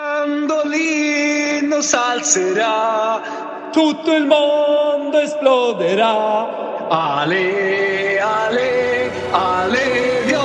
Mandolino s'alzerà, tutto il mondo esploderà. Ale, ale, ale,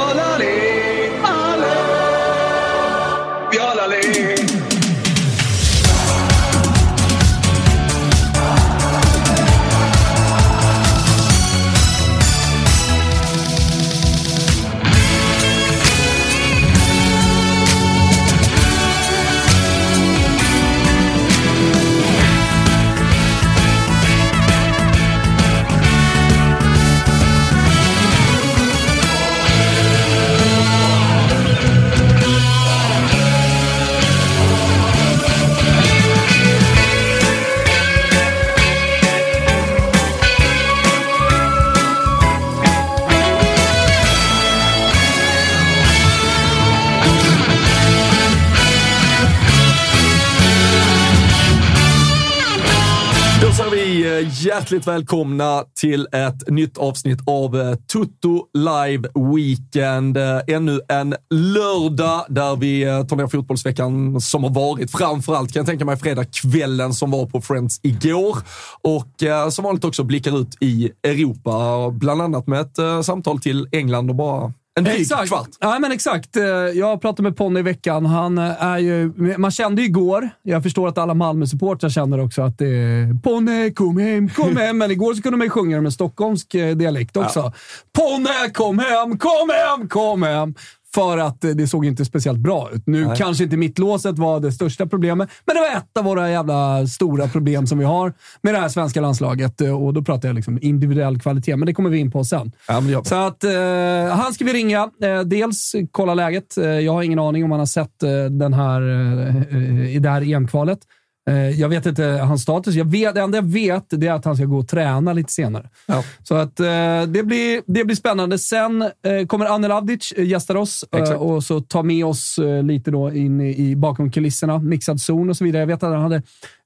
hjärtligt välkomna till ett nytt avsnitt av eh, Toto Tutto Live Weekend. Eh, ännu en lördag där vi eh, tar ner fotbollsveckan som har varit. Framförallt kan jag tänka mig fredagskvällen som var på Friends igår. Och eh, som vanligt också blickar ut i Europa, bland annat med ett eh, samtal till England och bara en dryg Exakt. kvart. Ja, men exakt. Eh, Jag pratade med Ponny i veckan. Han eh, är ju, man kände ju igår, jag förstår att alla Malmö-supportrar känner också att det är Ponne, kom hem, kom hem. Men igår så kunde man ju sjunga det med stockholmsk eh, dialekt också. Ponne, kom hem, kom hem, kom hem. För att det såg inte speciellt bra ut. Nu Nej. kanske inte mittlåset var det största problemet, men det var ett av våra jävla stora problem som vi har med det här svenska landslaget. Och då pratar jag liksom individuell kvalitet, men det kommer vi in på sen. Ja. Så att eh, han ska vi ringa. Eh, dels kolla läget. Eh, jag har ingen aning om han har sett eh, den här, eh, eh, i det här EM-kvalet. Eh, jag vet inte hans status. Jag vet, det enda jag vet det är att han ska gå och träna lite senare. Ja. Så att eh, det, blir, det blir spännande. Sen eh, kommer Anne Lavdic eh, gästar oss Exakt. och så ta med oss lite då in i, i bakom kulisserna, mixad zon och så vidare. Jag vet att han hade,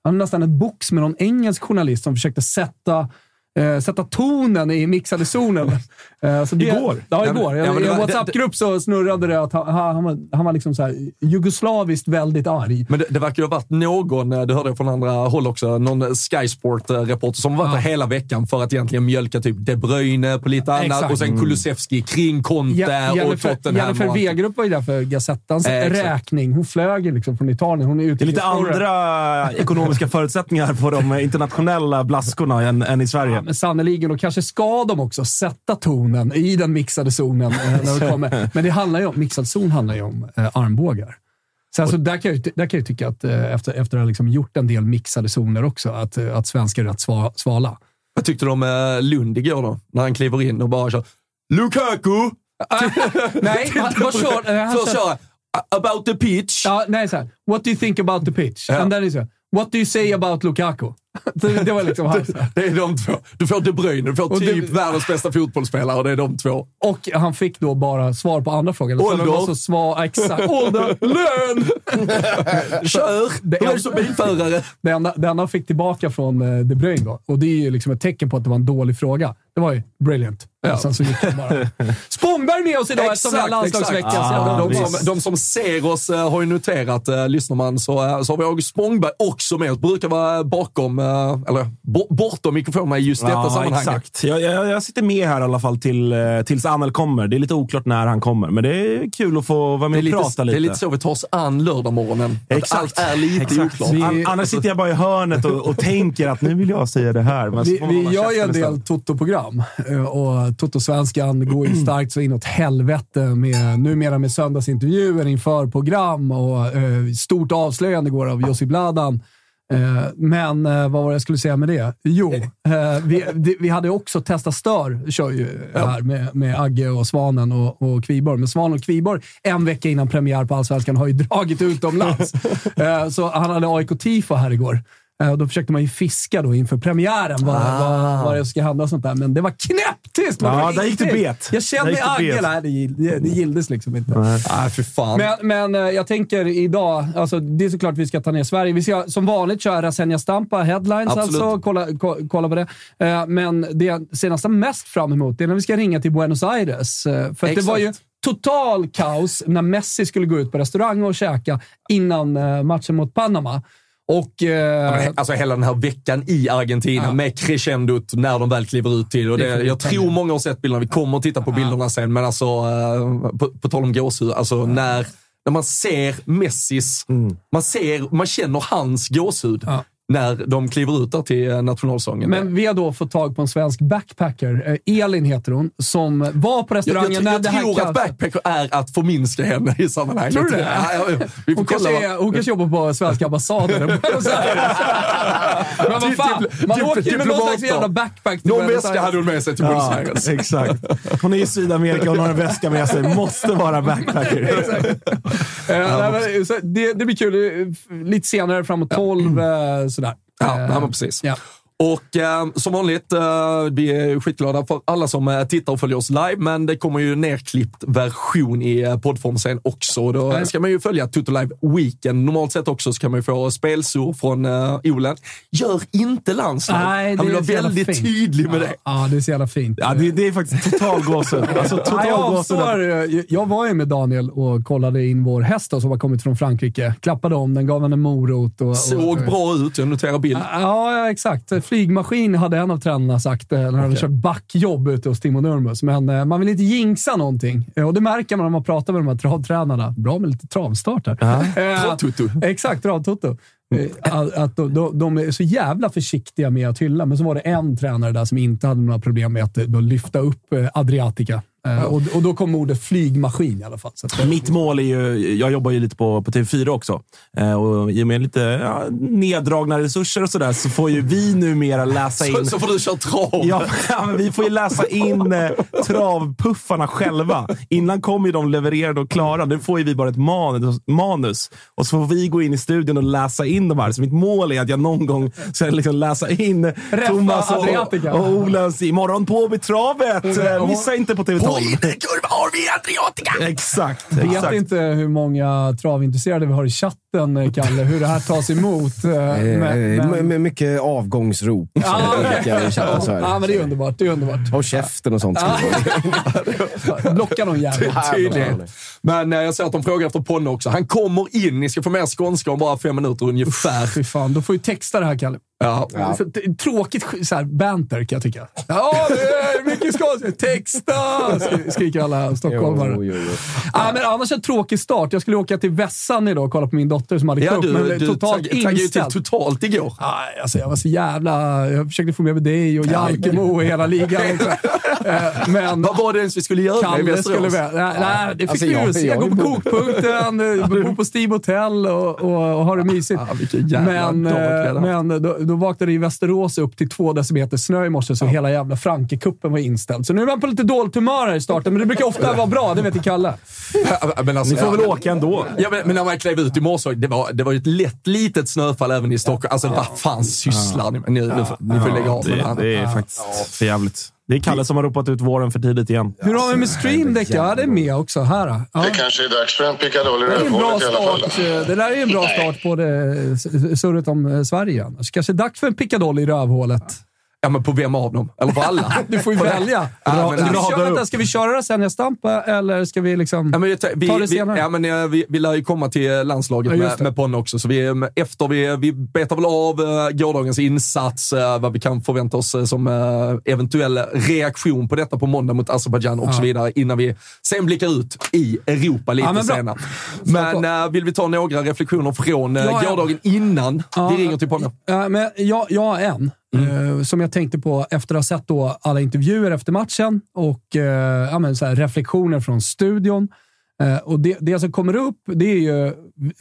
han hade nästan ett box med någon engelsk journalist som försökte sätta eh, sätta tonen i mixade zonen. Eh, så det, Igår? Ja, Ja, igår. ja, men I det en var- WhatsApp-grupp så snurrade det att han, han, var, han var liksom så här, jugoslaviskt väldigt arg. Men det, det verkar ju ha varit någon, eh, det hörde jag från andra håll också, någon Sky Sport-reporter som varit Ja. hela veckan för att egentligen mjölka typ De Bruyne på lite annat Exakt. och sen Kulusevski kring Conte Je- och Tottenham. Jennifer. Wegerup var ju där för Gazettans Eh, exakt. räkning. Hon flög liksom från Italien. Hon är Det är lite andra ekonomiska förutsättsättningar på de internationella blaskorna än, än i Sverige. Men sannoliken, och kanske ska de också sätta tonen i den mixade zonen. eh, när det kommer. Men det handlar ju om, mixad zon handlar ju om eh, armbågar. Så alltså, där, kan jag, där kan jag tycka att eh, efter, efter att ha liksom gjort en del mixade zoner också, att, eh, att svenskar är rätt sva, svala. Vad tyckte du om eh, Lund igår då? När han kliver in och bara kör Lukaku! Nej, han, vad kör, eh, Först kör, about the pitch. ja, nej, så här. What do you think about the pitch? Ja. And then is What do you say about Lukaku? det, det var liksom hans. Det är de två. Du får De Bruyne, du får Och det- typ världens bästa fotbollsspelare och det är de två. Och han fick då bara svar på andra frågan. Ålder. det var så svar, exakt. Ålder, lön! Kör! Det Hur är som bilförare? Det enda, det enda han fick tillbaka från eh, De Bruyne då, och det är ju liksom ett tecken på att det var en dålig fråga. Det var ju brilliant. Ja. Sen så gick det bara. Spångberg med oss idag eftersom vi har landslagsvecka. jävla de, som, de som ser oss eh, har ju noterat, uh, lyssnar man, så, eh, så har vi August Spångberg också med oss. Brukar vara bakom, eh, eller bo, bortom mikrofonerna i just detta Ja, sammanhang. exakt. Jag, jag, jag sitter med här i alla fall till, eh, tills Anel kommer. Det är lite oklart när han kommer, men det är kul att få vara Det med och lite, prata det lite. är lite så vi tar oss an lördagmorgonen. Exakt. allt är lite Exakt. oklart. Vi- An, annars sitter jag bara i hörnet och, och tänker att nu vill jag säga det här. Men Vi, vi gör ju en del. Toto-program eh, och Toto-svenskan går ju starkt så inåt helvete med, numera med söndagsintervjuer inför program och eh, stort avslöjande går av Jussi Bladan. Eh, men eh, vad var det jag skulle säga med det? Jo, vi, vi hade också Testa Stör, kör ju här med, med Agge och Svanen och, och Kviborg. Men Svanen och Kviborg, en vecka innan premiär på Allsvenskan, har ju dragit utomlands. så han hade AIK-tifo här igår. Eh, och Då försökte man ju fiska då inför premiären vad, vad, vad det ska hända och sånt där. Men det var knäpptyst! Ja, hörde där gick det bet. Jag kände Agge. bet. Nej, det, det, det liksom inte. Nej, för fan. Men, men eh, jag tänker idag, alltså, det är såklart vi ska ta ner Sverige. Vi ska som vanligt köra Rasenja Stampa, headlines Absolut. alltså. Kolla, ko, kolla på det. Eh, Men det jag ser nästan mest fram emot är när vi ska ringa till Buenos Aires. För att det var ju total kaos när Messi skulle gå ut på restaurang och käka innan matchen mot Panama. Och... eh, Ja, Alltså hela den här veckan i Argentina Ja. med crescendot när de väl kliver ut till. Och Det jag tror många har sett bilderna. Vi kommer att titta på bilderna sen, men alltså eh, på, på tal om gåshud. Alltså när, när man ser Messis, man, ser, man känner hans gåshud Ja. När de kliver ut där till eh, nationalsången. Men vi har då fått tag på en svensk backpacker. Eh, Elin heter hon, som var på jag, restaurangen jag, när jag det här tror att backpacker är att förminska henne i sammanhanget. Tror du det? Ja. Vi får Hon kolla. kanske, är, hon kanske jobbar på svenska ambassaden. Men vad fan, man åker ju med någon slags jävla backpack till Någon väska hade hon med sig till Buenos Ja, Aires. exakt. Hon är i Sydamerika och hon har en väska med sig. Måste vara backpacker. Eh, nej, men, så det, det blir kul. Lite senare, framåt 12. Sådär. Ja, Eh, ja, precis. Ja. Och eh, som vanligt, eh, vi är skitglada för alla som eh, tittar och följer oss live, men det kommer ju nerklippt version i eh, poddform sen också. Och Då ska man ju följa Toto Live Weekend. Normalt sett också så kan man ju få spelsur från uh, Olen. Gör inte landslag. Nej, det Han vill är vara väldigt fint. tydlig med ja, det. Ja, det är så jävla fint. Ja, det, det är faktiskt total gåshud. Alltså, total jag, avstår. Jag- jag var ju med Daniel och kollade in vår häst då, som har kommit från Frankrike. Klappade om den, gav henne en morot. Och, och, Såg bra ut, jag noterar bild. Ja, ja, exakt. Flygmaskin hade en av tränarna sagt eh, när han hade kört backjobb ute hos Timo Nurmos. Men eh, man vill inte jinxa någonting. Eh, Och det märker man när man pratar med de här travtränarna. Bra med lite travstart här. Eh, Travtoto. Exakt, travtoto. Eh, Att, de, de, de är så jävla försiktiga med att hylla, men så var det en tränare där som inte hade några problem med att eh, då lyfta upp eh, Adriatica. Och, och då kom ordet flygmaskin i alla fall. Så att, Mitt mål är ju, jag jobbar ju lite på, på TV4 också. Och I och med lite ja, neddragna resurser och sådär så får ju vi numera läsa Så, in... så får du köra trav. Ja, men vi får ju läsa in eh, travpuffarna själva. Innan kommer ju de levererade och klara. Nu får ju vi bara ett manus, manus. Och så får vi gå in i studion och läsa in de här. Så mitt mål är att jag någon gång ska liksom läsa in Thomas och, Adriatica. och Olens imorgon på Betravet. Eh, Missa inte på TV12. kurva har vi Adriatica! Exakt. vet exakt. inte hur många travintresserade vi har i chatten, eh, Kalle. Hur det här tas emot. eh, Eh, men- med, men- med mycket avgångsrop. Ja, chatten så här. men det är underbart. Det är underbart. Håll käften och sånt. Blocka någon jävel. Tydligen. Men eh, jag ser att de frågar efter Ponne också. Han kommer in. Ni ska få med skånska om bara fem minuter ungefär. Fy fan, då får ju texta det här, Kalle. Ja. T- Tråkigt så här, banter kan jag tycka. Ja, det är mycket skånska. Texta! Skri- Skriker alla stockholmare. Jo, jo, jo. Ja, men annars en tråkig start. Jag skulle åka till Vässan idag och kolla på min dotter som hade Ja, du, men du totalt tagg- taggade ju till inställd. totalt igår. Nej, alltså jag var så jävla... Jag försökte få med mig dig och Jalkemo och hela ligan. Också. Eh, Men Vad var det ens vi skulle göra i Kalle Västerås? skulle. Nej, nej, det fick Alltså, jag- jag Gå är på kokpunkten, eh, bo på Steve Hotel och, och, och ha det mysigt. Ja, men eh, men då, då vaknade det i Västerås upp till två decimeter snö i morse, så hela jävla Frankrike-cupen var inställd. Så nu är man på lite dåligt humör här i starten, men det brukar ofta vara bra. Det vet ju Kalle. Ja, Men alltså, Ni får väl åka ändå. Ja, men, men när man klev ut i morse, det var, det var ju ett lätt litet snöfall även i Stockholm. Alltså, vad fan sysslar ni med? Ni, nu får- ni får lägga av med det det är faktiskt för jävligt. Det är Kalle som har ropat ut våren för tidigt igen. Hur har vi med Stream Deck? Ja, det är med också. Här. då. Ja. Det kanske är dags för en Det är en bra rövhålet i alla fall. start. eh, Det där är en bra start på det s- surret om eh, Sverige. Så kanske dags för en pickadoll i rövhålet. Ja, men på vem av dem? Eller på alla? Du får ju välja. Ja, Ska, vi köra, vänta, ska vi köra det sen jag stampar eller ska vi liksom... Ja, men jag, vi, Ta det vi, senare. ja, men, eh, vi, vi lär ju komma till landslaget Ja, med, med Ponne också, så vi, eh, efter vi, vi betar väl av eh, gårdagens insats, eh, vad vi kan förvänta oss eh, som eh, eventuell reaktion på detta på måndag mot Azerbajdzjan och så vidare, innan vi sen blickar ut i Europa lite men senare. Men eh, vill vi ta några reflektioner från eh, ja. gårdagen innan vi ringer till Ponne? Ja, men jag, jag en Mm. eh, som jag tänkte på efter att ha sett då alla intervjuer efter matchen och eh, ja, men så här, reflektioner från studion. Eh, och det, det som kommer upp, det är ju,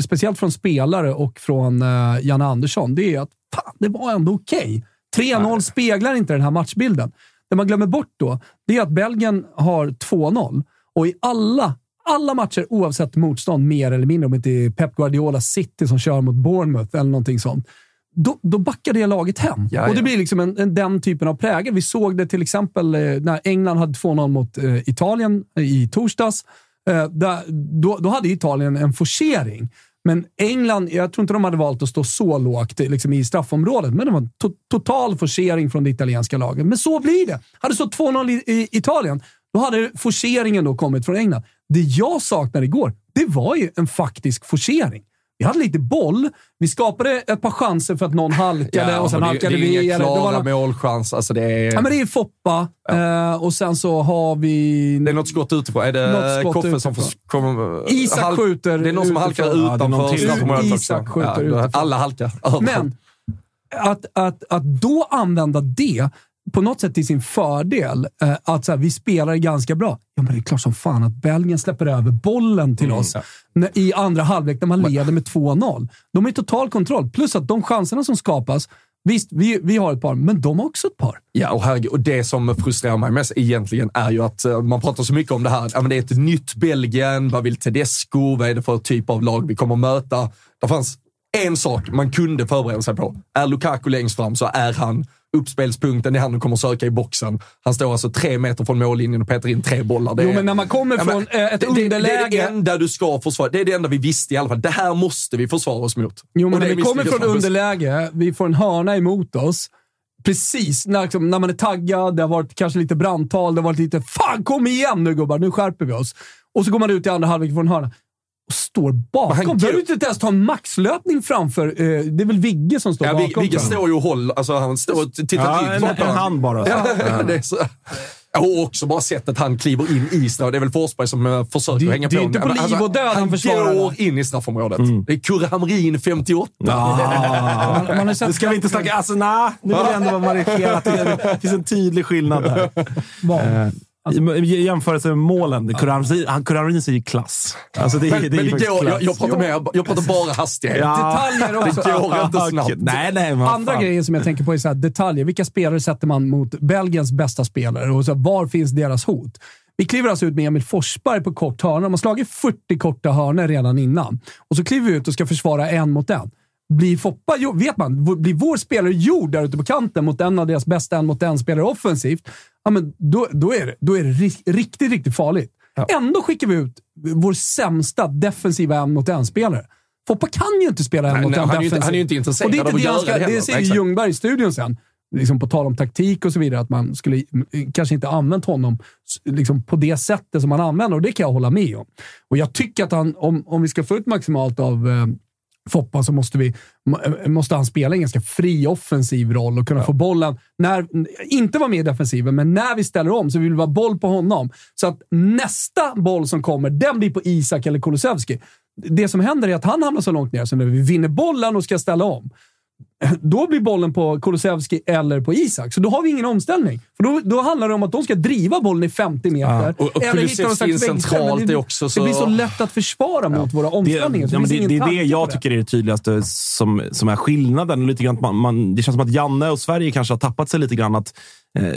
speciellt från spelare och från Janne Andersson, det är att fan, det var ändå okej. 3-0 speglar inte den här matchbilden. Det man glömmer bort då, det är att Belgien har 2-0 och i alla alla matcher, oavsett motstånd, mer eller mindre, om det inte är Pep Guardiola City som kör mot Bournemouth eller någonting sånt, då, då backar det laget hem. Ja, och det ja. blir liksom en, en, den typen av prägel. Vi såg det till exempel eh, när England hade 2-0 mot eh, Italien eh, i torsdags. Eh, där, då, då hade Italien en forcering. Men England, jag tror inte de hade valt att stå så lågt eh, liksom i straffområdet, men det var en to total forcering från det italienska laget. Men så blir det. Hade det stått 2-0 i, i Italien, då hade forceringen då kommit från England. Det jag saknade igår, det var ju en faktisk forcering. Vi hade lite boll. Vi skapade ett par chanser för att någon halkade och sen det, halkade det är vi. inga det var klara någon- målchans. Alltså det, är, Ja, men det är Foppa eh, och sen så har vi... det är något skott utifrån. Är det Koffe som får... utifrån. Kommer, Isak halk- skjuter Det är någon som halkar utifrån. Ja, det är utanför. Isak skjuter Ja, utifrån. alla halkar. Men att, att, att då använda det på något sätt till sin fördel, eh, att så här, vi spelar ganska bra. Ja, men det är klart som fan att Belgien släpper över bollen till oss när, i andra halvlek när man leder med 2-0. De har ju total kontroll. Plus att de chanserna som skapas, visst, vi, vi har ett par, men de har också ett par. Ja, och, herregud, och det som frustrerar mig mest egentligen är ju att eh, man pratar så mycket om det här. Ja, men det är ett nytt Belgien. Vad vill Tedesco? Vad är det för typ av lag vi kommer att möta? Det fanns en sak man kunde förbereda sig på. Är Lukaku längst fram så är han uppspelspunkten. Det är han du kommer söka i boxen. Han står alltså tre meter från mållinjen och petar in tre bollar. Det Jo, är- men när man kommer Ja, men från eh, ett det, det, det är underläge... det enda du ska försvara. Det är det enda vi visste i alla fall. Det här måste vi försvara oss mot. Jo, men när vi kommer från underläge, vi får en hörna emot oss. Precis när, liksom, när man är taggad, det har varit kanske lite brandtal, det har varit lite “Fan, kom igen nu gubbar, nu skärper vi oss”. Och så går man ut i andra halvlek och får en hörna. Och står Men bakom. han Behöver går- du inte ens ta en maxlöpning framför? Eh, det är väl Vigge som står Ja, bakom. Vigge står ju och håller. Alltså, han står och tittar Ja, en, bakom. en hand bara. Så. Ja, det är så. Och också bara sättet han kliver in i straff. Det är väl Forsberg som eh, försöker Det- hänga det är på. inte på Men liv och död han han försvarar går det. in i straffområdet. Mm. Det är Kurre Hamrin 58. Ah. Man, man sett Nu ska vi inte snacka... Alltså, nej. Nu vill jag ändå vara markerat. Det finns en tydlig skillnad där. Eh, I jämförelse med målen. Kurarin säger klass. Alltså, det, är- Men, det är men det går, klass. jag, jag, pratar med, jag pratar bara hastighet. Detaljer också. Det går inte snabbt. Nej, nej. Andra fan. grejen som jag tänker på är så här, detaljer. Vilka spelare sätter man mot Belgiens bästa spelare? Och så här, var finns deras hot? Vi kliver alltså ut med Emil Forsberg på kort hörna. De har slagit 40 korta hörnor redan innan. Och så kliver vi ut och ska försvara en mot en. Blir Foppa, vet man, blir vår spelare gjord där ute på kanten mot en av deras bästa en mot en-spelare offensivt, ja, men då, då, är det, då är det ri- riktigt, riktigt farligt. Ändå skickar vi ut vår sämsta defensiva en mot en-spelare. Foppa kan ju inte spela en Nej, mot nej, en han defensivt. han är ju inte intresserad det av att det göra det det heller. säger Exakt. Ljungberg i studion sen. Liksom på tal om taktik och så vidare, att man skulle kanske inte använt honom liksom på det sättet som man använder och det kan jag hålla med om. Och jag tycker att han, om, om vi ska få ut maximalt av eh, Foppa så måste, vi, må- måste han spela en ganska fri offensiv roll och kunna få bollen. När, inte vara med i defensiven, men när vi ställer om så vill vi vara boll på honom. Så att nästa boll som kommer, den blir på Isak eller Kulusevski. Det som händer är att han hamnar så långt ner, så när vi vinner bollen och ska ställa om, då blir bollen på Kulusevski eller på Isak. Så då har vi ingen omställning. För då, då handlar det om att de ska driva bollen i 50 meter. Och- och eller hitta någon slags centralt det, är också så- det blir så lätt att försvara mot våra Det, omställningar. så ja, det, ingen det är det jag tycker är det tydligaste som, som är skillnaden. Lite grann, man, man, det känns som att Janne och Sverige kanske har tappat sig lite grann. Att,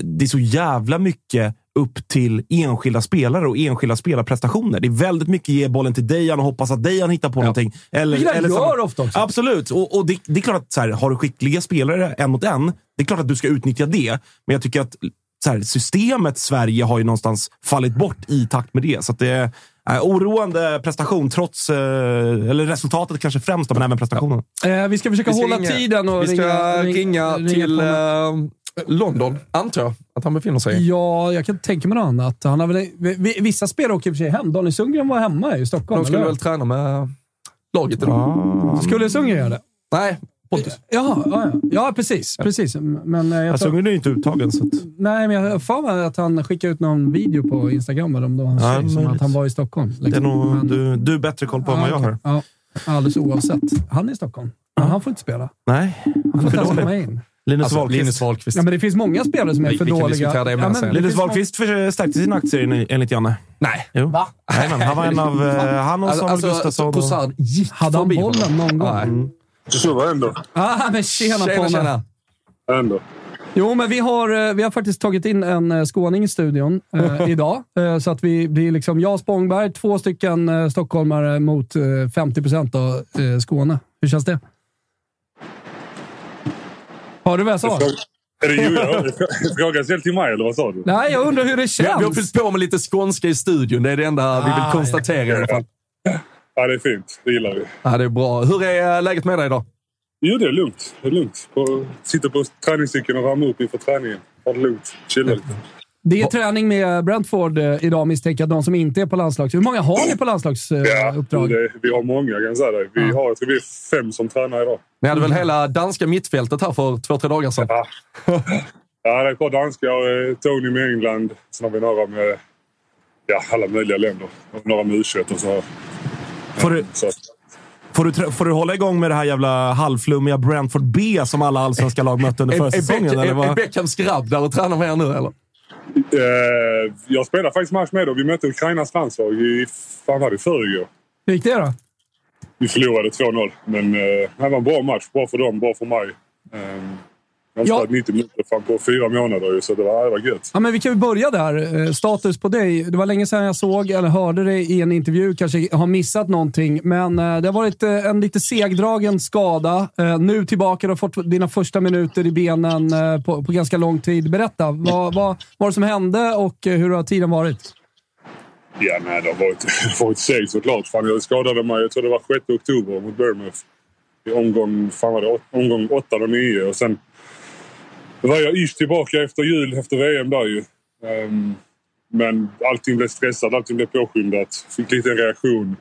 det är så jävla mycket upp till enskilda spelare och enskilda spelarprestationer. Det är väldigt mycket ge bollen till Dejan och hoppas att Dejan hittar på någonting. Eller, Vilket eller gör samma- ofta också. Absolut. Och, och det, det är klart att så här, har du skickliga spelare en mot en, det är klart att du ska utnyttja det. Men jag tycker att så här, systemet Sverige har ju någonstans fallit bort i takt med det. Så att det är eh, oroande prestation, trots, eh, eller resultatet kanske främst, men även prestationen. Eh, vi ska försöka Vi ska hålla ringa- tiden och Vi ska ringa, ringa, ring- till eh, London, antar jag att han befinner sig i. Ja, jag kan tänka mig något annat. Han har väl, vi- vissa spelare åker i och för sig hem. Daniel Sundgren var hemma i Stockholm. De skulle eller? väl träna med laget idag? Ah. Skulle Sundgren göra det? Nej, Pontus. Jaha, ja, ja. ja precis. precis. Men eh, jag Alltså, tror, Sundgren är ju inte uttagen. Så att, nej, men jag har för mig att han skickade ut någon video på Instagram om det var hans Ja, som att han var i Stockholm. det är nog, Men- du, du har bättre koll på än vad jag har. Ja, alldeles oavsett. Han är i Stockholm. Men han får inte spela. Nej, Han han får är inte ens komma in. Linus Alltså, Wahlqvist. Linus Wahlqvist. Ja, men det finns många spelare som är Vi- för vi dåliga. ja, men, Linus Wahlqvist för- stärkte sina aktier en- enligt Janne. Nej. Jo. Va? men han var en av... eh, Han och Alltså, Samuel alltså Gustafsson. Tossard gick Hade han bollen honom. någon gång? Nej. Så var ändå. Ah, men tjena, Tjena, Ponne. tjena. ändå. Jo, men vi har, eh, vi har faktiskt tagit in en eh, skåning i studion eh, idag. Eh, så att vi blir liksom jag Spångberg, två stycken eh, stockholmare mot eh, 50 procent av eh, Skåne. Hur känns det? Hör du vad jag sa? Är det jo, jag Frågan ställd till mig, eller vad sa du? Nej, jag undrar hur det har, vi har känns. fyllt på med lite skånska i studion. Det är det enda vi vill Ah, konstatera i alla fall. Ja, det är fint. Det gillar vi. Ja, det är bra. Hur är eh, läget med dig idag? Jo, det är lugnt. Det är lugnt. På, sitter på träningscykeln och värmer upp inför träningen. Ha det lugnt. Chilla lite. Det är träning med Brentford eh, idag misstänker jag, de som inte är på landslags... Hur många har ni på Ja, landslagsuppdrag? det, vi har många kan jag säga dig. Vi har, jag tror vi är fem som tränar idag. Ni hade väl hela danska mittfältet här för två, tre dagar sedan? Ja, ja det är ett par danskar. eh, Tony med England. Sen har vi några med ja, alla möjliga länder. Några med u och så. Får du, Så, får, du, får du hålla igång med det här jävla halvflummiga Brentford B som alla allsvenska lag mötte under Är, är, försäsongen? Eller är, är vad? Beckhams grabb där och tränar med er nu eller? Eh, jag spelade faktiskt match med dem. Vi mötte Ukrainas landslag i fan var det, förrgår. Hur gick det då? Vi förlorade 2-0, men eh, det var en bra match. Bra för dem, bra för mig. Um, har Ja. spelat 90 minuter fan på fyra månader så det var, det var gött. Ja, men vi kan ju börja där. Eh, Status på dig. Det var länge sedan jag såg eller hörde dig i en intervju. Kanske har missat någonting, men eh, det har varit eh, en lite segdragen skada. Nu tillbaka. Du har fått dina första minuter i benen på, på ganska lång tid. Berätta, vad, vad, vad var det som hände och hur har tiden varit? Ja, nej, det har varit, varit segt såklart. Fan, jag skadade mig, jag tror det var 6 oktober mot Bournemouth. I omgång, fan var det, omgång 8 och 9. Och sen var jag ish tillbaka efter jul, efter VM där ju. Ehm, men allting blev stressat, allting blev påskyndat. Fick lite reaktion.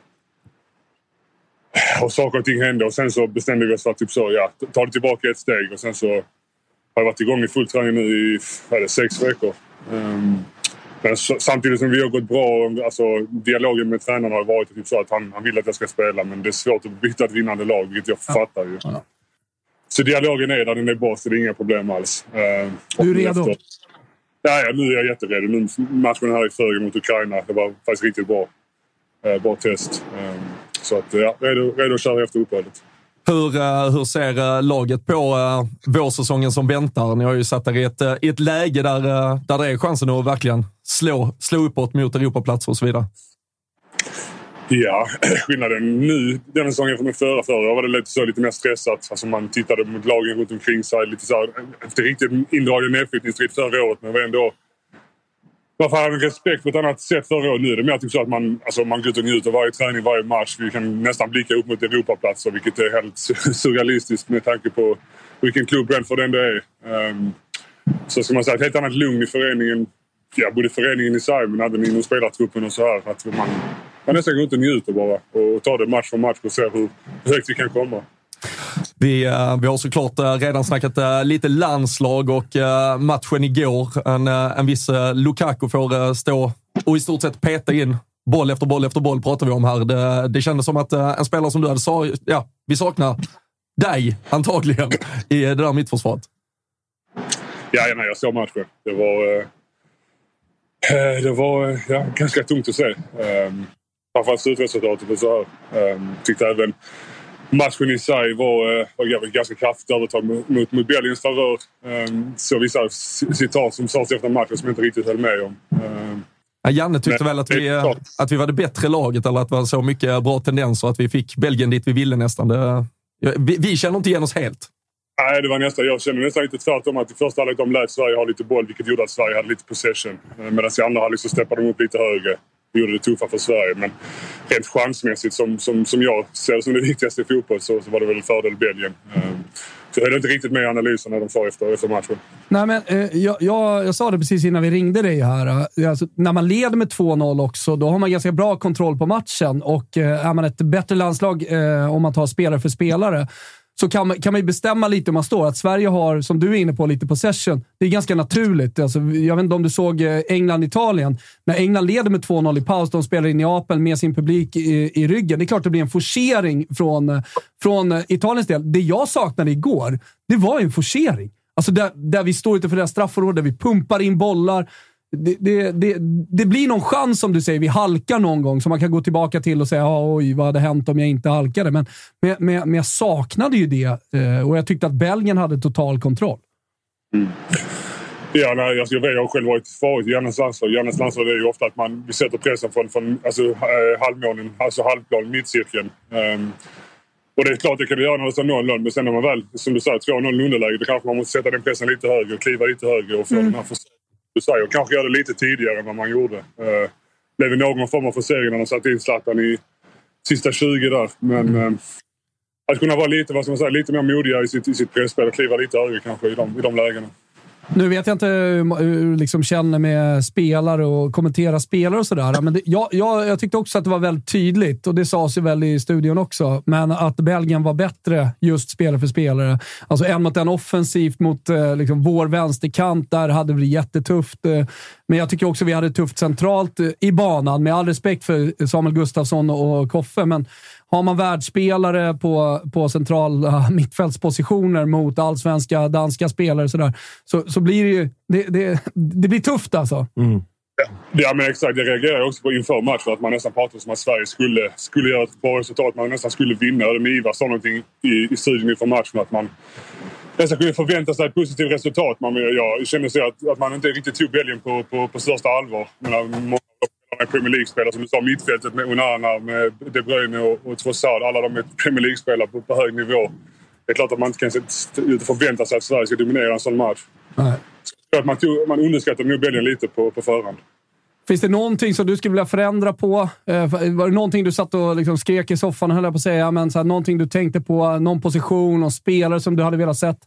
Och saker och ting hände och sen så bestämde vi oss för att typ så, ja, ta det tillbaka ett steg. Och sen så har jag varit igång i full träning nu i är det, sex veckor. Ehm, men så, samtidigt som vi har gått bra, alltså dialogen med tränaren har varit typ så att han, han vill att jag ska spela men det är svårt att byta ett vinnande lag, vilket jag fattar ju. Ja. Så dialogen är där, den är bra, så det är inga problem alls. Eh, Du är redo? Ja, ja, nu är jag jätteredo. Nu, matchen här i förrgår mot Ukraina, det var faktiskt riktigt bra. Eh, bra test. Eh, så att, ja, redo, redo att köra efter uppehållet. Hur, hur ser laget på vårsäsongen som väntar? Ni har ju satt er i ett, i ett läge där, där det är chansen att verkligen slå, slå uppåt mot Europaplatser och så vidare. Ja, skillnaden nu den säsongen från förra förra var det lite, så, lite mer stressat. Alltså man tittade mot lagen runt omkring sig. Lite så här, efter riktigt indragen nedflyttningsstrid förra året men var ändå... Varför hade en respekt på ett annat sätt förra året. Nu är det mer typ så att man, alltså man går ut och njuter varje träning, varje match. Vi kan nästan blicka upp mot Europaplatser vilket är helt surrealistiskt med tanke på vilken klubb Brentford ändå är. Um, så ska man säga ett helt annat lugn i föreningen. Ja, både föreningen i sig men även inom spelartruppen och så här. Att man, man nästan går ut och njuter bara och tar det match för match och ser hur högt vi kan komma. Vi, eh, vi har såklart eh, redan snackat eh, lite landslag och matchen igår. En, en viss Lukaku får stå och i stort sett peta in boll efter boll efter boll pratar vi om här. Det, det kändes som att en spelare som du hade sa, ja, vi saknar dig antagligen i det där mittförsvaret. Ja, ja, nej, jag såg matchen. Det var, det var ja, ganska tungt att se. Framförallt slutresultatet och så här. Eh, tyckte även matchen i sig var, eh, var ganska kraftigt övertag mot, mot, mot Belgiens favör. Eh, så vissa citat som sades efter matchen som jag inte riktigt höll med om. Eh, Ja, Janne tyckte Nej, väl att vi, eh, att vi var det bättre laget eller att det var så mycket bra tendenser att vi fick Belgien dit vi ville nästan. Det, vi, vi känner inte igen oss helt. Nej, det var nästan, jag kände nästan lite tvärtom. Att i första halvlek de lät Sverige ha lite boll, vilket gjorde att Sverige hade lite possession. Eh, Medan i andra halvlek så steppade de upp lite högre. Det gjorde det tuffa för Sverige. Men rent chansmässigt, som, som, som jag ser det som det viktigaste i fotboll, så, så var det väl en fördel Belgien. Eh, så Jag höll inte riktigt med i analysen när de sa efter, efter matchen. Nej, men, eh, jag, jag, jag sa det precis innan vi ringde dig här. Eh, alltså, när man leder med 2-0 också, då har man ganska bra kontroll på matchen. Och eh, är man ett bättre landslag, eh, om man tar spelare för spelare, så kan man, kan man ju bestämma lite hur man står. Att Sverige har, som du är inne på, lite possession. Det är ganska naturligt. Alltså, jag vet inte om du såg eh, England-Italien. När England leder med 2-0 i paus, de spelar i Neapel med sin publik i, i ryggen. Det är klart det blir en forcering från, eh, från eh, Italiens del. Det jag saknade igår, det var ju en forcering. Alltså där, där vi står utanför deras straffområde, där vi pumpar in bollar. Det, det, det, det blir någon chans, som du säger. Vi halkar någon gång, som man kan gå tillbaka till och säga "Ja, oj, vad hade hänt om jag inte halkade? Men, men, men, men jag saknade ju det eh, och jag tyckte att Belgien hade total kontroll. Ja, nej, alltså, jag, vet, jag har själv varit varit i Jannes landslag. Jannes landslag är ju ofta att man vi sätter pressen från, från alltså, eh, halvmånen, alltså halvplan, mittcirkeln. Ehm, och det är klart det kan du göra när det står 0-0, men sen när man väl, som du säger, 2-0 i underläge, då kanske man måste sätta den pressen lite högre och kliva lite högre och få den här förstärkningen. Du säger, kanske göra det lite tidigare än vad man gjorde. Uh, blev någon form av forcering när de satte in Zlatan i sista 20 där. Men eh, att kunna vara lite, vad ska man säga, lite mer modiga i sitt, i sitt presspel och kliva lite högre kanske i de, i de lägena. Nu vet jag inte hur du liksom känner med spelare och kommentera spelare och sådär. Men det, jag, jag, jag tyckte också att det var väldigt tydligt, och det sades ju väl i studion också, men att Belgien var bättre just spelare för spelare. Alltså en mot en offensivt mot eh, liksom, vår vänsterkant. Där hade vi det jättetufft. Eh, men jag tycker också vi hade det tufft centralt eh, i banan, med all respekt för Samuel Gustafsson och Koffe. Men har man världsspelare på, på centrala mittfältspositioner mot allsvenska, danska spelare så, där, så, så blir det ju... Det, det, det blir tufft alltså. Ja men exakt, jag reagerade också på inför matchen att man nästan pratade som att Sverige skulle, skulle göra ett bra resultat. Man nästan skulle vinna. Och med Ivar sa någonting i, i studion inför matchen att man nästan kunde förvänta sig ett positivt resultat. Man, jag kände så att, att man inte riktigt tog Belgien på, på, på största allvar. Jag menar, många de Premier League-spelare, som du sa, mittfältet med Onana, med De Bruyne och, och Trossard. Alla de är Premier League-spelare på, på hög nivå. Det är klart att man inte kan förvänta sig att Sverige ska dominera en sån match. Nej. Så att man, tog, man underskattade nog Belgien lite på, på förhand. Finns det någonting som du skulle vilja förändra på? Eh, var det någonting du satt och liksom skrek i soffan, höll jag på att säga, men så här, någonting du tänkte på? Någon position och spelare som du hade velat sett?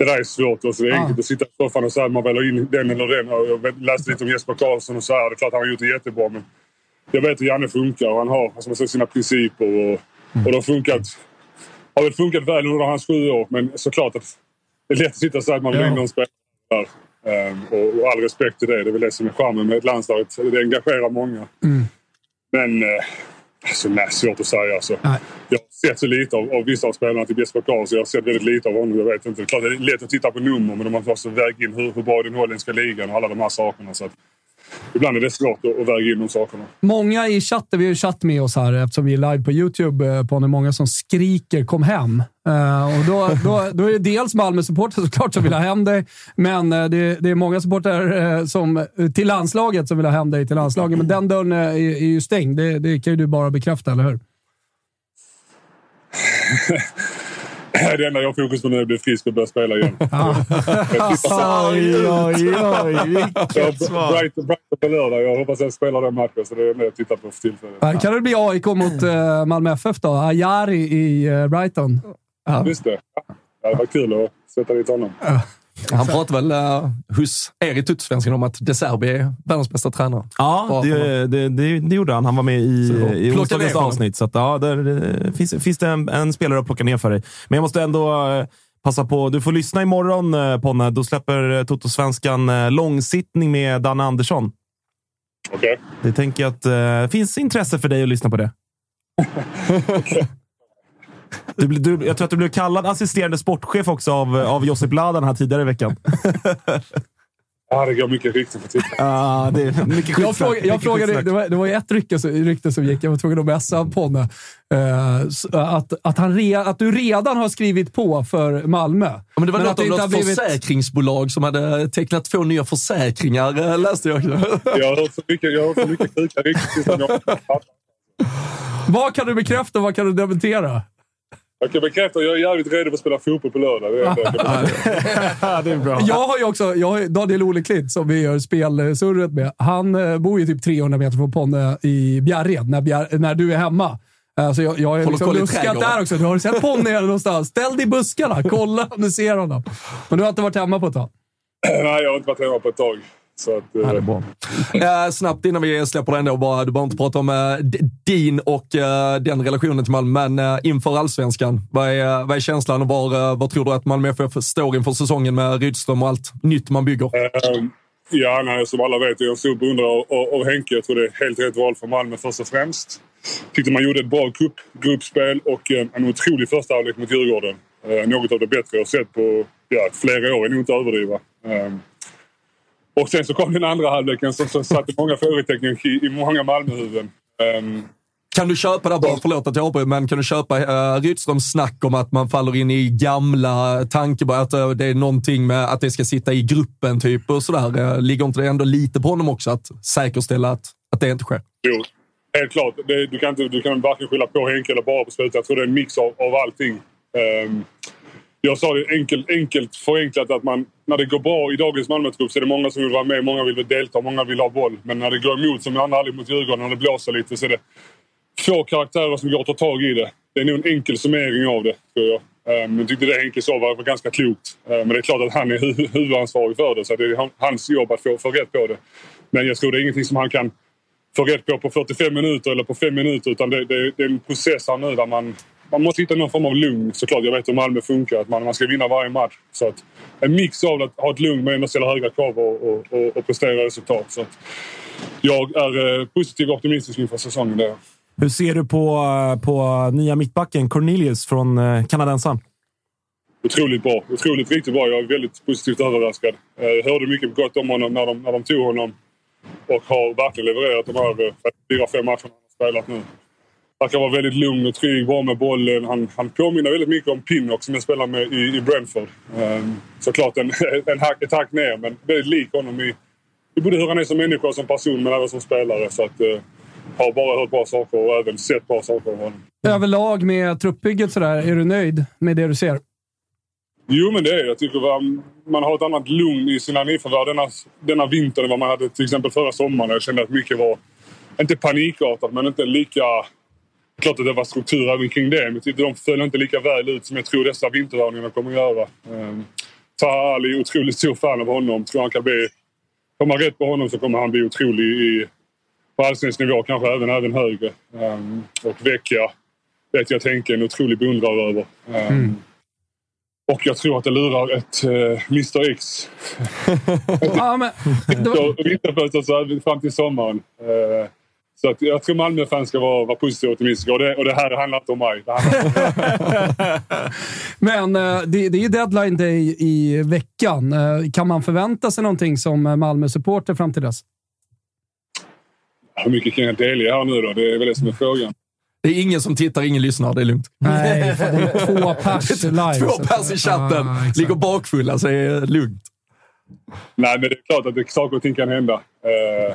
Det där är svårt. Alltså, det är Ah. enkelt att sitta i soffan och säga att man väljer in den eller den. Och Jag läste lite om Jesper Karlsson och så här. Det är klart han har gjort det jättebra. Men jag vet hur Janne funkar och han har man säga, sina principer. Och, Mm. och det har funkat, har väl funkat väl under hans sju år. Men såklart att det är lätt att sitta och säga att man vill Ja. in någon spelare. där. Ehm, och, och all respekt till det. Det är väl det som är charmen med ett landslag. Det engagerar många. Mm. Men... Eh, Alltså, nej, svårt att säga. Alltså. Nej. Jag har sett så lite av, av vissa av spelarna till Jesper Karlsson. Jag har sett väldigt lite av honom. Jag vet inte. Det är klart det är lätt att titta på nummer men de har också vägt in hur, hur bra den holländska ligan och alla de här sakerna. Så att, ibland är det svårt att, väga in de sakerna. Många i chatten, vi har ju chatt med oss här eftersom vi är live på YouTube, eh, på det är många som skriker “Kom hem!” Eh, och då, då, då är det dels Malmö-supportrar såklart som vill ha hem dig, men eh, det, det är många supportrar som, till landslaget som vill ha hem dig till landslaget. Men den dörren är, är ju stängd. Det, det kan ju du bara bekräfta, eller hur? Det enda jag har fokus på nu är att bli frisk och börja spela igen. Oj, oj, oj. Vilket Jag svar. Brighton, på lördag. Jag hoppas jag spelar den matchen, så det är det jag tittar på för tillfället. Kan det bli AIK mot eh, Malmö FF då? Ajari i eh, Brighton. Just det. Ja, det var kul att sätta dit honom. Han pratade väl uh, hos er i Tutsvenskan om att De Serbi är världens bästa tränare. Ja, det, det, det, det gjorde han. Han var med i, Så, i onsdagens avsnitt. Så att, ja, där eh, finns, finns det en, en spelare att plocka ner för dig. Men jag måste ändå eh, passa på. Du får lyssna imorgon, eh, Ponne. Då släpper eh, Toto-svenskan eh, långsittning med Danne Andersson. Okej. Det tänker jag att det finns intresse för dig att lyssna på det. Du, du, jag tror att du blev kallad assisterande sportchef också av, av Josip Ladan här tidigare i veckan. Ah, Ja, det går mycket rykten för det är mycket Jag, skitsnack. fråga, jag frågade, det var, det var ett rykte, som- rykte som gick, jag var tvungen att messa Ponne. Uh, att, att, han re, att du redan har skrivit på för Malmö. Ja, men det var Men något att det om inte något har blivit- försäkringsbolag som hade tecknat två nya försäkringar, eh, läste jag. Jag har hört så mycket, jag har hört så mycket sjuka rykten. Vad kan du bekräfta och vad kan du dementera? Jag kan bekräfta att jag är jävligt redo för att spela fotboll på lördag. Det är det är bra. Jag har ju också jag har Daniel Oleklint som vi gör spelsurret med. Han eh, bor ju typ 300 meter från Ponne i Bjärred när, Bjär, när du är hemma. Alltså jag, jag har liksom luskat där också. Du har sett Ponne någonstans. Ställ dig i buskarna. Kolla om du ser honom. Men du har inte varit hemma på ett tag. Nej, jag har inte varit hemma på ett tag. Så att, eh, Ja, det är bra. Eh, snabbt innan vi släpper den då, bara, du behöver inte prata om eh, din och eh, den relationen till Malmö, men eh, inför allsvenskan, vad är, vad är känslan och var, eh, vad tror du att Malmö FF står inför säsongen med Rydström och allt nytt man bygger? Ehm, Ja, nej, som alla vet är jag en stor beundrare av, av, av Henke. Jag tror det är helt rätt val för Malmö först och främst. Tyckte man gjorde ett bra cup, gruppspel och eh, en otrolig första halvlek mot Djurgården. Eh, något av det bättre jag sett på ja, flera år, är nog inte att överdriva. Och sen så kom den andra halvleken som, som satte många frågetecken i, i många Malmöhuvuden. Ehm, Kan du köpa det, här, bara förlåt att jag avbryter, men kan du köpa uh, Rydströms snack om att man faller in i gamla tankar, att eh, det är någonting med att det ska sitta i gruppen typ och sådär. Uh, ligger inte det ändå lite på honom också att säkerställa att, att det inte sker? Jo, helt klart. Det, du, kan inte, du kan varken skylla på Henke eller bara på slutet. Jag tror det är en mix av, av allting. Ehm, jag sa det enkelt, enkelt förenklat att man, när det går bra i dagens Malmötrupp så är det många som vill vara med, många vill delta, många vill ha boll. Men när det går emot, som i andra halvlek mot Djurgården, när det blåser lite så är det få karaktärer som går att ta tag i det. Det är nog en enkel summering av det, tror jag. Ehm, jag tyckte det Henke sa var, var ganska klokt. Ehm, men det är klart att han är hu- huvudansvarig för det, så det är hans jobb att få, få rätt på det. Men jag tror det är ingenting som han kan få rätt på på 45 minuter eller på 5 minuter. Utan det, det, det är en process här nu där man, man måste hitta någon form av lugn. Såklart, jag vet hur Malmö funkar. Att man, man ska vinna varje match. Så att en mix av att ha ett lugn men ändå ställa höga krav och, och, och, och prestera resultat. Så att jag är eh, positiv och optimistisk inför säsongen. Där. Hur ser du på, på nya mittbacken Cornelius från eh, kanadensaren? Otroligt bra. Otroligt riktigt bra. Jag är väldigt positivt överraskad. Eh, Jag hörde mycket gott om honom när de, när de tog honom. Och har verkligen levererat de här eh, fyra, fem matcherna han har spelat nu. Verkar vara väldigt lugn och trygg, bra med bollen. Han, han påminner väldigt mycket om Pinnock som jag spelar med i, i Brentford. Um, såklart en, en hack, ett hack ner, men väldigt lik honom i, i både hur han är som människa och som person, men även som spelare. Så att, uh, har bara hört bra saker och även sett bra saker av honom. Överlag med truppbygget sådär, är du nöjd med det du ser? Jo, men det är jag. Tycker man, har ett annat lugn i sina nyförvärv denna, denna vinter än vad man hade till exempel förra sommaren. Jag kände att mycket var, inte panikartat, men inte lika... Klart att det var struktur även kring det, men tyckte de föll inte lika väl ut som jag tror dessa vintervärvningarna kommer att göra. Um, Taha Ali är otroligt stor fan av honom. Tror han kan bli... Får man rätt på honom så kommer han bli otrolig i, på allsvensk nivå, kanske även, även högre. Um, och Vecchia vet jag tänker en otrolig beundrare över. Um, och jag tror att det lurar ett uh, Mr X. Ja, men, Vinterfönstret fram till sommaren. Eh, Så att jag tror Malmö-fans ska vara, vara positiva och optimistiska. Och det, och det här handlar inte om mig. Det handlar men eh, det, det är ju deadline day i veckan. Eh, Kan man förvänta sig någonting som Malmö-supporter fram till dess? Hur mycket kan jag delge här nu då? Det är väl det som är frågan. Det är ingen som tittar, ingen lyssnar. Det är lugnt. Nej, det är två pers live. Två så- pers i chatten. Exakt. ligger bakfulla, så det är lugnt. Nej, men det är klart att det, saker och ting kan hända. Eh,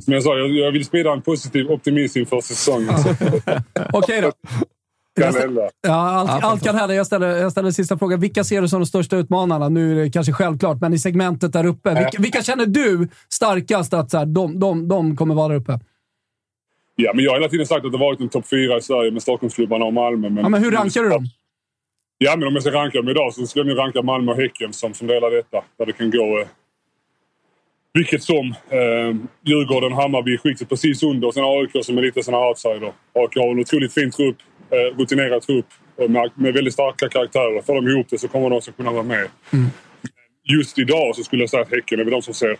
som jag sa, jag, jag vill sprida en positiv optimism inför säsongen. Okej då. kan hända. Ja, allt, allt kan hända. Jag ställer, jag ställer sista frågan. Vilka ser du som de största utmanarna? Nu är det kanske självklart, men i segmentet där uppe. Vilka, vilka känner du starkast att så här, de, de, de kommer vara där uppe? Ja, men jag har hela tiden sagt att det varit en topp fyra i Sverige med Stockholmsklubbarna och Malmö. Men, Ja, men hur rankar du dem? Ja, men om jag ska ranka dem idag så skulle jag ranka Malmö och Häcken som, som delar detta. Där det kan gå eh, vilket som. Eh, Djurgården, Hammarby skiktet precis under. Och sen AIK som är lite sån här outsider. AIK har en otroligt fin trupp, eh, rutinerad trupp och med, med väldigt starka karaktärer. Får de ihop det så kommer de också kunna vara med. Just idag så skulle jag säga att Häcken är väl de som ser,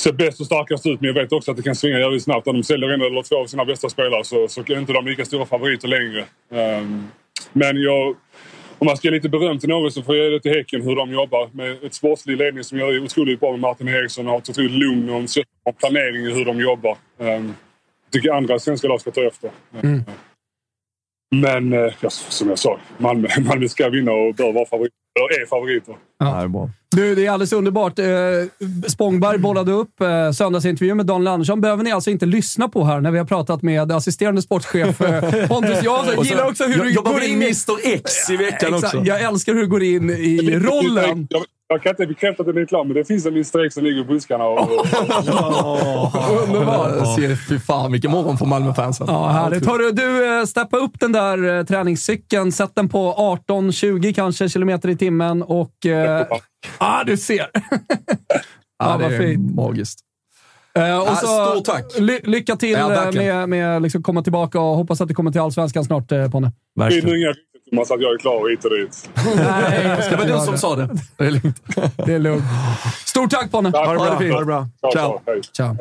ser bäst och starkast ut. Men jag vet också att det kan svinga jävligt snabbt. När de säljer en eller två av sina bästa spelare så, så är inte de lika stora favoriter längre. Um, men jag, om man ska ge lite beröm till någon så får jag ge det till Häcken hur de jobbar med ett sportslig ledning som gör det otroligt bra med Martin Eriksson och har ett otroligt lugn och en planering i hur de jobbar. Um, jag tycker andra svenska lag ska ta efter. Mm. Men eh, ja, som jag sa, Malmö, Malmö ska vinna och bör vara favoriter. Eller är favoriter. Ja, det är bra. Du, det är alldeles underbart. Eh, Spångberg bollade upp eh, söndagsintervju med Daniel Andersson. behöver ni alltså inte lyssna på här när vi har pratat med assisterande sportchef eh, Pontus Jansson. Jag gillar också hur jag du går in i... Mr X i veckan också. Jag älskar hur du går in i rollen. Jag, Jag kan inte bekräfta att den är klar, men det finns en X som ligger i buskarna. Och, Underbart! Se, Fy fan vilken morgon för Malmöfansen. Ja, härligt. Hörru, du, eh, steppa upp den där eh, träningscykeln. Sätt den på 18-20 kanske kilometer i timmen och... Eh, ah, du ser! Ja, Ja, det vad är magiskt. Eh, och Ja, så, stort tack. Ly lycka till Ja, eh, med, med liksom komma tillbaka och hoppas att du kommer till Allsvenskan snart, eh, Ponne. Verkligen. Thomas att jag är klar hit och dit. Nej, jag ska Det var inte du som sa det. Det är lugnt. Det är lugnt. Stort tack Ponne! Tack. Ha det fint. Ha det bra. Ciao, Ciao. Hej. Ciao.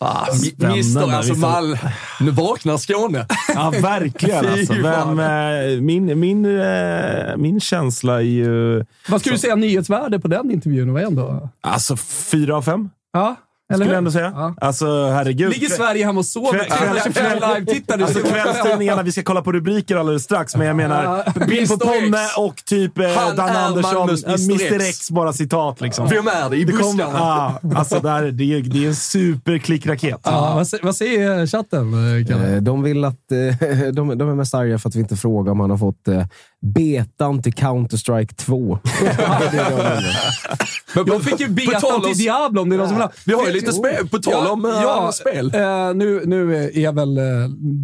Ah. Mister alltså Visst- Mal. Nu vaknar Skåne. Ja, verkligen. Alltså. Vem, eh, min, min, eh, min känsla är ju... Vad skulle du säga nyhetsvärde på den intervjun? Vad är ändå? Alltså, fyra av fem, Ja, skulle hur? jag ändå säga. Ja. Alltså, herregud. Ligger Sverige hemma och sover? Kväll- kväll- 325 kväll- live-tittare. Alltså kvällstidningarna, vi ska kolla på rubriker alldeles strax, men jag menar bild på. Ponne och typ eh, Han Dan Andersson. Eh, Mr. Mr X. X, bara citat liksom. Vem är det i Det kommer, buskarna? ah, alltså där, det, är, det är en superklickraket. Ja, vad, vad säger chatten, eh, Kalle? Eh, De vill att... eh, De, de är mest arga för att vi inte frågar om han har fått eh, betan till Counter-Strike 2. Det är det de undrar. Men Jag fick ju betan till Diablo om det är någon som vill ha. Vi har ju lite spel. På tal om eh, spel. eh, nu, nu är väl eh,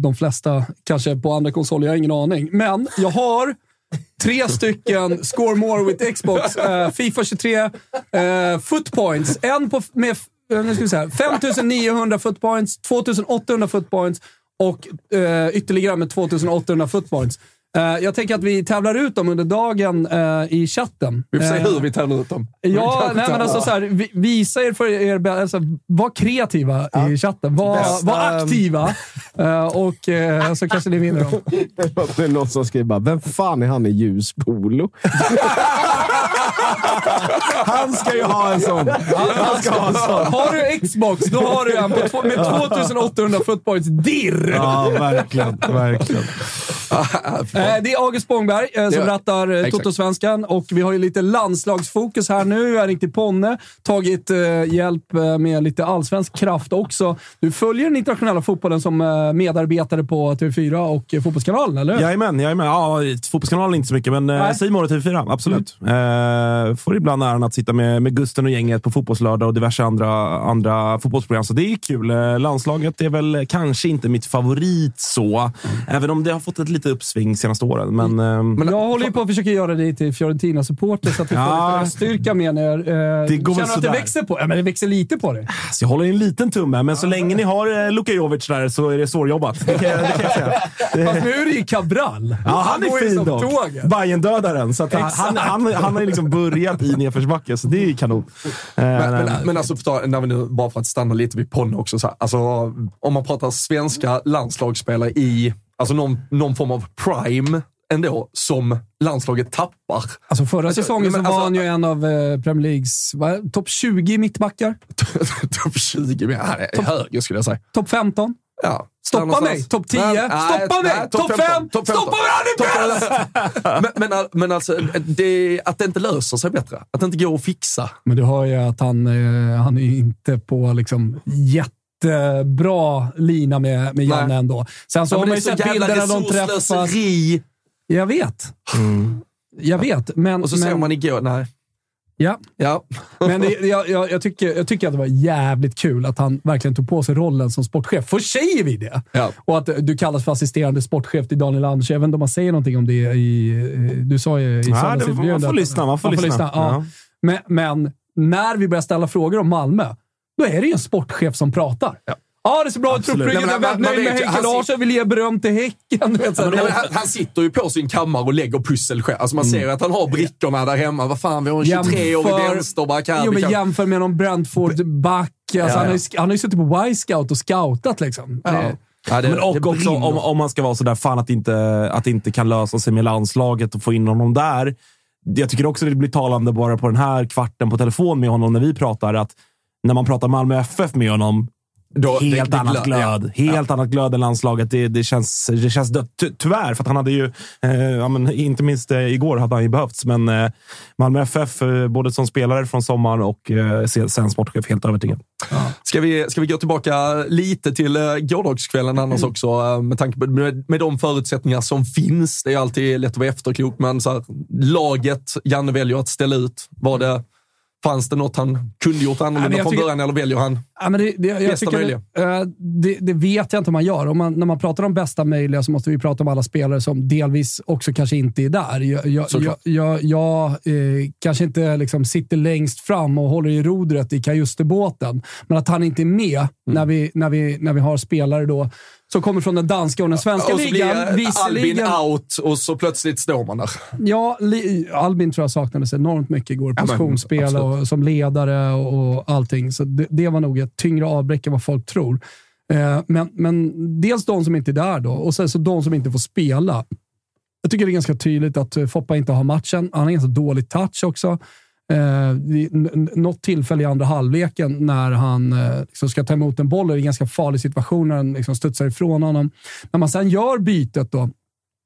de flesta kanske på andra konsoler, jag har ingen aning. Men jag har tre stycken Score More with Xbox, eh, Fifa 23, eh, footpoints. En på, med eh, nu ska vi säga, 5900 footpoints, 2800 footpoints och ytterligare med 2800 footpoints. Eh, jag tänker att vi tävlar ut dem under dagen eh, i chatten. Vi får se Eh, hur vi tävlar ut dem. Ja, nej, men alltså så här, vi- visa er för er, alltså, var kreativa i chatten. Var, Bästa- var aktiva och eh, så kanske ni vinner dem. Det är någon som skriver bara, vem fan är han i ljus polo? Han ska ju ha en sån. Han ska ha en sån. Har du Xbox, då har du en på två, med 2800 footpoints dirr. Ja, verkligen. verkligen. Eh, Det är August Spångberg eh, som rattar eh. Toto-svenskan och vi har ju lite landslagsfokus här nu. Jag har ringt till Ponne, tagit eh, hjälp med lite allsvensk kraft också. Du följer den internationella fotbollen som eh, medarbetare på TV4 och eh, Fotbollskanalen, eller hur? Jajamän, jajamän. Ja, Fotbollskanalen inte så mycket, men eh, Simon och TV4. Absolut. Eh, får ibland äran att sitta med, med Gusten och gänget på Fotbollslördag och diverse andra, andra fotbollsprogram, så det är kul. Eh, landslaget är väl kanske inte mitt favorit så, även om det har fått ett litet uppsving senaste åren. Men, eh, jag håller ju på att försöka göra dig till Fiorentina-supporter så att du får Ja. lite röststyrka med er. Eh, Det går känner du att det växer på ja, men Det växer lite på dig. Så jag håller en liten tumme, men så länge ni har eh, Luka Jovic där så är det svårjobbat. Det kan det kan jag säga. Fast nu är det ju Cabral. Ja, han går är fin dock. tåget. Bayern-dödaren. Så att han, han, han, han har ju liksom börjat i nedförsbacke, så det är ju kanon. Eh, Men, men, men alltså, när vi nu, bara för att stanna lite vid Ponne också. Så här, alltså, om man pratar svenska landslagsspelare i alltså någon, någon form av prime ändå, som landslaget tappar. Alltså förra Alltså, säsongen så men var alltså- han ju en av eh, Premier Leagues topp 20 mittbackar. Topp 20, men han är högre skulle jag säga. Topp 15. Ja. Stoppa mig! Topp 10! Nej, nej, Stoppa mig! Topp 5! topp Stoppa mig! Men, men, al- men alltså, det, att det inte löser sig bättre. Att det inte går att fixa. Men du hör ju att han, eh, han är inte på liksom jättebra lina med, med Janne Nej. ändå. Sen så Ja, har man ju sett bilderna de träffas. Jag vet. Jag vet, men... Och så men, ser man igår, nej. Ja, Ja. men det, jag, jag, jag, tycker, jag tycker att det var jävligt kul att han verkligen tog på sig rollen som sportchef. Först säger vi det! Ja. Och att du kallas för assisterande sportchef till Daniel Anders. Jag vet inte om man säger någonting om det i... Du sa ju i Ja, det, söndagsintervjun man får att- lyssna. Man får Man får lyssna. lyssna, ja. Men, men när vi börjar ställa frågor om Malmö, då är det ju en sportchef som pratar. Ja, det ser bra ut. Jag är väldigt nöjd med Henke han Larsson. Vill ge beröm till Häcken. Du vet, Nej, men han, han sitter ju på sin kammare och lägger pussel själv. Alltså man ser att han har brickorna där hemma. Vad fan, vi har en 23-årig vänsterback här. Jo, men kan- jämför med någon Brentford-back. Alltså, Ja, Han, ja. han har ju suttit på Y-scout och scoutat. Liksom. Ja. Det- Ja, det- Men det och också om, om man ska vara sådär fan att det, inte, att det inte kan lösa sig med landslaget och få in honom där. Jag tycker också det blir talande bara på den här kvarten på telefon med honom när vi pratar att när man pratar Malmö FF med honom Då- helt det- det annat glöd, glöd. Helt annat glöd än landslaget. Det, det, känns, det känns dött. Ty, tyvärr, för att han hade ju, eh, ja, men, inte minst eh, igår hade han ju behövts. Men eh, Malmö FF, eh, både som spelare från sommaren och eh, sen sportchef, helt övertygad. Ska vi, ska vi gå tillbaka lite till uh, gårdagskvällen annars Mm. också, eh, med tanke på med, med de förutsättningar som finns. Det är alltid lätt att vara efterklok, men så här, laget Janne väljer att ställa ut, var det, fanns det något han kunde gjort annorlunda jag från tycker- början eller väljer han Ja, det, det, jag Bästa tycker, möjliga. eh, det, det vet jag inte om man gör. Om man, när man pratar om bästa möjliga så måste vi prata om alla spelare som delvis också kanske inte är där. Jag, jag, jag, jag, jag eh, kanske inte liksom sitter längst fram och håller i rodret i kajustebåten, men att han inte är med Mm. när, vi, när, vi, när vi har spelare då som kommer från den danska och den svenska Och så blir ligan. Albin out och så plötsligt står man där. Ja, Albin tror jag saknades enormt mycket igår. Positionsspel absolut. och som ledare och, och allting. Så det, det var nog ett tyngre avbräck än vad folk tror. Eh, men, men dels de som inte är där då och sen så de som inte får spela. Jag tycker det är ganska tydligt att Foppa inte har matchen. Han har ganska dålig touch också. Eh, något tillfälle i andra halvleken när han eh, liksom ska ta emot en boll, är det en ganska farlig situation när den liksom studsar ifrån honom. När man sen gör bytet då,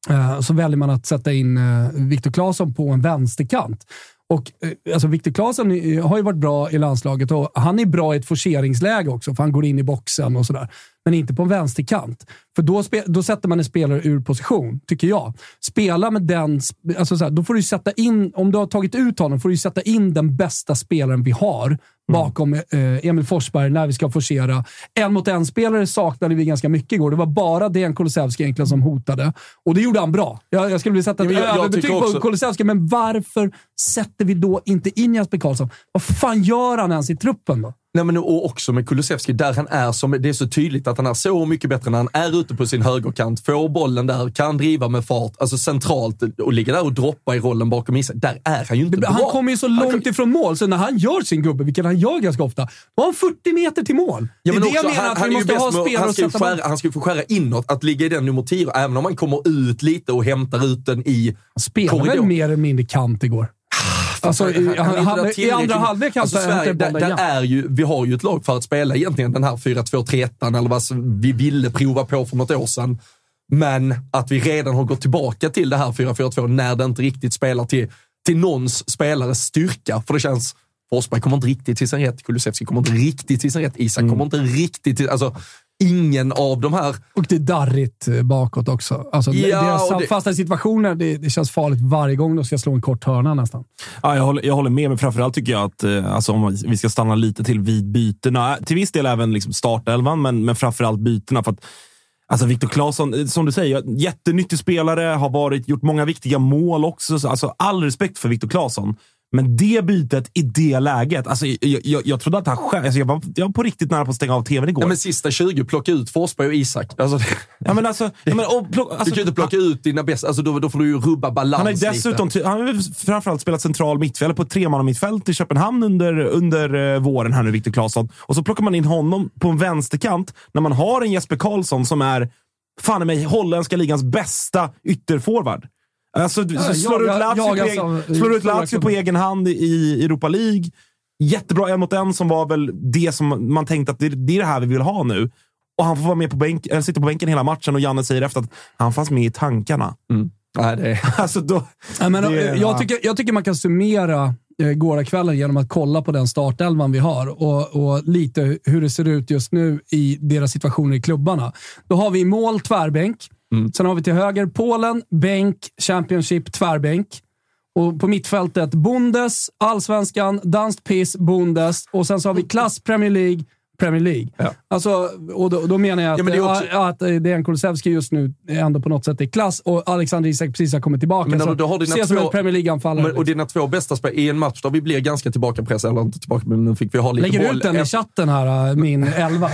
Eh, så väljer man att sätta in eh, Viktor Claesson på en vänsterkant. Och, eh, alltså Viktor Claesson eh, har ju varit bra i landslaget och han är bra i ett forceringsläge också, för han går in i boxen och sådär. Men inte på en vänsterkant. För då, då sätter man en spelare ur position, tycker jag. Spela med den... Alltså så här, då får du sätta in, om du har tagit ut honom, får du sätta in den bästa spelaren vi har bakom eh, Emil Forsberg när vi ska forcera. En mot en-spelare saknade vi ganska mycket igår. Det var bara Dejan Kulusevski egentligen som hotade. Och det gjorde han bra. Jag, jag skulle vilja sätta ett jag- överbetyg på Kulusevski, men varför sätter vi då inte in Jesper Karlsson? Vad fan gör han ens i truppen då? Nej, men och också med Kulusevski, där han är som, det är så tydligt att han är så mycket bättre när han är ute på sin högerkant, får bollen där, kan driva med fart, alltså centralt och ligga där och droppa i rollen bakom Isak. Där är han ju inte Han bra. kommer ju så Han långt kan- ifrån mål, så när han gör sin gubbe, vilket han gör ganska ofta, då har han 40 meter till mål. Ja, det men är det jag också, menar, han, att han vi måste ha spelare han ska, skära, han ska ju få skära inåt, att ligga i den nummer 10, även om han kommer ut lite och hämtar ut den i Spelade korridor. mer eller mindre kant igår. Alltså, i, Han- han I andra halvlek alltså, alltså, Sverige, där, där är ju, Vi har ju ett lag för att spela egentligen den här 4-2-3-1 eller vad vi ville prova på för något år sedan. Men att vi redan har gått tillbaka till det här 4-4-2 när det inte riktigt spelar till, till någons spelares styrka. För det känns, Forsberg kommer inte riktigt till sin rätt, Kulusevski kommer inte riktigt till sin rätt, Isak kommer inte riktigt till... Alltså, ingen av de här Och det är darrigt eh, bakåt också. Alltså, Ja, deras det- fasta situationer, det, det känns farligt varje gång de ska slå en kort hörna nästan. Ja, jag, håller, jag håller med, men framförallt tycker jag att eh, alltså, om vi ska stanna lite till vid bytena. Till viss del även liksom startelvan, men, men framförallt bytena. För att, alltså Viktor Claesson, eh, som du säger, jättenyttig spelare, har varit, gjort många viktiga mål också. Så, alltså, all respekt för Viktor Claesson. Men det bytet i det läget, alltså, jag, jag, jag trodde att han själv... Alltså, jag, var, jag var på riktigt nära på att stänga av tvn igår. Ja, men sista 20, plocka ut Forsberg och Isak. Alltså, det, Ja, men alltså, ja, men, och, plock, alltså, du kan ju inte plocka ut dina bästa, alltså, då, då får du ju rubba balans Han har ju lite. dessutom han har framförallt spelat central mittfält på ett tremannamittfält i Köpenhamn under, under eh, våren här nu, Viktor Claesson. Och så plockar man in honom på en vänsterkant när man har en Jesper Karlsson som är fan i mig holländska ligans bästa ytterforward. Alltså, du- så slår jaga- ut Lazio, jaga på, eg- som- slår ut Lazio på egen hand i Europa League. Jättebra en mot en som var väl det som man tänkte att det, det är det här vi vill ha nu. Och han får vara med på bänk, eller sitta på bänken hela matchen och Janne säger efter att han fanns med i tankarna. Nej, det är... Alltså då, Ja, men, Det- ja. jag, tycker, jag tycker man kan summera eh, gårdagskvällen genom att kolla på den startelvan vi har och, och lite hur det ser ut just nu i deras situationer i klubbarna. Då har vi mål tvärbänk. Mm. Sen har vi till höger Polen, bänk, Championship, tvärbänk. Och på mittfältet Bundes, Allsvenskan, Danskt Piss, Bundes och sen så har vi klass Premier League, Premier League. Ja. Alltså, och, då, då menar jag att, Ja, men det också- ja, att eh, Dejan Kulusevski just nu ändå på något sätt är klass och Alexander Isak precis har kommit tillbaka. Men du- du har dina ses som två- en Premier League-anfallare. Men, och dina två bästa spel i en match där vi blir ganska tillbakapressade, eller inte tillbaka, men nu fick vi ha lite Lägger boll. ut den i chatten här, äh, min elva.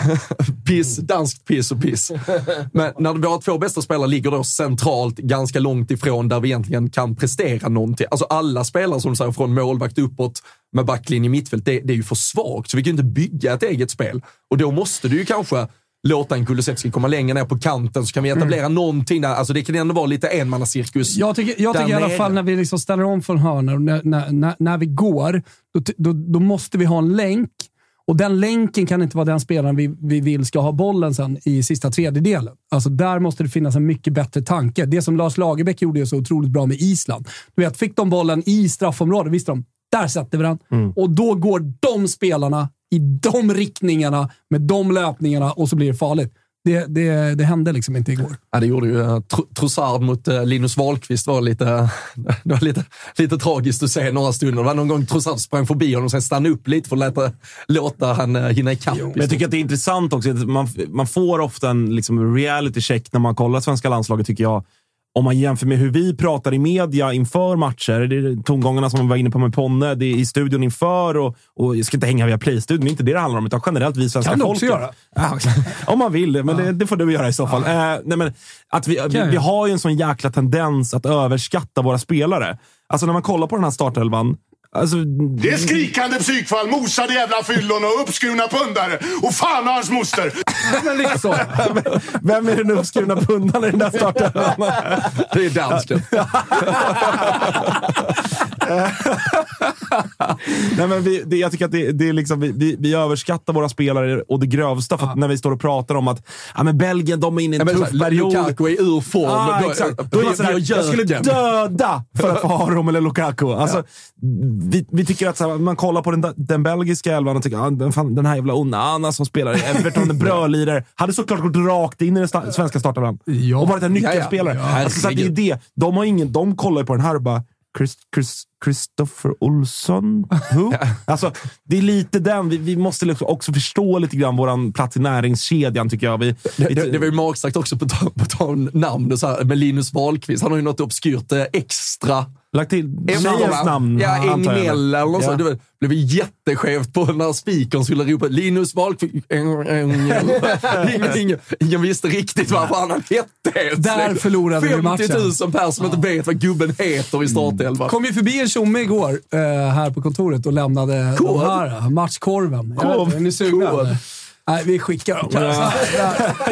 piss, danskt piss och piss. Men när våra två bästa spelare ligger då centralt, ganska långt ifrån där vi egentligen kan prestera någonting. Alltså alla spelare som du säger, från målvakt uppåt med backlinje mittfält, det, det är ju för svagt. Så vi kan ju inte bygga ett eget spel. Och då måste du ju kanske låta en Kulusevski komma längre ner på kanten så kan vi etablera någonting där. Alltså det kan ändå vara lite enmannacirkus. Jag tycker, jag tycker i alla fall när vi liksom ställer om från hörnor, när, när, när, när vi går, då, då, då måste vi ha en länk Och den länken kan inte vara den spelaren vi, vi vill ska ha bollen sen i sista tredjedelen. Alltså där måste det finnas en mycket bättre tanke. Det som Lars Lagerbäck gjorde så otroligt bra med Island. Du vet, fick de bollen i straffområdet, visste de, där sätter vi den. Och då går de spelarna i de riktningarna med de löpningarna och så blir det farligt. Det, det, det hände liksom inte igår. Ja, det gjorde ju Tr- Trossard mot uh, Linus Wahlqvist var lite, det var lite, lite tragiskt att se några stunder. Det var någon gång Trossard sprang förbi honom och sen stannade upp lite för att låta, låta han uh, hinna ikapp. Men jag tycker att det är intressant också. att Man, man får ofta en liksom, reality check när man kollar svenska landslaget, tycker jag. Om man jämför med hur vi pratar i media inför matcher. Det är tongångarna som man var inne på med Ponne. Det är i studion inför och, och jag ska inte hänga via Play-studion. Det är inte det det handlar om, utan generellt vi svenska Kan du folket. också göra. Ja, om man vill, men det, det får du göra i så fall. Eh, nej, men att vi, vi, vi har ju en sån jäkla tendens att överskatta våra spelare. Alltså när man kollar på den här startelvan. Alltså, Det är skrikande psykfall, mosade jävla fyllon och uppskurna pundare. Och fan och hans moster! Men så. vem är den uppskurna pundaren i den där startelvan? Det är dansken. Nej, men vi, det, jag tycker att det, det är liksom, vi, vi, vi överskattar våra spelare och det grövsta. För att när vi står och pratar om att ja, men Belgien de är inne i en Ja, tuff period. Lukaku är ur form. Ah, Då- exakt. då- Då är man sådär, jag skulle döda för att få ha dem eller Lukaku. Alltså, vi, vi tycker att så här, man kollar på den, den belgiska elvan och tycker ah, den, fan, den här jävla Onana som spelar i Everton, en brödlirare, hade såklart gått rakt in i den sta, svenska startelvan. Ja. Och varit en nyckelspelare. Ja, ja. alltså, så att det är det. De, har ingen, de kollar ju på den här och bara Chris, Chris, Christopher Olsson? Who? alltså, det är lite den. Vi, vi måste liksom också förstå lite grann vår plats i näringskedjan, tycker jag. Vi, Det, vi, det, det var ju magstarkt också på tal om namn. och Så här, med Linus Wahlqvist. Han har ju något obskyrt eh, extra. Lagt till tjejens namn. Ja. Egnell eller något sånt. Det blev jätteskevt på när speakern skulle ropa Linus Wahlqvist. ingen, ingen, ingen visste riktigt vad fan han hette. helt Där förlorade vi 50 000 matchen. personer som inte vet vad gubben heter i startelvan. kom ju förbi en tjomme igår eh, här på kontoret och lämnade Korv? de här. Matchkorven. Korv? Är ni sugna? Korv? Nej, vi skickar dem. Ja.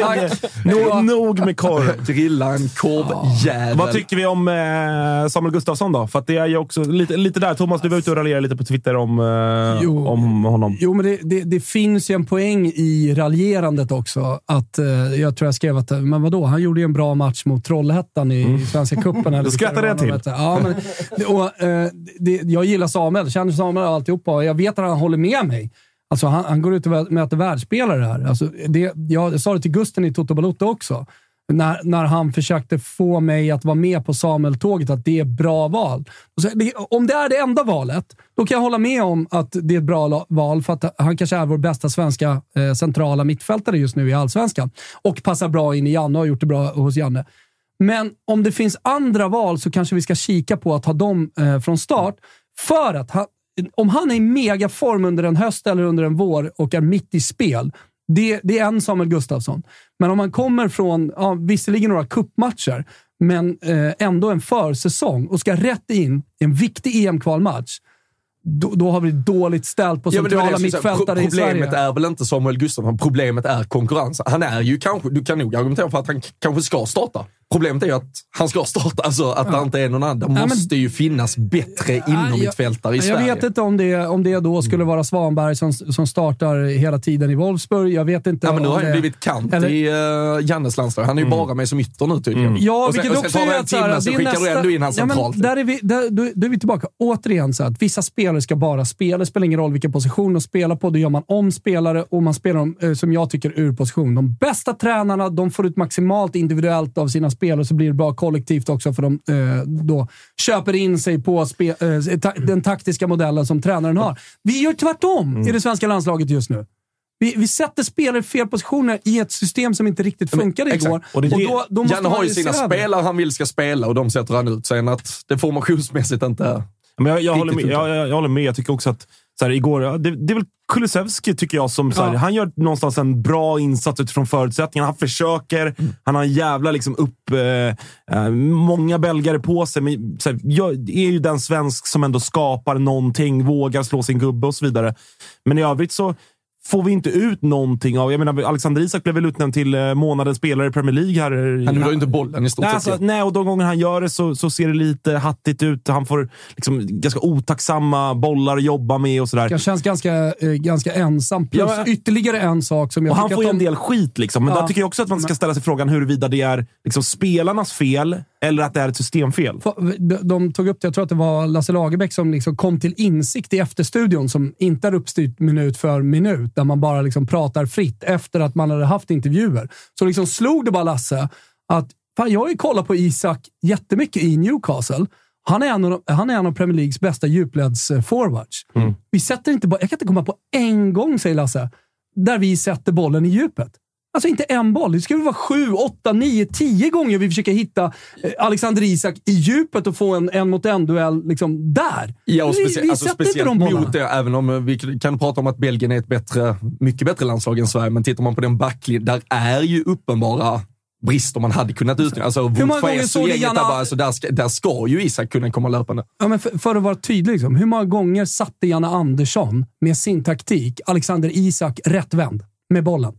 Tack. Nog, nog med korv. Grilla en korvjävel. Vad tycker vi om eh, Samuel Gustafsson då? För att det är ju också lite, lite där. Thomas, du var ute och raljerade lite på Twitter om, eh, Jo. om honom. Jo, men det, det, det finns ju en poäng i raljerandet också. Att, eh, jag tror jag skrev att, men vadå, han gjorde ju en bra match mot Trollhättan i Svenska cupen. eller Då skrattade jag var, Ja, men, och, eh, det, jag gillar Samuel, känner Samuel och alltihopa och jag vet att han håller med mig. Alltså, han, han går ut och möter världsspelare här. Alltså, det, jag sa det till Gusten i Toto Balotto också. När, när han försökte få mig att vara med på Samuel-tåget, att det är bra val. Så, det, om det är det enda valet, då kan jag hålla med om att det är ett bra val, för att han kanske är vår bästa svenska eh, centrala mittfältare just nu i Allsvenskan. Och passar bra in i Janne och har gjort det bra hos Janne. Men om det finns andra val så kanske vi ska kika på att ha dem eh, från start. För att han, om han är i megaform under en höst eller under en vår och är mitt i spel, det, det är en Samuel Gustafsson. Men om man kommer från, ja, visserligen några kuppmatcher, men eh, ändå en försäsong och ska rätt in i en viktig EM-kvalmatch, då, då har vi dåligt ställt på Ja, centrala säga. mittfältare i Problemet Sverige. är väl inte Samuel Gustafsson, problemet är konkurrensen. Han är ju kanske, du kan nog argumentera för att han kanske ska starta. Problemet är ju att han ska starta, alltså att det inte är någon annan. Det men- måste ju finnas bättre inomhittfältare i jag, Sverige. jag vet inte om det, om det då skulle vara Svanberg som, som startar hela tiden i Wolfsburg. Jag vet inte Ja, men nu har han det- blivit kant eller- i uh, Jannes landslag. Han är ju bara med som ytter nu tydligen. Ja, och sen, vilket och sen också tar det är en att så här, timme, så det är skickar du ändå in han ja, men centralt. där är vi, där, då, då är vi tillbaka. Återigen, så att vissa spelare ska bara spela. Det spelar ingen roll vilken position de spelar på. Då gör man om spelare och man spelar dem, eh, som jag tycker, ur position. De bästa tränarna de får ut maximalt individuellt av sina spelare, så blir det bra kollektivt också, för de eh, då köper in sig på spe, eh, ta, den taktiska modellen som tränaren har. Vi gör tvärtom i det svenska landslaget just nu. Vi, vi sätter spelare i fel positioner i ett system som inte riktigt funkade exakt. igår. Och det är det- då, då måste Janne har ju sina spelare han vill ska spela och de sätter han ut. Sen att det formationsmässigt inte... Men jag, jag, håller med, jag, jag, jag håller med. Jag tycker också att så här, igår, det, det är väl Kulusevski tycker jag som så här, Ja. han gör någonstans en bra insats utifrån förutsättningarna. Han försöker. Han har en jävla liksom, upp... Eh, eh, många belgare på sig. Men, så här, jag är ju den svensk som ändå skapar någonting, vågar slå sin gubbe och så vidare. Men i övrigt så får vi inte ut någonting av... Jag menar, Alexander Isak blev väl utnämnd till eh, månadens spelare i Premier League. Här. Han gjorde ju inte bollen i stort Nej, sett. alltså, nej, och de gånger han gör det så, så ser det lite hattigt ut. Han får liksom ganska otacksamma bollar att jobba med och sådär. Jag känns ganska, eh, ganska ensam. Plus Ja, men- ytterligare en sak som jag Och han får ju att en de... del skit, liksom. men Ja. jag tycker också att man ska ställa sig frågan huruvida det är liksom, spelarnas fel eller att det är ett systemfel. De, tog upp det, jag tror att det var Lasse Lagerbäck som liksom kom till insikt i efterstudion som inte är uppstyrt minut för minut, där man bara liksom pratar fritt efter att man hade haft intervjuer. Så liksom slog det bara Lasse att fan, jag har ju kollat på Isak jättemycket i Newcastle. Han är en av, han är en av Premier Leagues bästa djupledsforwards. Vi sätter inte bara, jag kan inte komma på en gång, säger Lasse, där vi sätter bollen i djupet. Alltså inte en boll. Det ska väl vara sju, åtta, nio, tio gånger vi försöker hitta eh, Alexander Isak i djupet och få en en mot en-duell liksom där. Ja, och vi, specie- vi alltså sätter inte speciellt de mot det, även om eh, vi kan prata om att Belgien är ett bättre, mycket bättre landslag än Sverige, men tittar man på den backlinjen, där är ju uppenbara brister man hade kunnat utnyttja. Alltså, många gånger såg där, bara, alltså, där, ska, där ska ju Isak kunna komma löpande. Ja, men för, för att vara tydlig, liksom, hur många gånger satte Janne Andersson med sin taktik Alexander Isak rättvänd med bollen?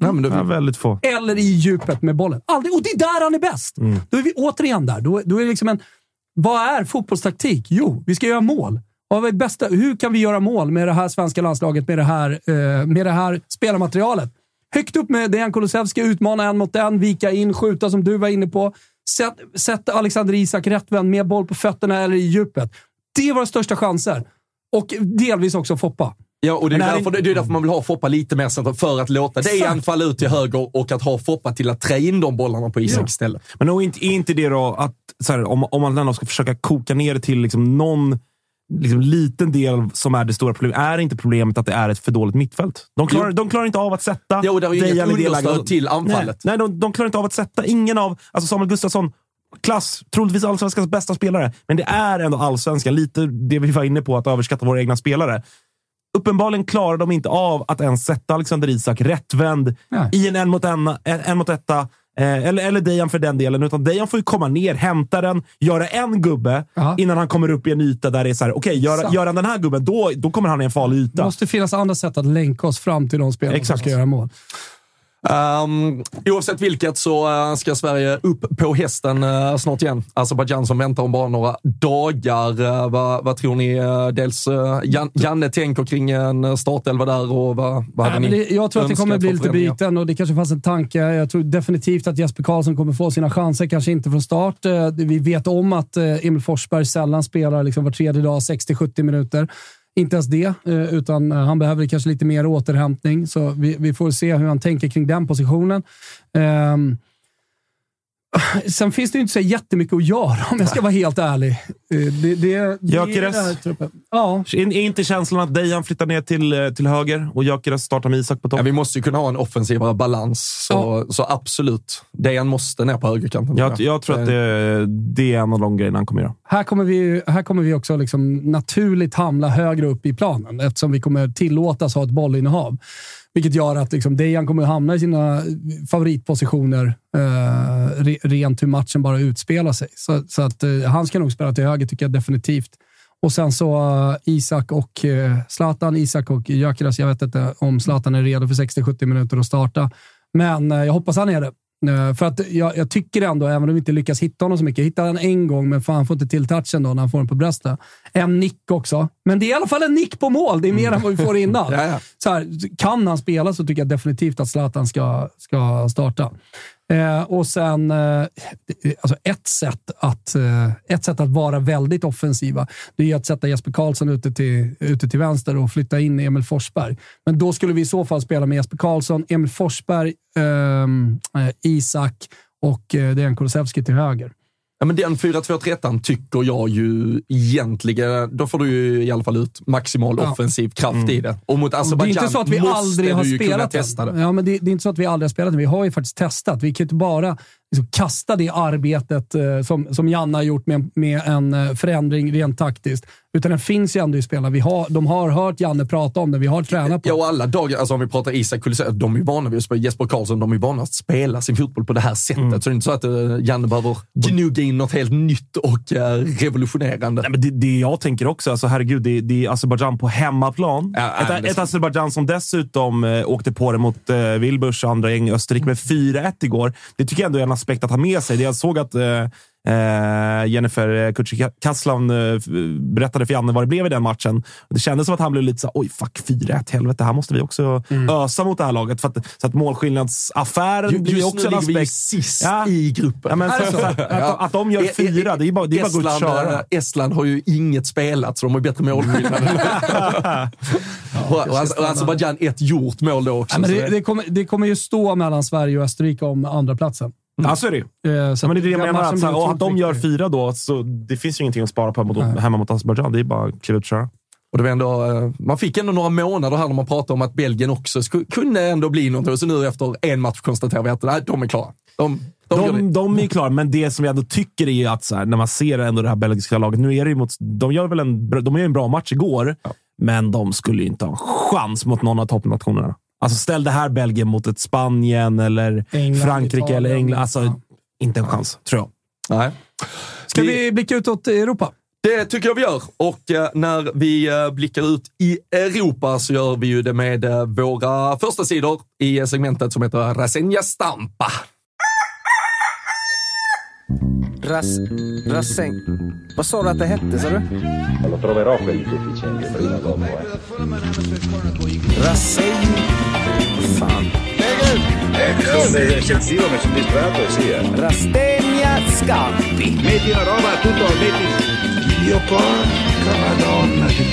Nej, men då, Ja, väldigt få. Eller i djupet med bollen. Aldrig. Och det är där han är bäst. Då är vi återigen där. Då, då är liksom en... Vad är fotbollstaktik? Jo, vi ska göra mål. Vad är bästa, hur kan vi göra mål med det här svenska landslaget, med det här, eh, med det här spelarmaterialet? Högt upp med Dejan Kulusevski, utmana en mot en, vika in, skjuta som du var inne på. Sätt, sätt Alexander Isak rättvänd med boll på fötterna eller i djupet. Det är våra största chanser. Och delvis också Foppa. Ja, och det är, är därför, det är därför man vill ha Foppa lite mer centralt, för att låta Dejan falla ut till höger och att ha Foppa till att trä in de bollarna på Isak istället. Men nog inte, är inte det då att, här, om, om man ändå ska försöka koka ner det till liksom någon liksom, liten del som är det stora problemet, är inte problemet att det är ett för dåligt mittfält? De klarar, Jo. de klarar inte av att sätta Jo, det är inget understöd till anfallet. Nej, nej de, de klarar inte av att sätta ingen av... Alltså Samuel Gustafsson, klass, troligtvis allsvenskans bästa spelare. Men det är ändå allsvenskan. Lite det vi var inne på, att överskatta våra egna spelare. Uppenbarligen klarar de inte av att ens sätta Alexander Isak rättvänd Nej. i en en mot, en, en, en mot etta. Eh, eller, eller Dejan för den delen. Utan Dejan får ju komma ner, hämta den, göra en gubbe Ja. innan han kommer upp i en yta där det är så här, okej, gör, Exakt. gör han den här gubben, då, då kommer han i en farlig Det yta. måste finnas andra sätt att länka oss fram till de spelarna som ska göra mål. Um, oavsett vilket så uh, ska Sverige upp på hästen uh, snart igen. Azerbajdzjan som väntar om bara några dagar. Uh, vad, vad tror ni? Uh, dels Jan, Janne tänker kring en startelva där och vad, vad hade Nej, ni det, jag tror att det kommer bli lite byten och det kanske fanns en tanke. Jag tror definitivt att Jesper Karlsson kommer få sina chanser, kanske inte från start. Eh, Vi vet om att eh, Emil Forsberg sällan spelar liksom var tredje dag, 60-70 minuter. Inte ens det, eh, utan eh, han behöver kanske lite mer återhämtning. Så vi, vi får se hur han tänker kring den positionen. Ehm, Sen finns det ju inte så jättemycket att göra om jag ska vara helt ärlig. Eh, Det, det, det, Gyökeres? det här truppen. Ja, Är, inte känslan att Dejan flyttar ner till, eh, till höger och Gyökeres startar med Isak på topp? Ja, vi måste ju kunna ha en offensivare balans, så, så absolut. Dejan måste ner på högerkanten. Jag, jag tror att det, det är en av de grejerna han kommer göra. här kommer vi, här kommer vi också liksom naturligt hamna högre upp i planen eftersom vi kommer tillåtas ha ett bollinnehav. Vilket gör att liksom Dejan kommer att hamna i sina favoritpositioner eh, rent hur matchen bara utspelar sig. Så, så att eh, han ska nog spela till höger tycker jag definitivt. Och sen så uh, Isak och uh, Zlatan, Isak och Gyökeres. Jag vet inte om Zlatan är redo för 60-70 minuter att starta, men uh, jag hoppas han är det. Eh, För att jag, jag tycker ändå, även om vi inte lyckas hitta honom så mycket, hittar han en gång, men fan får inte till touchen då när han får den på bröstet. En nick också. Men det är i alla fall en nick på mål. Det är mer än vad vi får innan. Ja, ja. Så här, kan han spela så tycker jag definitivt att Zlatan ska, ska starta. Eh, och sen, eh, alltså ett, sätt att, eh, ett sätt att vara väldigt offensiva, det är att sätta Jesper Karlsson ute till, ute till vänster och flytta in Emil Forsberg. Men då skulle vi i så fall spela med Jesper Karlsson, Emil Forsberg, ehm, eh, Isak och eh, Dejan Kulusevski till höger. Ja, men den 4-2-3 tycker jag ju egentligen, då får du ju i alla fall ut maximal Ja. offensiv kraft i det. Och mot Det är Azerbajdzjan inte så att vi aldrig har spelat testa det. Ja, men det, det är inte så att vi aldrig har spelat den. Vi har ju faktiskt testat. Vi kan inte bara liksom kasta det arbetet eh, som, som Janne har gjort med, med en eh, förändring rent taktiskt. Utan den finns ju ändå i spelarna. Vi har, de har hört Janne prata om det. Vi har tränat på Ja, det. och alla dagar, alltså om vi pratar Isak Kulusevski, de är vana vid att spela, Jesper Karlsson, de är vana att spela sin fotboll på det här sättet. Mm. Så det är inte så att uh, Janne behöver gnugga in något helt nytt och eh, revolutionerande. Nej, men det, det jag tänker också, alltså herregud, det, det är Azerbajdzjan på hemmaplan. Ja, ja, ett ett Azerbajdzjan som dessutom eh, åkte på det mot eh, Wilburs och andra gäng i Österrike med 4-1 igår. Det tycker jag ändå är en aspekt att ha med sig. Det Jag såg att eh, eh, Jennifer eh, f- berättade för Janne vad det blev i den matchen. Det kändes som att han blev lite så oj fuck 4-1, helvete, här måste vi också ösa mot det här laget. För att, så att målskillnadsaffären Ju- blir ju Just också nu en ligger vi ju aspekt. sist Ja. i gruppen. Ja, men för, för, att, att, att de gör E- fyra, det är bara, det är bara att Estland, köra. eh, Estland har ju inget spelat, så de har ju bättre målskillnad. och och Aze- och Azerbajdzjan ett gjort mål då också. Ja, men det, det, kommer, det kommer ju stå mellan Sverige och Österrike om andra platsen. Ja, så är det ju. Eh, så Ja, men det är det jag menar. Att, så här, och att de gör fyra då, så det finns ju ingenting att spara på mot, hemma mot Azerbajdzjan. Det är bara att kliva ut och köra. Och det var ändå, eh, man fick ändå några månader här när man pratade om att Belgien också kunde ändå bli någonting. Så nu efter en match konstaterar vi att nej, de är klara. De, de. De, de är ju klara, men det som jag ändå tycker är ju att så här, när man ser ändå det här belgiska laget. Nu är det ju mot, de gör väl en, de gör en bra match igår, men de skulle ju inte ha en chans mot någon av toppnationerna. Alltså ställ det här Belgien mot ett Spanien eller England, Frankrike Italien. eller England. Alltså, Ja. inte en chans, tror jag. Nej. Ska vi blicka utåt i Europa? Det tycker jag vi gör. Och eh, när vi eh, blickar ut i Europa så gör vi ju det med eh, våra första sidor i segmentet som heter Rasenja Stampa. Ras... Rasseng... Vad sa du att det hette, sa du? Lo troverò quel deficiente prima o dopo. Fan. Sì. Eh. Rastegna Scampi. Metti la roba tutto, metti... Dio porca madonna di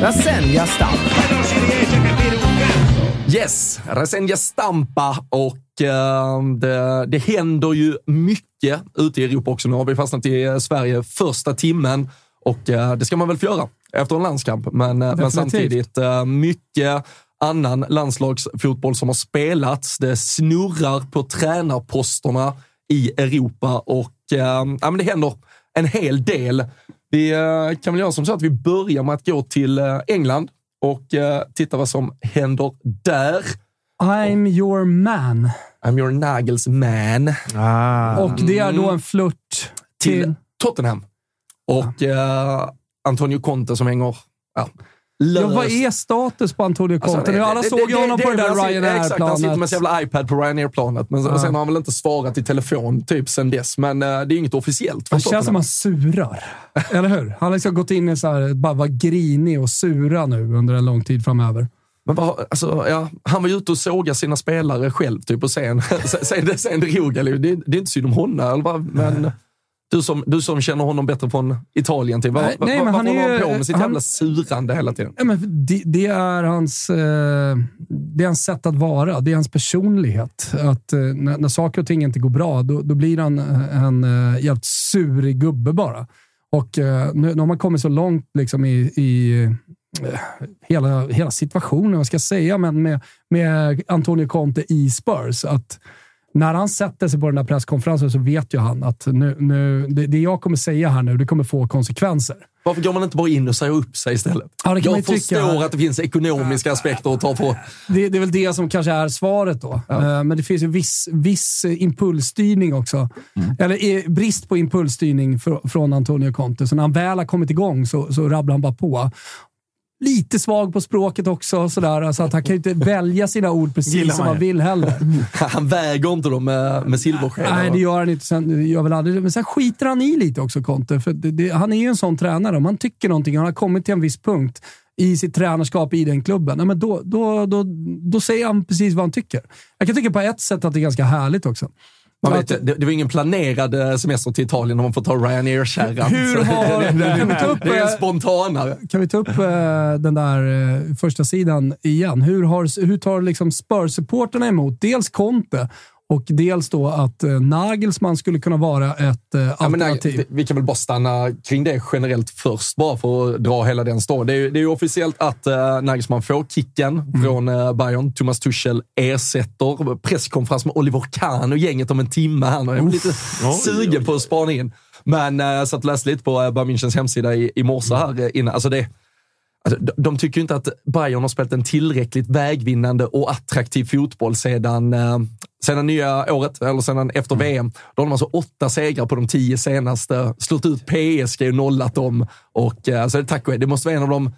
Rasenja Stampi. Non si riesce a capire un cazzo! Yes, Rasenja Stampa och eh, det, det händer ju mycket ute i Europa också. Nu har vi fastnat i eh, Sverige första timmen och eh, det ska man väl få göra efter en landskamp. Men, eh, men samtidigt mycket annan landslagsfotboll som har spelats. Det snurrar på tränarposterna i Europa och eh, ja, men det händer en hel del. Vi eh, kan väl göra som så att vi börjar med att gå till eh, England och eh, titta vad som händer där. I'm your man. I'm your Nagels man. Ah. Och det är då en flört Till till... Tottenham. Och eh, Antonio Conte som hänger ja, Ja, vad är status på Antonio Conte? Alltså? Alla det- såg det- ju honom det- på det det- där han sitter- Exakt, han sitter med sin Ryanair-planet. jävla iPad på Ryanair-planet. Men Ja. sen har han väl inte svarat i telefon typ sen dess. Men eh, det är inget officiellt. Han känns som han surar. Eller hur? Han har liksom gått in i så här, bara vara grinig och sura nu under en lång tid framöver. Men vad, alltså, ja, han var ju ute och såga sina spelare själv typ, och sen, sen, sen drog han. Det, det är inte synd om honom. Men du som, du som känner honom bättre från Italien, typ, vad, Nej, nej, men han håller är han på med sitt han- jävla surande hela tiden? Ja, men det, det, är hans, eh, det är hans sätt att vara. Det är hans personlighet. Att, eh, när, när saker och ting inte går bra, då, då blir han eh, en eh, jävligt surig gubbe bara. Och eh, nu, nu har man kommit så långt liksom, i, i hela, hela situationen, vad ska jag säga, men med, med Antonio Conte i Spurs. Att när han sätter sig på den här presskonferensen så vet ju han att nu, nu, det, det jag kommer säga här nu, det kommer få konsekvenser. Varför går man inte bara in och säger upp sig istället? Ja, jag ju tycka. förstår att det finns ekonomiska aspekter att ta på. Det, det är väl det som kanske är svaret då. Eh, Men det finns ju viss, viss impulsstyrning också. Eller eh, brist på impulsstyrning fr- från Antonio Conte. Så när han väl har kommit igång så, så rabblar han bara på. Lite svag på språket också, sådär, alltså att han kan ju inte välja sina ord precis Gillar som man han vill heller. Han väger inte dem med, med silverskedar. Nej, det gör han inte. Sen, gör väl aldrig. Men sen skiter han i lite också, Conte. För det, det, han är ju en sån tränare. Om han tycker någonting, han har kommit till en viss punkt i sitt tränarskap i den klubben, ja, men då, då, då, då säger han precis vad han tycker. Jag kan tycka på ett sätt att det är ganska härligt också. Man vet, det, det var ingen planerad eh, semester till Italien om man får ta Ryanair-kärran. Hur Så har- det, det, kan vi ta upp, det är eh, spontanare. Kan vi ta upp eh, den där första sidan igen? Hur, har, hur tar liksom Spurs-supporterna emot dels Conte Och dels då att eh, Nagelsmann skulle kunna vara ett eh, Ja, men alternativ. vi kan väl bara stanna kring det generellt först, bara för att dra hela den storyn. Det är det är ju officiellt att uh, Nagelsmann får kicken Mm. från uh, Bayern. Thomas Tuchel ersätter. Presskonferens med Oliver Kahn och gänget om en timme. Jag är lite Oj, sugen på att spana in. Men jag satt och läste lite på Bayern Münchens hemsida i, i morse här innan. Alltså det, Alltså, de, de tycker inte att Bayern har spelat en tillräckligt vägvinnande och attraktiv fotboll sedan, eh, sedan nya året, eller sedan efter VM. Då har de alltså åtta segrar på de tio senaste, slått ut PSG och nollat dem. Och, eh, alltså, tack och hej, det måste vara en av de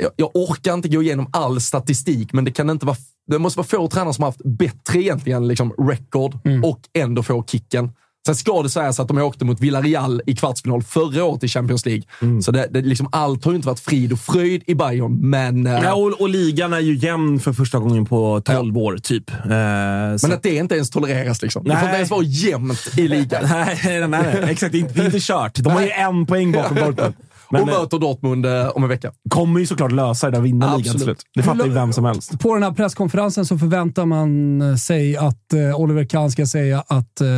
jag, jag- orkar inte gå igenom all statistik, men det kan inte vara... Det måste vara få tränare som har haft bättre egentligen liksom, record och ändå få kicken. Sen ska det sägas att de åkte mot Villarreal i kvartsfinal förra året i Champions League. Så det, det, liksom, allt har ju inte varit frid och fröjd i Bayern, men... eh, Ja, och, och ligan är ju jämn för första gången på 12 år, typ. Eh, men så- att det inte ens tolereras. Liksom. Det får Nej. inte ens vara jämnt i ligan. nej, nej, nej, exakt. Det är inte, det är inte kört. De har ju en poäng bakom Dortmund. Men och eh, möter Dortmund eh, om en vecka. kommer ju såklart lösa det där och vinna ligan till slut. Det fattar ju vem som helst. På den här presskonferensen så förväntar man sig att eh, Oliver Kahn ska säga att eh,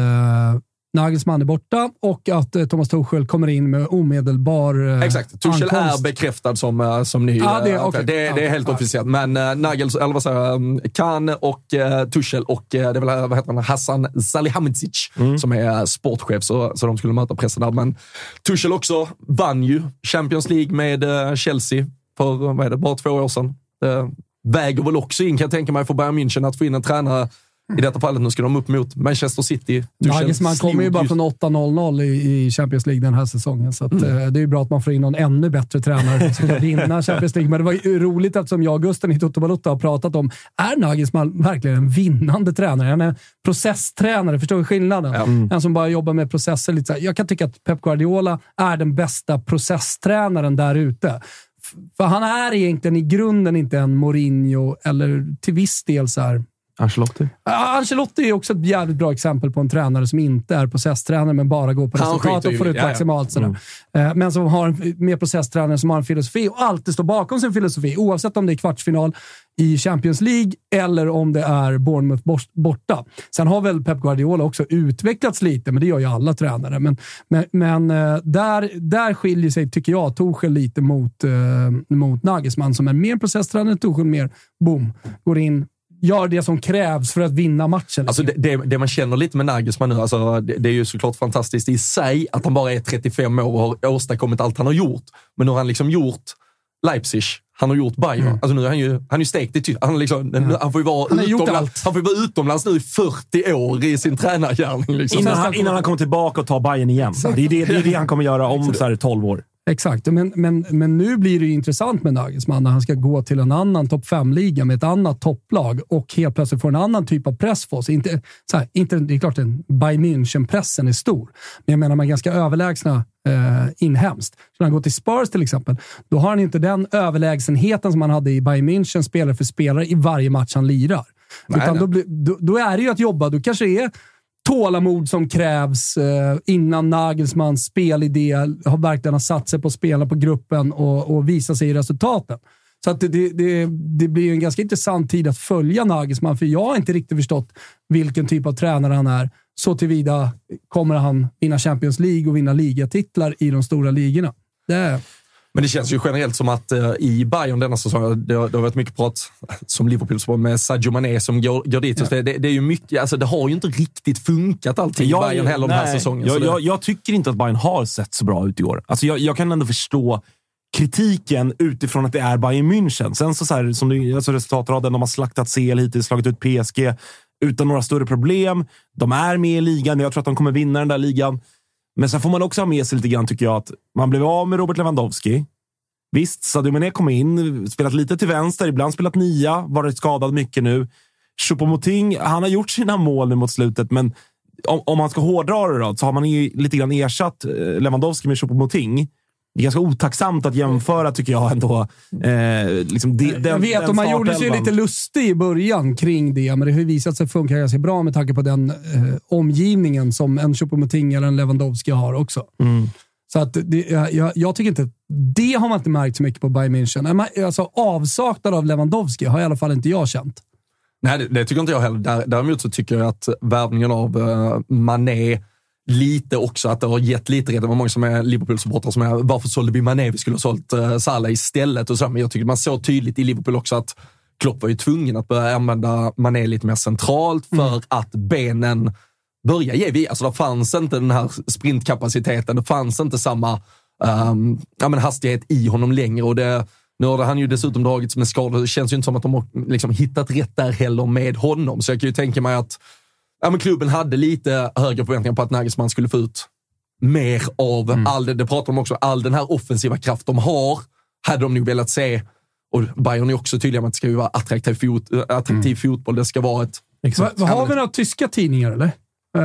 Nagelsmann är borta och att eh, Thomas Tuchel kommer in med omedelbar eh, Exakt. Tuchel ankomst. är bekräftad som, eh, som ny. Ja, det- okej. det, det är helt ja. officiellt. Men uh, Nagels, eller vad säger jag, um, Kahn och uh, Tuchel och det är väl, vad heter han, Hassan Salihamidzic som är sportchef, så, så de skulle möta pressen där. Men Tuchel också vann ju Champions League med eh, Chelsea för vad är det, bara två år sedan. Det väger väl också in, kan jag tänka mig, för Bayern München att få in en tränare i detta fallet, nu ska de upp mot Manchester City. Nagelsmann kommer ju bara från 8-0-0 i, Champions League den här säsongen, så att, Mm. eh, det är ju bra att man får in någon ännu bättre tränare som kan vinna Champions League. Men det var ju roligt eftersom jag och Gusten i Toto har pratat om, är Nagelsmann verkligen en vinnande tränare? Han är processtränare, förstår du skillnaden? En som bara jobbar med processer. Lite så här. Jag kan tycka att Pep Guardiola är den bästa processtränaren där ute. För han är egentligen i grunden inte en Mourinho, eller till viss del så här, Ancelotti. Ancelotti är också ett jävligt bra exempel på en tränare som inte är processtränare, men bara går på Han resultat och får ut maximalt. Sådär. Eh, Men som har en mer processtränare som har en filosofi och alltid står bakom sin filosofi, oavsett om det är kvartsfinal i Champions League eller om det är Bournemouth bort- borta. Sen har väl Pep Guardiola också utvecklats lite, men det gör ju alla tränare. Men, men, men eh, där, där skiljer sig, tycker jag, Tuchel lite mot, eh, mot Nagelsmann som är mer processtränare. Tuchel mer, boom, går in, gör det som krävs för att vinna matchen. Alltså det, det, det man känner lite med Nagelsmann nu, alltså det, det är ju såklart fantastiskt i sig att han bara är 35 år och har åstadkommit allt han har gjort. Men nu har han liksom gjort Leipzig, han har gjort Bayern. Mm. Alltså nu är han ju, han är ju stekt i Tyskland. Han, liksom, nu- han får ju vara Han har gjort utomlands, allt. han får ju vara utomlands nu i 40 år i sin tränargärning. Liksom. Innan han, innan han kommer tillbaka och tar Bayern igen. Det är det, det är det han kommer göra om så här 12 år. Exakt, men, men, men nu blir det intressant med Nagelsmann när han ska gå till en annan topp 5-liga med ett annat topplag och helt plötsligt få en annan typ av press på sig. Inte, så här, inte, det är klart att Bayern München-pressen är stor, men jag menar man är ganska överlägsna eh, inhemskt. Så när han går till Spurs till exempel, då har han inte den överlägsenheten som han hade i Bayern München, spelare för spelare, i varje match han lirar. Nej, Utan nej. då, då, då är det ju att jobba. Då kanske det är tålamod som krävs eh, innan Nagelsmans spelidé har verkligen har satt sig på spelarna på gruppen och, och visat sig i resultaten. Så att det, det, det, blir ju en ganska intressant tid att följa Nagelsmann, för jag har inte riktigt förstått vilken typ av tränare han är. Så tillvida kommer han vinna Champions League och vinna ligatitlar i de stora ligorna. Det är, men det känns ju generellt som att eh, i Bayern denna säsong, det, har- det har varit mycket prat som liverpool med Sadio Mané som går, går dit. Det, det, det är ju mycket, alltså det har ju inte riktigt funkat alltid i Bayern heller den här nej. säsongen. Jag, jag, jag tycker inte att Bayern har sett så bra ut i år. Alltså jag, jag kan ändå förstå kritiken utifrån att det är Bayern München. Sen så, så här, som du, alltså resultatraden, de har slaktat CL hittills, slagit ut PSG utan några större problem. De är med i ligan. Jag tror att de kommer vinna den där ligan. Men sen får man också ha med sig lite grann, tycker jag, att man blev av med Robert Lewandowski. Visst, Sadio Mané kom in, spelat lite till vänster, ibland spelat nia, varit skadad mycket nu. Choupo-Moting, han har gjort sina mål nu mot slutet, men om, om man ska hårdra det då, så har man ju lite grann ersatt eh, Lewandowski med Choupo-Moting. Det är ganska otacksamt att jämföra, tycker jag ändå. Eh, liksom de, den, jag vet, den och man gjorde sig lite lustig i början kring det, men det har ju visat sig funka ganska bra med tanke på den eh, omgivningen som en Choupo-Moting eller en Lewandowski har också. Mm. Så att det, jag, jag, tycker inte... Det har man inte märkt så mycket på Bayern München. Alltså, avsaknad av Lewandowski har i alla fall inte jag känt. Nej, det, det tycker inte jag heller. Där- Däremot så tycker jag att värvningen av uh, Mané lite också, att det har gett lite redan. Det var många som är Liverpool-supportrar som är, varför sålde vi Mané? Vi skulle ha sålt uh, Salah istället. Och så, men jag tycker man såg tydligt i Liverpool också att Klopp var ju tvungen att börja använda Mané lite mer centralt för att benen börja ge vi. Alltså det fanns inte den här sprintkapaciteten, det fanns inte samma um, ja, men hastighet i honom längre. Och det, nu har han ju dessutom dragits med skador. Det känns ju inte som att de har liksom hittat rätt där heller med honom. Så jag kan ju tänka mig att ja, men klubben hade lite högre förväntningar på att Nagelsmann skulle få ut mer av all, det det pratar de också, all den här offensiva kraft de har, hade de nog velat se. Och Bayern är också tydliga med att det ska vara attraktiv, fot, attraktiv fotboll. Det ska vara ett... Va, va, har vi några tyska tidningar eller? Eh,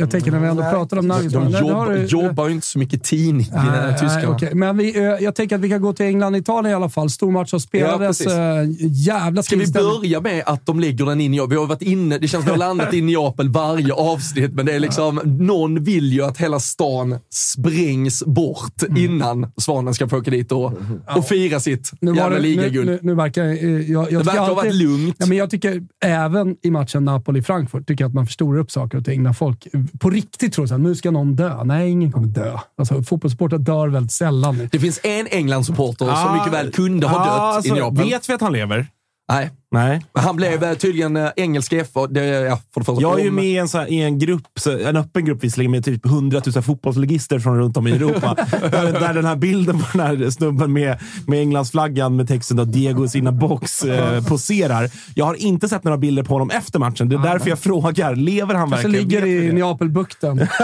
jag tänker när vi ändå pratar om Nagelsmann. De Nej, det jobb, har du- jobbar ju inte så mycket tidning, Nej, äh, nej, tyskarna. okej. Men vi, eh, jag tänker att vi kan gå till England Italien i alla fall. Stor match som spelades. precis. eh, jävla Ska vi börja med att de lägger den in i Vi har varit inne, det känns som att vi har landat i Neapel varje avsnitt, men det är liksom, någon vill ju att hela stan sprängs bort Mm. innan Svanen ska få åka dit och, och fira sitt Nu, var jävla det, nu, ligaguld. nu, nu verkar jag, jag Det verkar ha alltid- varit lugnt. Ja, men jag tycker även i matchen Napoli-Frankfurt tycker jag att man förstorar upp saker och ting. När folk på riktigt tror att nu ska någon dö. Nej, ingen kommer dö. Alltså, fotbollssportare dör väldigt sällan. Det finns en England-supporter som Ah, mycket väl kunde ha ja, dött alltså, i Neapel. Vet vi att han lever? Nej. Nej. Han blev eh, tydligen eh, engelsk F. och Det, ja, för det första, Jag är ju med i en, så här, i en grupp, en öppen grupp visserligen, med typ 100 000 fotbollslegister från runt om i Europa. där, där den här bilden på den här snubben med, med Englandsflaggan med texten då, “Diegos in a box” eh, poserar. Jag har inte sett några bilder på honom efter matchen. Det är därför jag frågar. Lever han Kanske verkligen? ligger Vet vi i? Neapelbukten.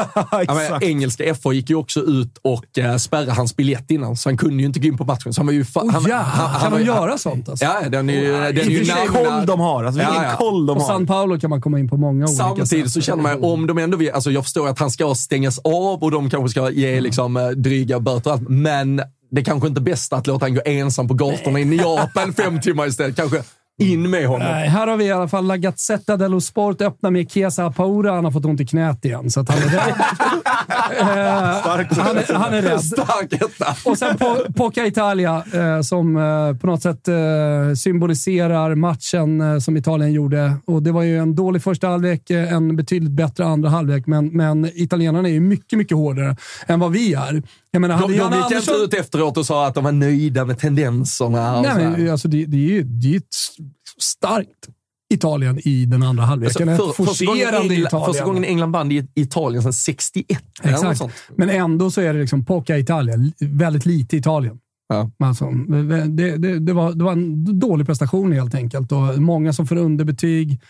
Ja, engelska FH gick ju också ut och eh, spärrade hans biljett innan, så han kunde ju inte gå in på matchen. Så han var ju fa- Oh, han, jävlar. Kan var de göra sånt alltså? Ja, den är ju, den är ju Vilken koll de har. Alltså, vilken Ja, ja. koll de På har. San Paolo kan man komma in på många olika Samtidigt sätt. så känner man om de ändå vill, alltså jag förstår att han ska stängas av och de kanske ska ge liksom eh, dryga böter och allt, men det är kanske inte bäst att låta han gå ensam på gatorna i Neapel fem timmar istället. Kanske in med honom. Nej, här har vi i alla fall La Gazzetta dello Sport öppna med Chiesa Paura. Han har fått ont i knät igen, så han är rädd. Eh, han, är, han är rädd. Stark. Och sen po Poca Italia eh, som eh, på något sätt eh, symboliserar matchen eh, som Italien gjorde. Och Det var ju en dålig första halvlek, eh, en betydligt bättre andra halvlek, men, men italienarna är ju mycket, mycket hårdare än vad vi är. Jag menar, De, de gick inte Andersson... ut efteråt och sa att de var nöjda med tendenserna. Nej, men, alltså, det, det är ju det är ett starkt Italien i den andra halvleken. Alltså, för, första, gången England, Italien. första gången England vann i Italien sedan 61. eller något Exakt. Men ändå så är det liksom Poca Italia. L- Väldigt lite Italien. Ja. Alltså, det, det, det, var, det var en dålig prestation helt enkelt. Och många som får underbetyg.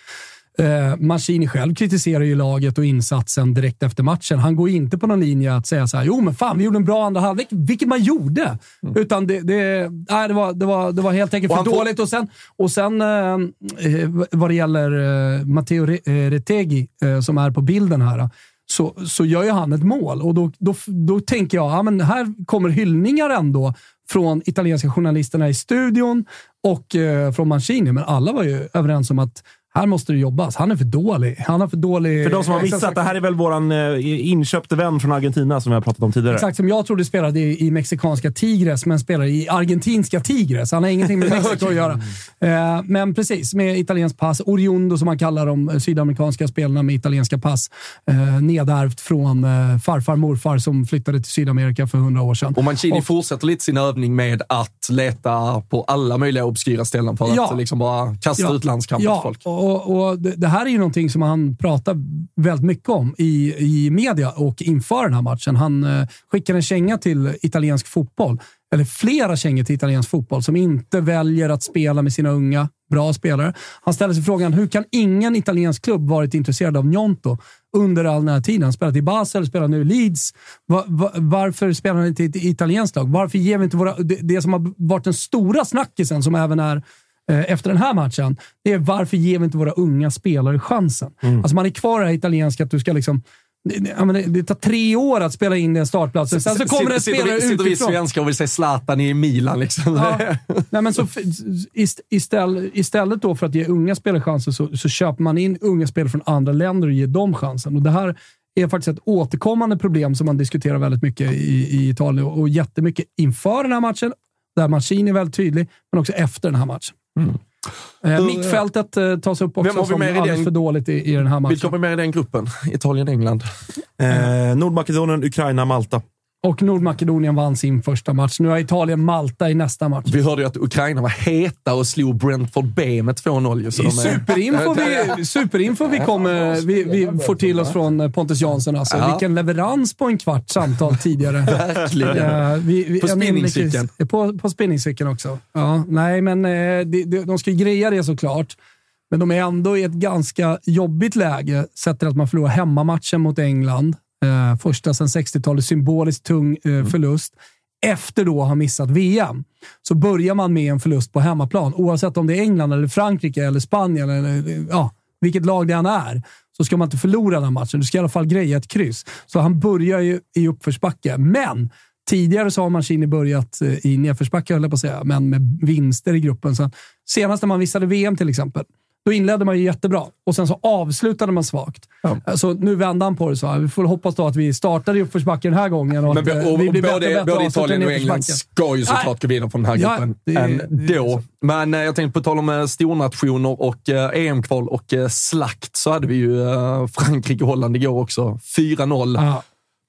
Eh, Mancini själv kritiserar ju laget och insatsen direkt efter matchen. Han går inte på någon linje att säga så här, jo men fan, vi gjorde en bra andra halvlek, vilket man gjorde. Utan det, det, nej, det, var, det, var, det var helt enkelt Mm. Och för han får- dåligt. Och sen, och sen eh, eh, vad det gäller eh, Matteo eh, Retegui, eh, som är på bilden här, så, så gör ju han ett mål. Och då, då, då tänker jag, ja, men här kommer hyllningar ändå från italienska journalisterna i studion och eh, från Mancini. Men alla var ju överens om att här måste det jobbas. Han är för dålig. Han har för dålig... För de som har missat, det här är väl våran eh, inköpte vän från Argentina som vi har pratat om tidigare. Exakt som jag trodde spelade i, i mexikanska Tigres, men spelar i argentinska Tigres. Han har ingenting med Mexiko att göra. Eh, men precis, med italiensk pass. Oriundo, som man kallar de eh, sydamerikanska spelarna med italienska pass. Eh, nedärvt från eh, farfar morfar som flyttade till Sydamerika för hundra år sedan. Och Mancini Och- fortsätter lite sin övning med att leta på alla möjliga obskyra ställen för Ja. att liksom bara kasta Ja. ut landskamper ja, folk. Och, och det, det här är ju någonting som han pratar väldigt mycket om i, i media och inför den här matchen. Han eh, skickar en känga till italiensk fotboll, eller flera kängor till italiensk fotboll, som inte väljer att spela med sina unga, bra spelare. Han ställer sig frågan, hur kan ingen italiensk klubb varit intresserad av Njonto under all den här tiden? Han spelat i Basel, spelar nu i Leeds. Va, va, varför spelar han inte i ett italienskt lag? Varför ger vi inte våra... Det, det som har varit den stora snackisen, som även är efter den här matchen, det är varför ger vi inte våra unga spelare chansen? Alltså man är kvar i det här italienska att du ska liksom... Det, det, tar tre år att spela in den startplatsen. Sen så kommer det en spelare sitter vi utifrån. svenskar och vill se Zlatan i Milan. Liksom. Ja. Nej, men så, istället, istället då för att ge unga spelare chansen så, så köper man in unga spelare från andra länder och ger dem chansen. Och det här är faktiskt ett återkommande problem som man diskuterar väldigt mycket i, i Italien och, och jättemycket inför den här matchen, där Mancini är väldigt tydlig, men också efter den här matchen. Eh, Hur- mittfältet eh, tas upp också Vem har vi som med i alldeles den- för dåligt i, i den här matchen. Vilka har vi med i den gruppen? Italien, England. Eh, Nordmakedonien, Ukraina, Malta. Och Nordmakedonien vann sin första match. Nu har Italien Malta i nästa match. Vi hörde ju att Ukraina var heta och slog Brentford B med 2-0. ju, så de är- Superinfo vi, superinfo vi, kommer, vi, vi får till oss från Pontus Jansson. Alltså. Ja. Vilken leverans på en kvart samtal tidigare. Verkligen. Eh, vi, vi, På spinningcykeln. På, på spinningcykeln också. Ja, nej, men eh, de, de, de ska ju greja det såklart. Men de är ändå i ett ganska jobbigt läge sett till att man förlorar hemmamatchen mot England. Eh, första sedan 60-talet, symboliskt tung eh, förlust. Efter då ha missat VM så börjar man med en förlust på hemmaplan. Oavsett om det är England, eller Frankrike eller Spanien eller ja, vilket lag det än är så ska man inte förlora den matchen. Du ska i alla fall greja ett kryss. Så han börjar ju i uppförsbacke. Men tidigare så har Mancini börjat eh, i nedförsbacke, höll jag på att säga, men med vinster i gruppen. Så senast när man missade VM till exempel, då inledde man ju jättebra och sen så avslutade man svagt. Så nu vände han på det. Så vi får hoppas då att vi startar i uppförsbacke den här gången och Men att eh, och, vi blir och både, bättre både Italien och England ska ju såklart gå vidare från den här Ja, gruppen det- ändå. Men eh, jag tänkte på tal om eh, stornationer och EM-kval och slakt så hade vi ju eh, Frankrike-Holland igår också. 4-0.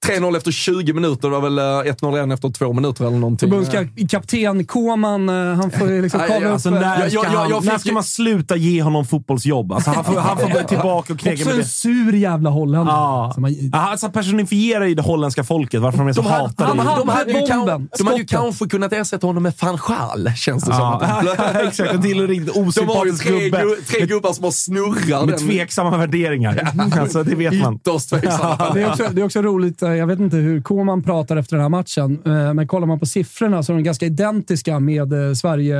Ja. 3-0 efter 20 minuter. Det var väl eh, 1-0 igen efter två minuter eller någonting. Förbundskapten Koman, eh, han får liksom kavla upp... Alltså, när, ska jag- jag- han, jag när ska man sluta ge honom fotbollsjobb? Alltså, han, får, han får gå tillbaka och knega Också med en det. sur jävla holländare. Ja. Man- Alltså, han personifierar ju det holländska folket, varför de är så De hade, hatade. de, Han hade, de, hade ju bomben, de hade ju kanske kunnat ersätta honom med van Schaal, känns det Ja, som. exakt. En till riktigt De har ju osympatisk tre, gubbe gu- tre gubbar som har snurrar med tveksamma värderingar. Alltså, det vet man. ytterst tveksamma. Det är, också, det är också roligt, eh, jag vet inte hur Koman pratar efter den här matchen, eh, men kollar man på siffrorna så är de ganska identiska med eh, Sverige...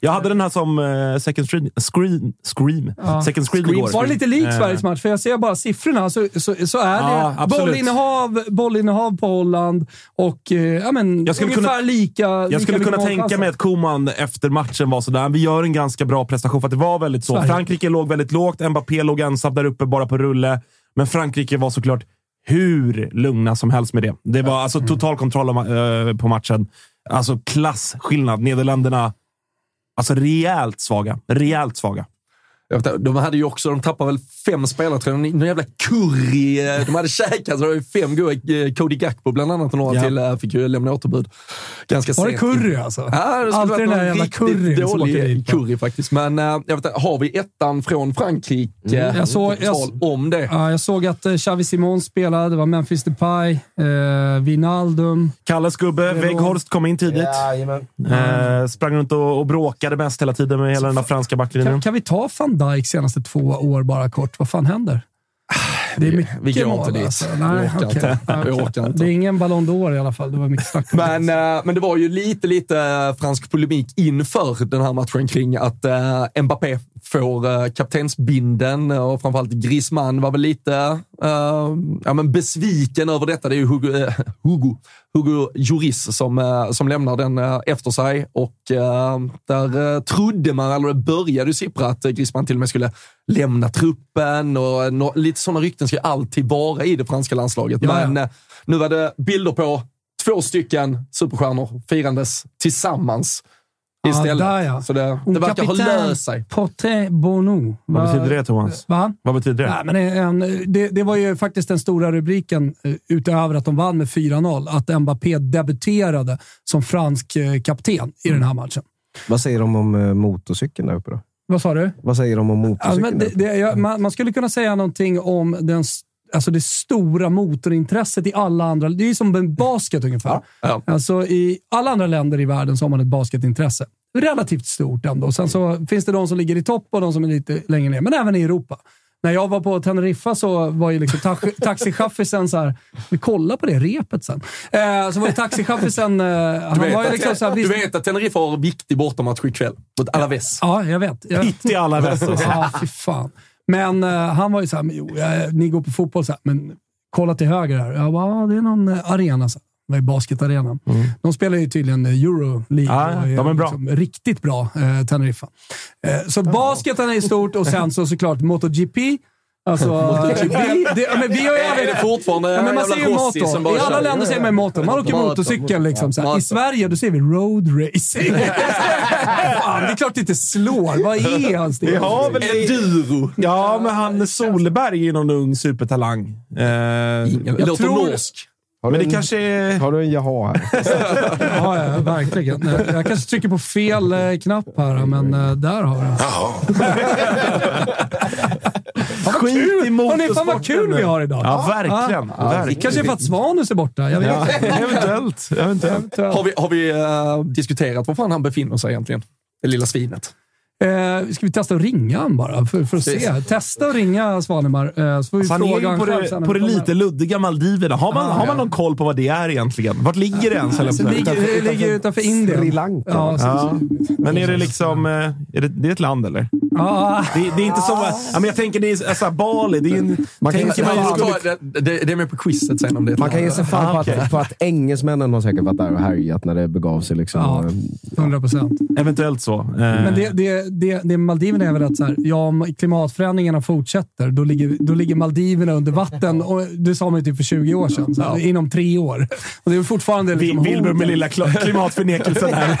Jag hade den här som eh, second screen, screen, scream. Ja. Second screen igår. Var det lite likt Eh, Sveriges match? För jag ser bara siffrorna, så, så, så är Ja, det absolut. bollinnehav, bollinnehav på Holland och eh, ja, men, Jag skulle ungefär kunna- lika Jag lika skulle kunna tänka mig att Koman efter matchen var sådär, vi gör en ganska bra prestation, för att det var väldigt så. Sverige. Frankrike låg väldigt lågt, Mbappé låg ensam där uppe bara på rulle. Men Frankrike var såklart hur lugna som helst med det. Det var alltså total kontroll eh, på matchen. Alltså klassskillnad. Nederländerna, alltså rejält svaga. Rejält svaga. Jag de hade ju också, de tappade väl fem spelare tror jag. Någon jävla curry. eh, De hade käkat, så det var ju fem goda. eh, Cody Gakpo bland annat och några Ja. till eh, fick ju lämna återbud. Ganska Var det curry alltså? Ja, det Alltid den där jävla curryn som åker dålig dit. curry faktiskt. Men jag vet, inte, har vi ettan från Frankrike? Mm. Jag såg- tal om det. Ja, jag såg att Xavi Simons spelade. Det var Memphis Depay, eh, Wijnaldum. Kalles gubbe, Weghorst, kom in tidigt. Eh, sprang runt och, och bråkade mest hela tiden med hela den där franska backlinjen. Kan, kan vi ta van Dijk senaste två år bara kort? Vad fan händer? Det är mycket vi går inte dit. Alltså. Vi Nej, orkar okej. inte. Ja, Vi orkar inte. Det är ingen Ballon d'Or i alla fall. Det var mycket snack om det. Men, eh, men det var ju lite, lite eh, fransk polemik inför den här matchen kring att eh, Mbappé får kaptensbinden och framförallt Griezmann var väl lite eh, ja, men besviken över detta. Det är ju Hugo, eh, Hugo, Hugo Lloris som, eh, som lämnar den eh, efter sig och eh, där eh, trodde man, eller det började ju sippra att eh, Griezmann till och med skulle lämna truppen och eh, nå- lite sådana rykten ska ju alltid vara i det franska landslaget. Ja. Men nu var det bilder på två stycken superstjärnor firandes tillsammans istället. där ja. Så det, det verkar ha löst sig. Poté Bono. Vad Va- betyder det, Thomas? Va? Vad betyder det? Nej, men en, det, det var ju faktiskt den stora rubriken, eh, utöver att de vann med 4-0, att Mbappé debuterade som fransk eh, kapten i den här matchen. Vad säger de om eh, motorcykeln där uppe då? Vad sa du? Vad säger de om motorcykeln? Alltså, det, det, jag, man, man skulle kunna säga någonting om den, alltså det stora motorintresset i alla andra... Det är som en basket ungefär. Ja. Alltså, I alla andra länder i världen så har man ett basketintresse. Relativt stort ändå. Sen så finns det de som ligger i topp och de som är lite längre ner, men även i Europa. När jag var på Teneriffa så var ju liksom taxi- taxichaffisen så här, vi kollar på det repet sen. Eh, så var ju taxichaffisen, eh, han vet, var ju att, liksom så här, du vet att Tenerife har en viktig bortamatch ikväll mot Alaves. Ja, jag vet. Jag, i alltså. Ja, fy fan. Men eh, han var ju såhär, jo, jag, ni går på fotboll, så här, men kolla till höger här. Jag bara, ja, det är någon eh, arena. Så. här. Det var ju basketarenan. De spelar ju tydligen eh, Euro League. Ja, och de är bra. Liksom, riktigt bra, eh, Teneriffa. Eh, så basketen är stort och sen så såklart MotoGP. Alltså, vi, det, ja, men vi har ju Är aldrig... det fortfarande Ja, men man ser ju motor. bara I alla länder säger man motor. Man åker Motor, motorcykel. Liksom, så. I Sverige då ser vi road racing. Fan, det är klart det inte slår. Vad är hans Vi har väl Enduro. Ja, men han Solberg är ju någon ung supertalang. Eh, Det låter tror- norsk. Har men det en, kanske är... Har du en jaha här? Ja, ja, verkligen. Jag kanske trycker på fel eh, knapp här, men eh, där har vi den. Skit i Hörni, fan vad kul motorsporten vi har idag. Ja, verkligen. verkligen. Kanske är för att Svanus är borta. Jag vet Ja, eventuellt. eventuellt. Har vi, har vi eh, diskuterat var fan han befinner sig egentligen? Det lilla svinet. Eh, ska vi testa att ringa han bara för, för att se? Testa att ringa Svanemar, eh, så får vi Så han är fråga ju på det, på det lite luddiga Maldiverna. Har man, Ah, har man ja. någon koll på vad det är egentligen? Vart ligger det ens? eller Så så? det ligger, ligger utanför Indien. Sri Lanka. Ja, Ja. Men är det liksom... eh, Är det, det är ett land, eller? Ja, Det, det är inte som... Ja, men jag tänker, det är alltså, Bali. Det är en, Man kan man Ja, skulle, det, det, det är med på quizet sen om det Man kan ge sig fan på, Ah, okej. att, på att engelsmännen har säkert varit där och härjat när det begav sig. Liksom. Ja. 100 procent. eventuellt så. Eh, Men det, det, det, det Maldiverna är väl att så här, ja, om klimatförändringarna fortsätter, då ligger, då ligger Maldiverna under vatten. Och det sa man ju typ för 20 år sedan. Så, här, Inom tre år. Och det är fortfarande liksom Vil- Wilbur med lilla klimatförnekelsen här.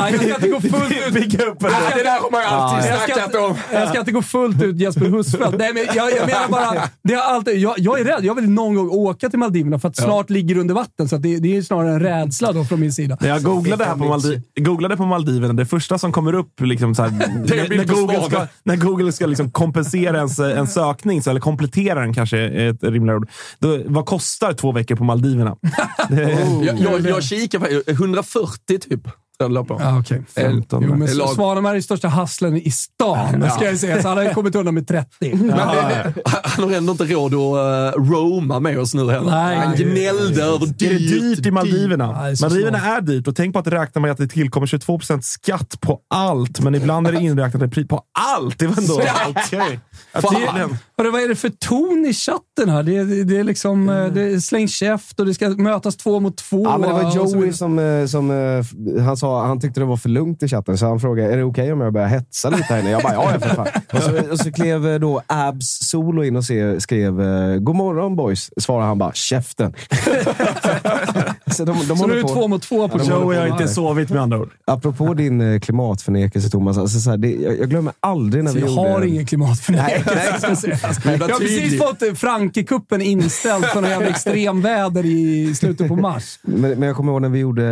Nej, jag ska inte gå fullt ut. Bygga upp en... Det där har man ju alltid Jag ska, snackat om. inte, jag ska inte gå fullt ut Jesper Husfeldt. Nej, men jag, jag menar bara, det har alltid, jag, jag är rädd. Jag vill någon gång åka till Maldiverna för att snart ligger under vatten. Så att det, det är snarare en rädsla då från min sida. När jag googlade här på, Maldi googlade på Maldiverna, det första som kommer upp liksom så här, Det är en när, när Google ska, när Google ska liksom kompensera ens, en sökning, så, eller komplettera den kanske är ett rimligare ord. Då, vad kostar två veckor på Maldiverna? Det, Jag, jag, jag kikar på 140 typ. Låg på. Ja, okej. 15. Jo, men är lag- Svanemar är den största hustlen i stan, ska jag säga. Så han har ju kommit undan med 30. Men det, han har ändå inte råd att uh, roma med oss nu heller. Nej. Han gnällde över dyrt. är det dyrt i Maldiverna? Nej, Maldiverna är dyrt och tänk på att räkna med att det tillkommer 22% skatt på allt, men ibland är det inräknat på allt. Det var ändå okej. Ja, Fan. Hörru, vad är det för ton i chatten här? Det, det, det är liksom eh, det är släng käft och det ska mötas två mot två. Ja, men det var Joey som, eh, som eh, han sa, han tyckte det var för lugnt i chatten, så han frågade är det okej om jag börjar hetsa lite här inne. Jag bara, ja, för fan. Och så, och så klev då Abs Solo in och skrev “God morgon boys”. Svarade han bara “Käften”. så de, de Så nu är det två mot två på Ja, de Joey. Joey har inte sovit med andra ord. Apropå din eh, klimatförnekelse, Thomas. Alltså, så här, det, jag, jag glömmer aldrig när Så vi jag gjorde... har ingen klimatförnekelse. Nej. Jag har precis fått eh, Frankrike-cupen inställd för något jävla extremväder i slutet på mars. Men, men jag kommer ihåg när vi gjorde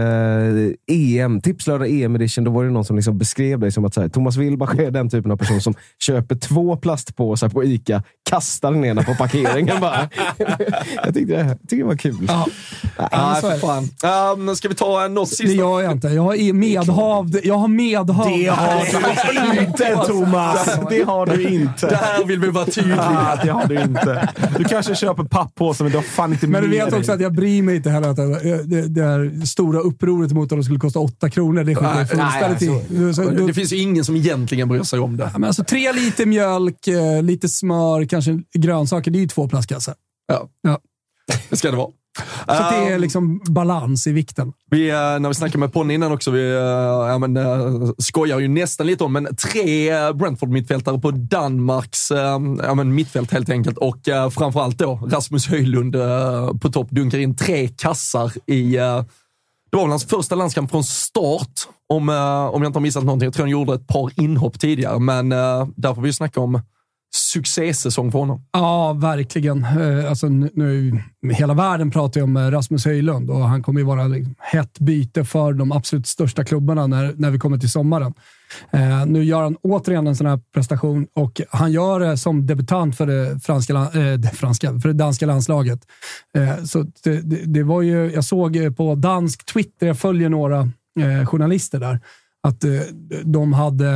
eh, EM, Tipslördag EM-edition. Då var det någon som liksom beskrev dig som att så här, Thomas Wilbach är den typen av person som köper två plastpåsar på Ica, kastar den ena på parkeringen bara. jag tyckte det, jag tyckte det var kul. Ja, för det. Fan. Um, ska vi ta en något Det sista? gör jag inte. Jag har medhavd. Jag har medhavd. Det har du inte Thomas! Det har du inte. Där vill vi vara tydliga. Ah, det har du inte. Du kanske köper papppåsar, men du har fan inte Men du med vet dig. också att jag bryr mig inte heller att det, det, det här stora upproret mot att de skulle kosta 8 kronor, det skiter jag fullständigt i. Så, då, Det finns ju ingen som egentligen bryr sig om det. men alltså, tre liter mjölk, eh, lite smör, kanske grönsaker. Det är ju två plastkassar. Ja, Ja. det ska det vara. Så det är Um, liksom balans i vikten. Vi, eh, när vi snackade med Ponny innan också, vi eh, ja, men, eh, skojar ju nästan lite om, men tre Brentford-mittfältare på Danmarks eh, ja, men mittfält helt enkelt. Och framförallt då Rasmus Höjlund på topp dunkar in tre kassar i det var väl hans första landskamp från start, om, om jag inte har missat någonting. Jag tror han gjorde ett par inhopp tidigare, men där får vi snacka om succésäsong för honom. Ja, verkligen. Eh, alltså, nu, hela världen pratar ju om eh, Rasmus Höjlund och han kommer ju vara liksom hett byte för de absolut största klubbarna när, när vi kommer till sommaren. Eh, nu gör han återigen en sån här prestation och han gör det som debutant för det, franska, eh, det, franska, för det danska landslaget. Eh, så det, det, det var ju, jag såg eh, på dansk Twitter, jag följer några eh, journalister där, att eh, de hade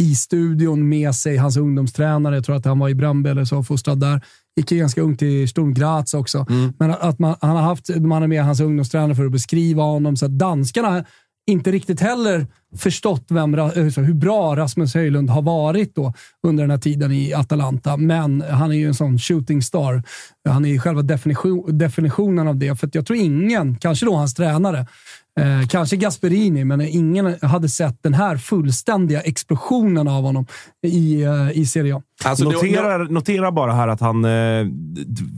i studion med sig hans ungdomstränare. Jag tror att han var i Bröndby eller så, fostrad där. Gick ju ganska ung till Sturm Graz också. Men att man, han har haft man är med hans ungdomstränare för att beskriva honom. Så att danskarna inte riktigt heller förstått vem, eh, hur bra Rasmus Höjlund har varit då under den här tiden i Atalanta. Men han är ju en sån shooting star. Han är ju själva definition, definitionen av det. För jag tror ingen, kanske då hans tränare, Eh, kanske Gasperini, men ingen hade sett den här fullständiga explosionen av honom i, eh, i Serie A. Alltså, det- notera, notera bara här att han eh,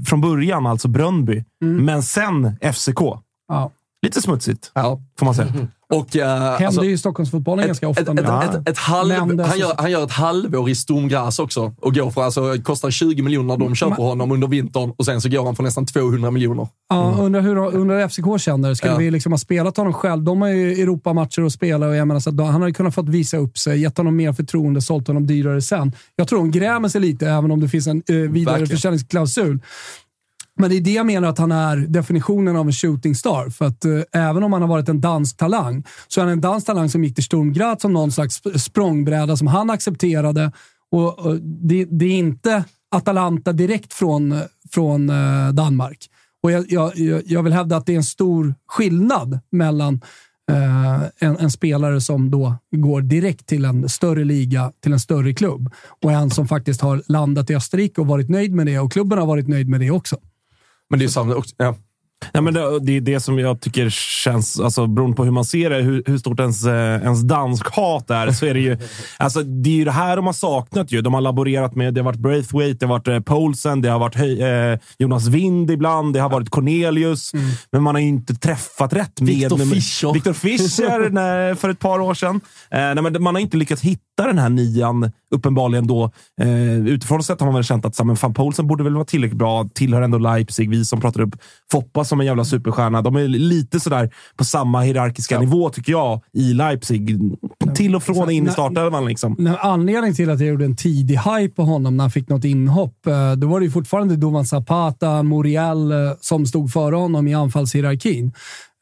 från början, alltså Brönnby, men sen FCK. Ja. Lite smutsigt, Ja. får man säga. Och, eh, Händer alltså, ju i Stockholmsfotbollen ganska ofta. ett, ett, ett, ett, ett halv, han, gör, han gör ett halvår i Sturmgras också och går för, alltså, kostar 20 miljoner när de köper honom under vintern och sen så går han för nästan 200 miljoner. Ja, undrar hur undrar hur FCK känner. Skulle Ja. vi liksom ha spelat honom själv? De har ju Europamatcher att spela och jag menar, så att han har ju kunnat fått visa upp sig, gett honom mer förtroende, sålt honom dyrare sen. Jag tror de grämer sig lite, även om det finns en eh, vidare Verkligen. försäljningsklausul. Men det är det jag menar att han är definitionen av en shooting star. För att eh, även om han har varit en dansk talang, så är han en dansk talang som gick till Sturm Graz som någon slags språngbräda som han accepterade. Och, och det, det är inte Atalanta direkt från, från eh, Danmark. Och jag, jag, jag- vill hävda att det är en stor skillnad mellan Uh, en, en spelare som då går direkt till en större liga, till en större klubb och en som faktiskt har landat i Österrike och varit nöjd med det och klubben har varit nöjd med det också. Men det är samma också. Ja. Nej, men det, det är det som jag tycker känns, alltså, beroende på hur man ser det, hur, hur stort ens, eh, ens dansk-hat är, så är det ju alltså, det är ju det här de har saknat. ju. De har laborerat med, det har varit Braithwaite, det har varit eh, Poulsen, det har varit eh, Jonas Wind ibland, det har varit Cornelius, men man har ju inte träffat rätt med... Victor Fischer. Victor Fischer nej, för ett par år sedan. Eh, nej, men man har inte lyckats hitta den här nian, uppenbarligen då. Eh, utifrån sett har man väl känt att men fan, Poulsen borde väl vara tillräckligt bra, tillhör ändå Leipzig. Vi som pratar upp Foppa som en jävla superstjärna. De är lite sådär på samma hierarkiska nivå, tycker jag, i Leipzig. Till och från in i startelvan. Liksom. En anledning till att jag gjorde en tidig hype på honom när han fick något inhopp, eh, då var det ju fortfarande Dovan Zapata, Muriel eh, som stod före honom i anfallshierarkin.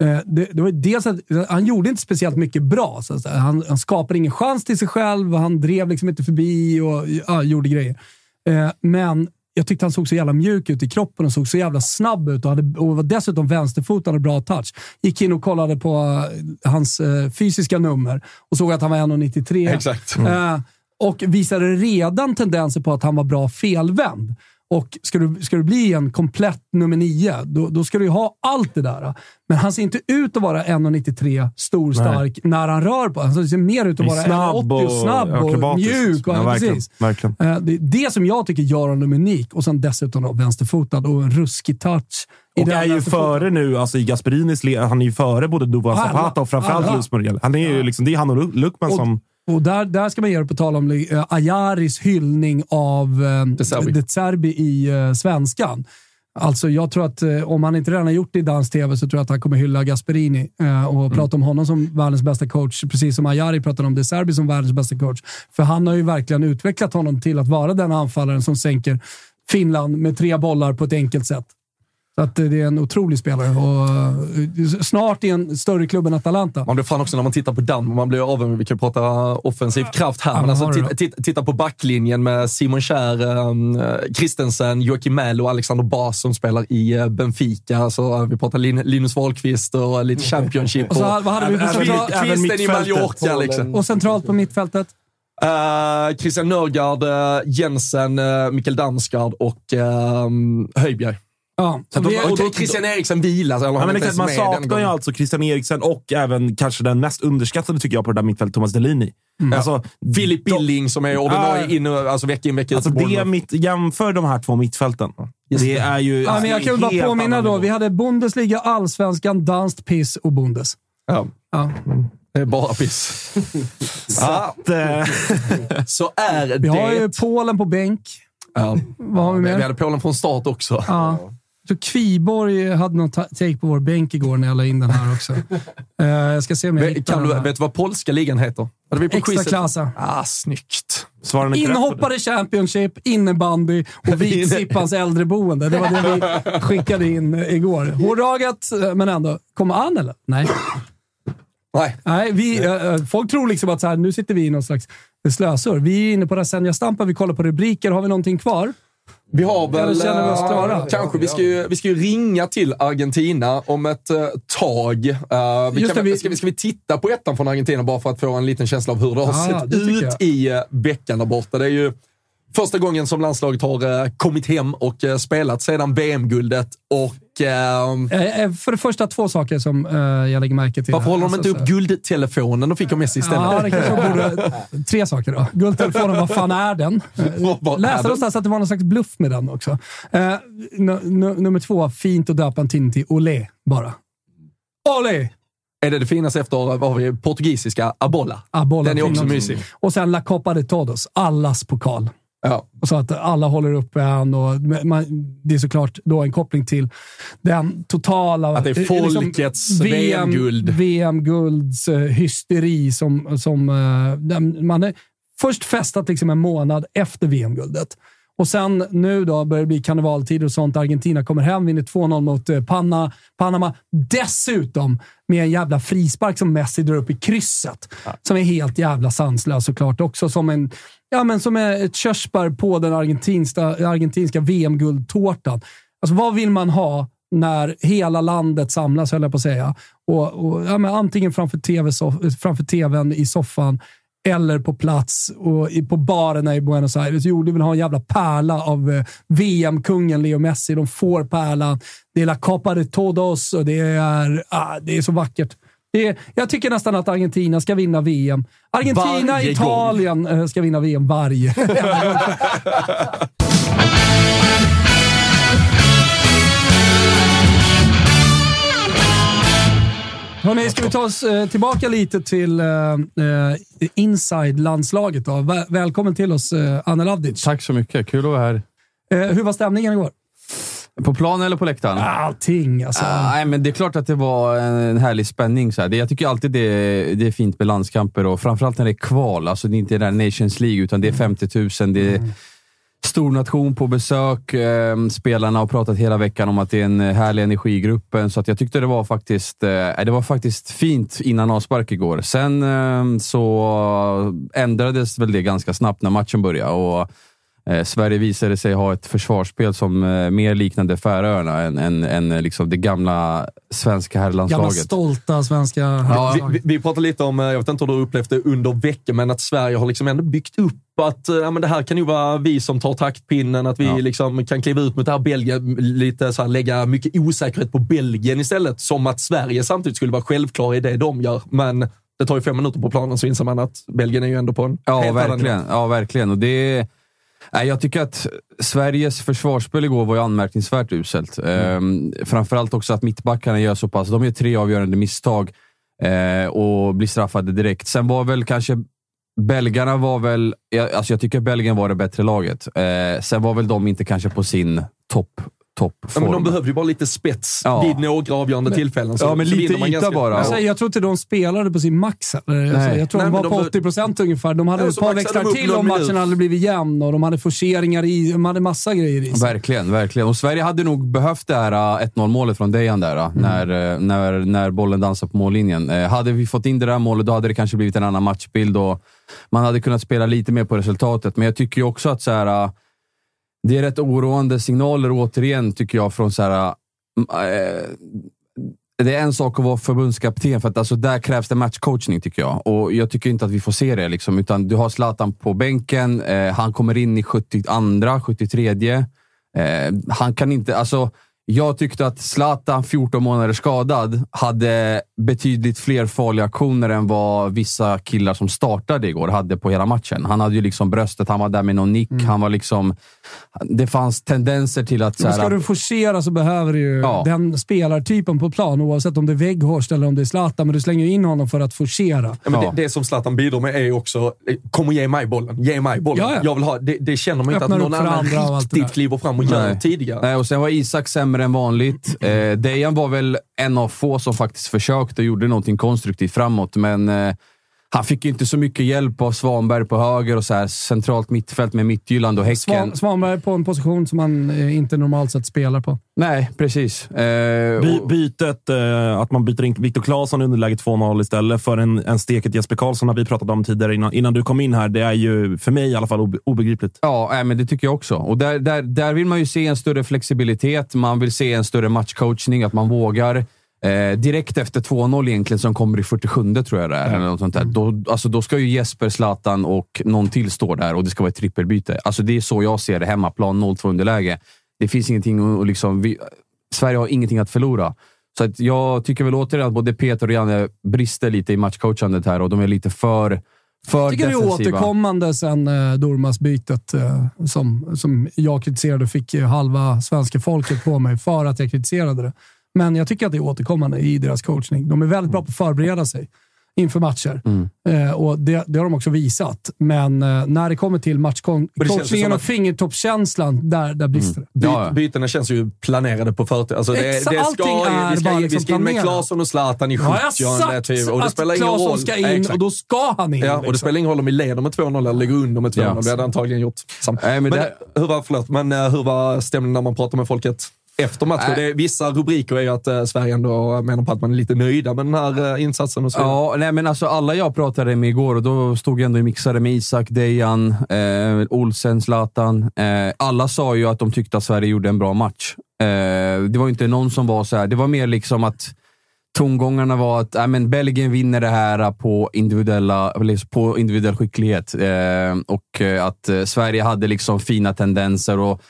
Eh, Det, det var dels att han gjorde inte speciellt mycket bra. Så han, han skapade ingen chans till sig själv han drev liksom inte förbi och ja, gjorde grejer. Men jag tyckte han såg så jävla mjuk ut i kroppen och såg så jävla snabb ut och, hade, och var dessutom vänsterfotad och bra touch. Gick in och kollade på eh, hans eh, fysiska nummer och såg att han var 1,93. Exakt. Eh, och visade redan tendenser på att han var bra felvänd. Och ska du, ska du bli en komplett nummer nio, då, då ska du ju ha allt det där. Men han ser inte ut att vara 1,93 stor, stark när han rör på Han ser mer ut att vara 1,80 och snabb och akrobatisk. mjuk. Och, ja, verkligen, precis. verkligen. Eh, Det är det som jag tycker gör honom unik. Och sen dessutom då vänsterfotad och en ruskig touch. Och är ju före nu, alltså i Gasperinis han är ju före både Alla. Zapata och framförallt. Luis Muriel. Han är ju liksom, det är han och Lu- Luckman Och- som... Och där, där ska man ge det på tal om uh, Ayaris hyllning av uh, De Zerbi. De Zerbi i uh, svenskan. Alltså, jag tror att eh, om han inte redan har gjort det i dansk tv så tror jag att han kommer hylla Gasperini eh, och prata om honom som världens bästa coach, precis som Ayari pratade om De Serbi som världens bästa coach. För han har ju verkligen utvecklat honom till att vara den anfallaren som sänker Finland med tre bollar på ett enkelt sätt. Så att eh, det är en otrolig spelare och eh, snart i en större klubb än Atalanta. Man blir fan också när man tittar på Danmark, man blir avundsjuk. Vi kan prata offensiv kraft här, Ja, men alltså, titta, titta, på backlinjen med Simon Kjär, um, Christensen, Joakim Mähl och Alexander Bas som spelar i eh, Benfica. Alltså, eh, vi pratar Lin, Linus Wahlqvist och lite Championship. Och så vad hade vi på Även- central- även Kvisten i. Mallorca. Liksom. Och centralt på mittfältet? Uh, Christian Nörgaard, uh, Jensen, uh, Mikael Damsgaard och um, Höjbjerg. Ja, Så vi- Och, och Christian Eriksen vilas. Eller Ja, men exakt, man ens med den saknar ju alltså Christian Eriksen och även kanske den mest underskattade tycker jag på det där mittfältet, Thomas Delini. Alltså, Filip Billing som är ordinarie Ja. in, alltså vecka in vecka ut. Alltså det mitt, jämför de här två mittfälten. Det är ju... Ja, alltså, men jag det är kan väl bara påminna då. Vi hade Bundesliga, Allsvenskan, danskt piss och Bundes. Ja, Ja. det är bara piss. ja, Att, eh, så är Vi har det. ju Polen på bänk. Ja. Vad har vi Vi mer? hade Polen från start också. Ja. Så Kviborg hade någon ta- take på vår bänk igår när jag la in den här också. Eh, jag ska se om jag hittar kan du, vet du vad polska ligan heter? Hade vi på Extra klassa. Ah, snyggt. det. Inhoppare Championship, innebandy och Viksippans äldreboende. Det var det vi skickade in igår. Hårdraget, eh, men ändå. Kommer an eller? Nej. Nej. Nej, vi, eh, folk tror liksom att så här, nu sitter vi i någon slags slösor. Vi är inne på Rasenja Stampa, vi kollar på rubriker. Har vi någonting kvar? Vi har väl... Känner oss eh, klara? Kanske. Vi ska, ju, vi ska ju ringa till Argentina om ett eh, tag. Eh, vi Just kan, det, vi- ska, vi, ska vi titta på ettan från Argentina bara för att få en liten känsla av hur det har Ja, sett det ut i eh, veckan där borta? Det är ju Första gången som landslaget har eh, kommit hem och eh, spelat sedan VM-guldet. Och Eh, eh, För det första, två saker som eh, jag lägger märke till. varför håller de inte Alltså, upp så- guldtelefonen? De fick av Messi istället. Ja, det kanske borde... Tre saker då. Guldtelefonen, vad fan är den? Läste någonstans att det var någon slags bluff med den också. Eh, nu- nu- nummer två, fint att döpa en tidning till Olé bara. Olé! Är det det finaste efter, vad har vi, portugisiska abola? Bollen, Den är också mysig. Och sen La Copa de Todos, allas pokal. Ja. Och så att alla håller uppe en och man, det är såklart då en koppling till den totala... Att det är eh, liksom folkets VM-guld. VM-gulds eh, hysteri som, som eh, man är först festat liksom en månad efter VM-guldet. Och sen nu då börjar det bli karnevaltider och sånt. Argentina kommer hem, vinner 2-0 mot eh, Panna, Panama. Dessutom med en jävla frispark som Messi drar upp i krysset. Som är helt jävla sanslös såklart. Också som en Ja, men som är ett körsbär på den argentinska, argentinska VM-guldtårtan. Alltså, vad vill man ha när hela landet samlas, höll jag på att säga. Och, och, ja, men antingen framför, TV, framför tvn i soffan eller på plats och på barerna i Buenos Aires. Jo, du vill ha en jävla pärla av eh, VM-kungen Leo Messi. De får pärlan. Det är La Copa de Todos och det är, ah, det är så vackert. Det är, jag tycker nästan att Argentina ska vinna VM. Argentina, Varje Italien eh, ska vinna VM varje. Hörrni, ska vi ta oss eh, tillbaka lite till eh, eh, inside-landslaget välkommen till oss, eh, Anne Lavdic. Tack så mycket. Kul att vara här. Eh, hur var stämningen igår? På plan eller på läktaren? Allting alltså. Ah, nej, men det är klart att det var en härlig spänning. Så här. Jag tycker alltid det är, det är fint med landskamper och framförallt när det är kval. Alltså det är inte Nations League, utan det är 50 000. Det är stor nation på besök. Eh, spelarna har pratat hela veckan om att det är en eh, härlig energi i gruppen. Så att jag tyckte det var faktiskt, eh, det var faktiskt fint innan avspark igår. Sen ehm, eh, så ändrades väl det ganska snabbt när matchen började. Och, Eh, Sverige visade sig ha ett försvarsspel som eh, mer liknade Färöarna än, än, än eh, liksom det gamla svenska Gamla herrlandslaget. stolta svenska Ja, Vi, vi, vi pratade lite om, eh, jag vet inte hur du har upplevt det under veckan, men att Sverige har liksom ändå byggt upp att eh, ja, men det här kan ju vara vi som tar taktpinnen, att vi Ja. liksom kan kliva ut mot det här Belgien, lite så här, lägga mycket osäkerhet på Belgien istället. Som att Sverige samtidigt skulle vara självklara i det de gör. Men det tar ju fem minuter på planen så inser man att Belgien är ju ändå på en Ja, helt annan verkligen. nivå. Ja, verkligen. Och det, nej, jag tycker att Sveriges försvarsspel igår var ju anmärkningsvärt uselt. Ehm, framförallt också att mittbackarna gör så pass... De gör tre avgörande misstag eh, och blir straffade direkt. Sen var väl kanske... Belgarna var väl... Jag, alltså jag tycker Belgien var det bättre laget. Eh, sen var väl de inte kanske på sin topp Ja, toppform. men de behövde ju bara lite spets Ja. vid några avgörande tillfällen. Så, Ja, men så lite yta ganska- bara. Ja. Alltså, jag tror inte de spelade på sin max. Eller? Alltså, Nej. jag tror Nej, de men var på de- 80 procent ungefär. De hade Ja, ett par växlar till om matchen hade blivit jämn och de hade forceringar i. De hade massa grejer i sig. Verkligen, verkligen. Och Sverige hade nog behövt det här äh, 1-0 målet från Dejan där, äh, när, äh, när, när bollen dansar på mållinjen. Eh, Hade vi fått in det där målet, då hade det kanske blivit en annan matchbild och man hade kunnat spela lite mer på resultatet. Men jag tycker ju också att så här, det är rätt oroande signaler återigen, tycker jag, från så här, äh, det är en sak att vara förbundskapten, för att alltså, där krävs det matchcoachning tycker jag. Och Jag tycker inte att vi får se det. Liksom, utan du har Zlatan på bänken, eh, han kommer in i 72, 73. Eh, han kan inte... Alltså, jag tyckte att Zlatan, 14 månader skadad, hade betydligt fler farliga aktioner än vad vissa killar som startade igår hade på hela matchen. Han hade ju liksom bröstet, han var där med någon nick. Han var liksom... Det fanns tendenser till att... Så Men här, ska du forcera så behöver du ju Ja. den spelartypen på plan, oavsett om det är Weghorst eller om det är Zlatan. Men du slänger in honom för att forcera. Ja, men Ja. det, det som Zlatan bidrar med är ju också, kom och ge mig bollen. Ge mig bollen. Ja, ja. Jag vill ha, det, det känner man inte att någon annan riktigt kliver fram och gör Nej. tidigare. Nej, och sen var Isak sämre än vanligt. Eh, Dejan var väl en av få som faktiskt försökte och gjorde någonting konstruktivt framåt, men eh, han fick ju inte så mycket hjälp av Svanberg på höger och så här centralt mittfält med Midtjylland och Häcken. Svan, Svanberg på en position som han eh, inte normalt sett spelar på. Nej, precis. Eh, By, bytet, eh, att man byter in Viktor Claesson i underläge 2-0 istället för en, en steket Jesper Karlsson har vi pratat om tidigare innan, innan du kom in här. Det är ju för mig i alla fall obe, obegripligt. Ja, nej, men det tycker jag också. Och där, där, där vill man ju se en större flexibilitet. Man vill se en större matchcoachning, att man vågar Eh, direkt efter 2-0 egentligen, som kommer i 47 tror jag det är. Eller något sånt där. Då, alltså, då ska ju Jesper, Zlatan och någon till stå där och det ska vara ett trippelbyte. Alltså, det är så jag ser det. Hemmaplan, 0-2 underläge. Det finns ingenting att... Liksom, vi, Sverige har ingenting att förlora. Så att jag tycker väl återigen att både Peter och Janne brister lite i matchcoachandet här och de är lite för, Jag tycker det är defensiva. återkommande sen eh, Dormas-bytet eh, som, som jag kritiserade och fick halva svenska folket på mig för att jag kritiserade det. Men jag tycker att det är återkommande i deras coachning. De är väldigt bra på att förbereda sig inför matcher. Mm. Eh, och det, det har de också visat. Men eh, när det kommer till matchcoachningen och att- fingertoppskänslan, där, där brister det. Byt, Bytena känns ju planerade på förtid. Alltså det, det ska, allting är vi ska, bara vi liksom ska in med. Claesson och Zlatan i 70 Ja, jag har sagt typ, och det spelar ingen roll. ska in Exakt. och då ska han in. Ja, och det liksom. spelar ingen roll om vi leder med 2-0 eller ligger under med 2-0. Ja. Det hade antagligen gjort. Nej, men men det- hur, var, förlåt, men eh, hur var stämningen när man pratar med folket efter matchen? Det är, vissa rubriker är ju att eh, Sverige ändå menar på att man är lite nöjda med den här eh, insatsen och så. Ja, nej, men alltså alla jag pratade med igår, och då stod jag ändå i mixade med Isak, Dejan, eh, Olsen, Zlatan. Eh, alla sa ju att de tyckte att Sverige gjorde en bra match. Eh, det var inte någon som var så här. Det var mer liksom att tongångarna var att äh, men Belgien vinner det här på, individuella, eller på individuell skicklighet. Eh, och eh, att eh, Sverige hade liksom fina tendenser. och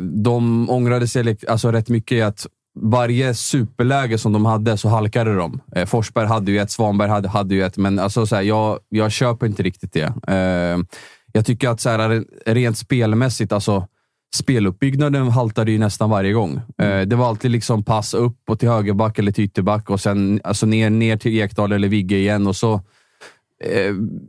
De ångrade sig alltså rätt mycket i att varje superläge som de hade så halkade de. Eh, Forsberg hade ju ett, Svanberg hade, hade ju ett, men alltså, så här, jag, jag köper inte riktigt det. Eh, jag tycker att så här, rent spelmässigt, alltså speluppbyggnaden haltade ju nästan varje gång. Eh, det var alltid liksom pass upp och till högerback eller till ytterback och sen alltså ner, ner till Ekdal eller Vigge igen. Och så, eh,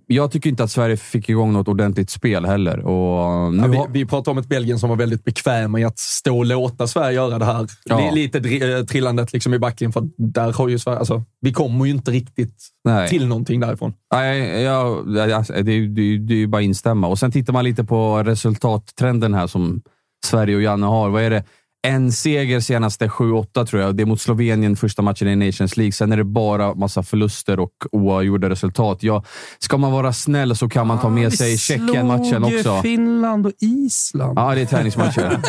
jag tycker inte att Sverige fick igång något ordentligt spel heller. Och nu Ja, vi, vi pratar om ett Belgien som var väldigt bekväma i att stå och låta Sverige göra det här. Ja. Li- Lite eh, trillandet liksom i backlinjen, för där har ju Sverige... Alltså, vi kommer ju inte riktigt Nej. till någonting därifrån. Nej, ja, det, är- det, är- det är ju bara att instämma. Och sen tittar man lite på resultattrenden här som Sverige och Janne har. Vad är det? En seger senaste 7-8 tror jag. Det är mot Slovenien första matchen i Nations League. Sen är det bara massa förluster och oavgjorda resultat. Ja, ska man vara snäll så kan man ta med sig Tjeckien-matchen Ah, slog ju också. Finland och Island. Ja, det är träningsmatcher.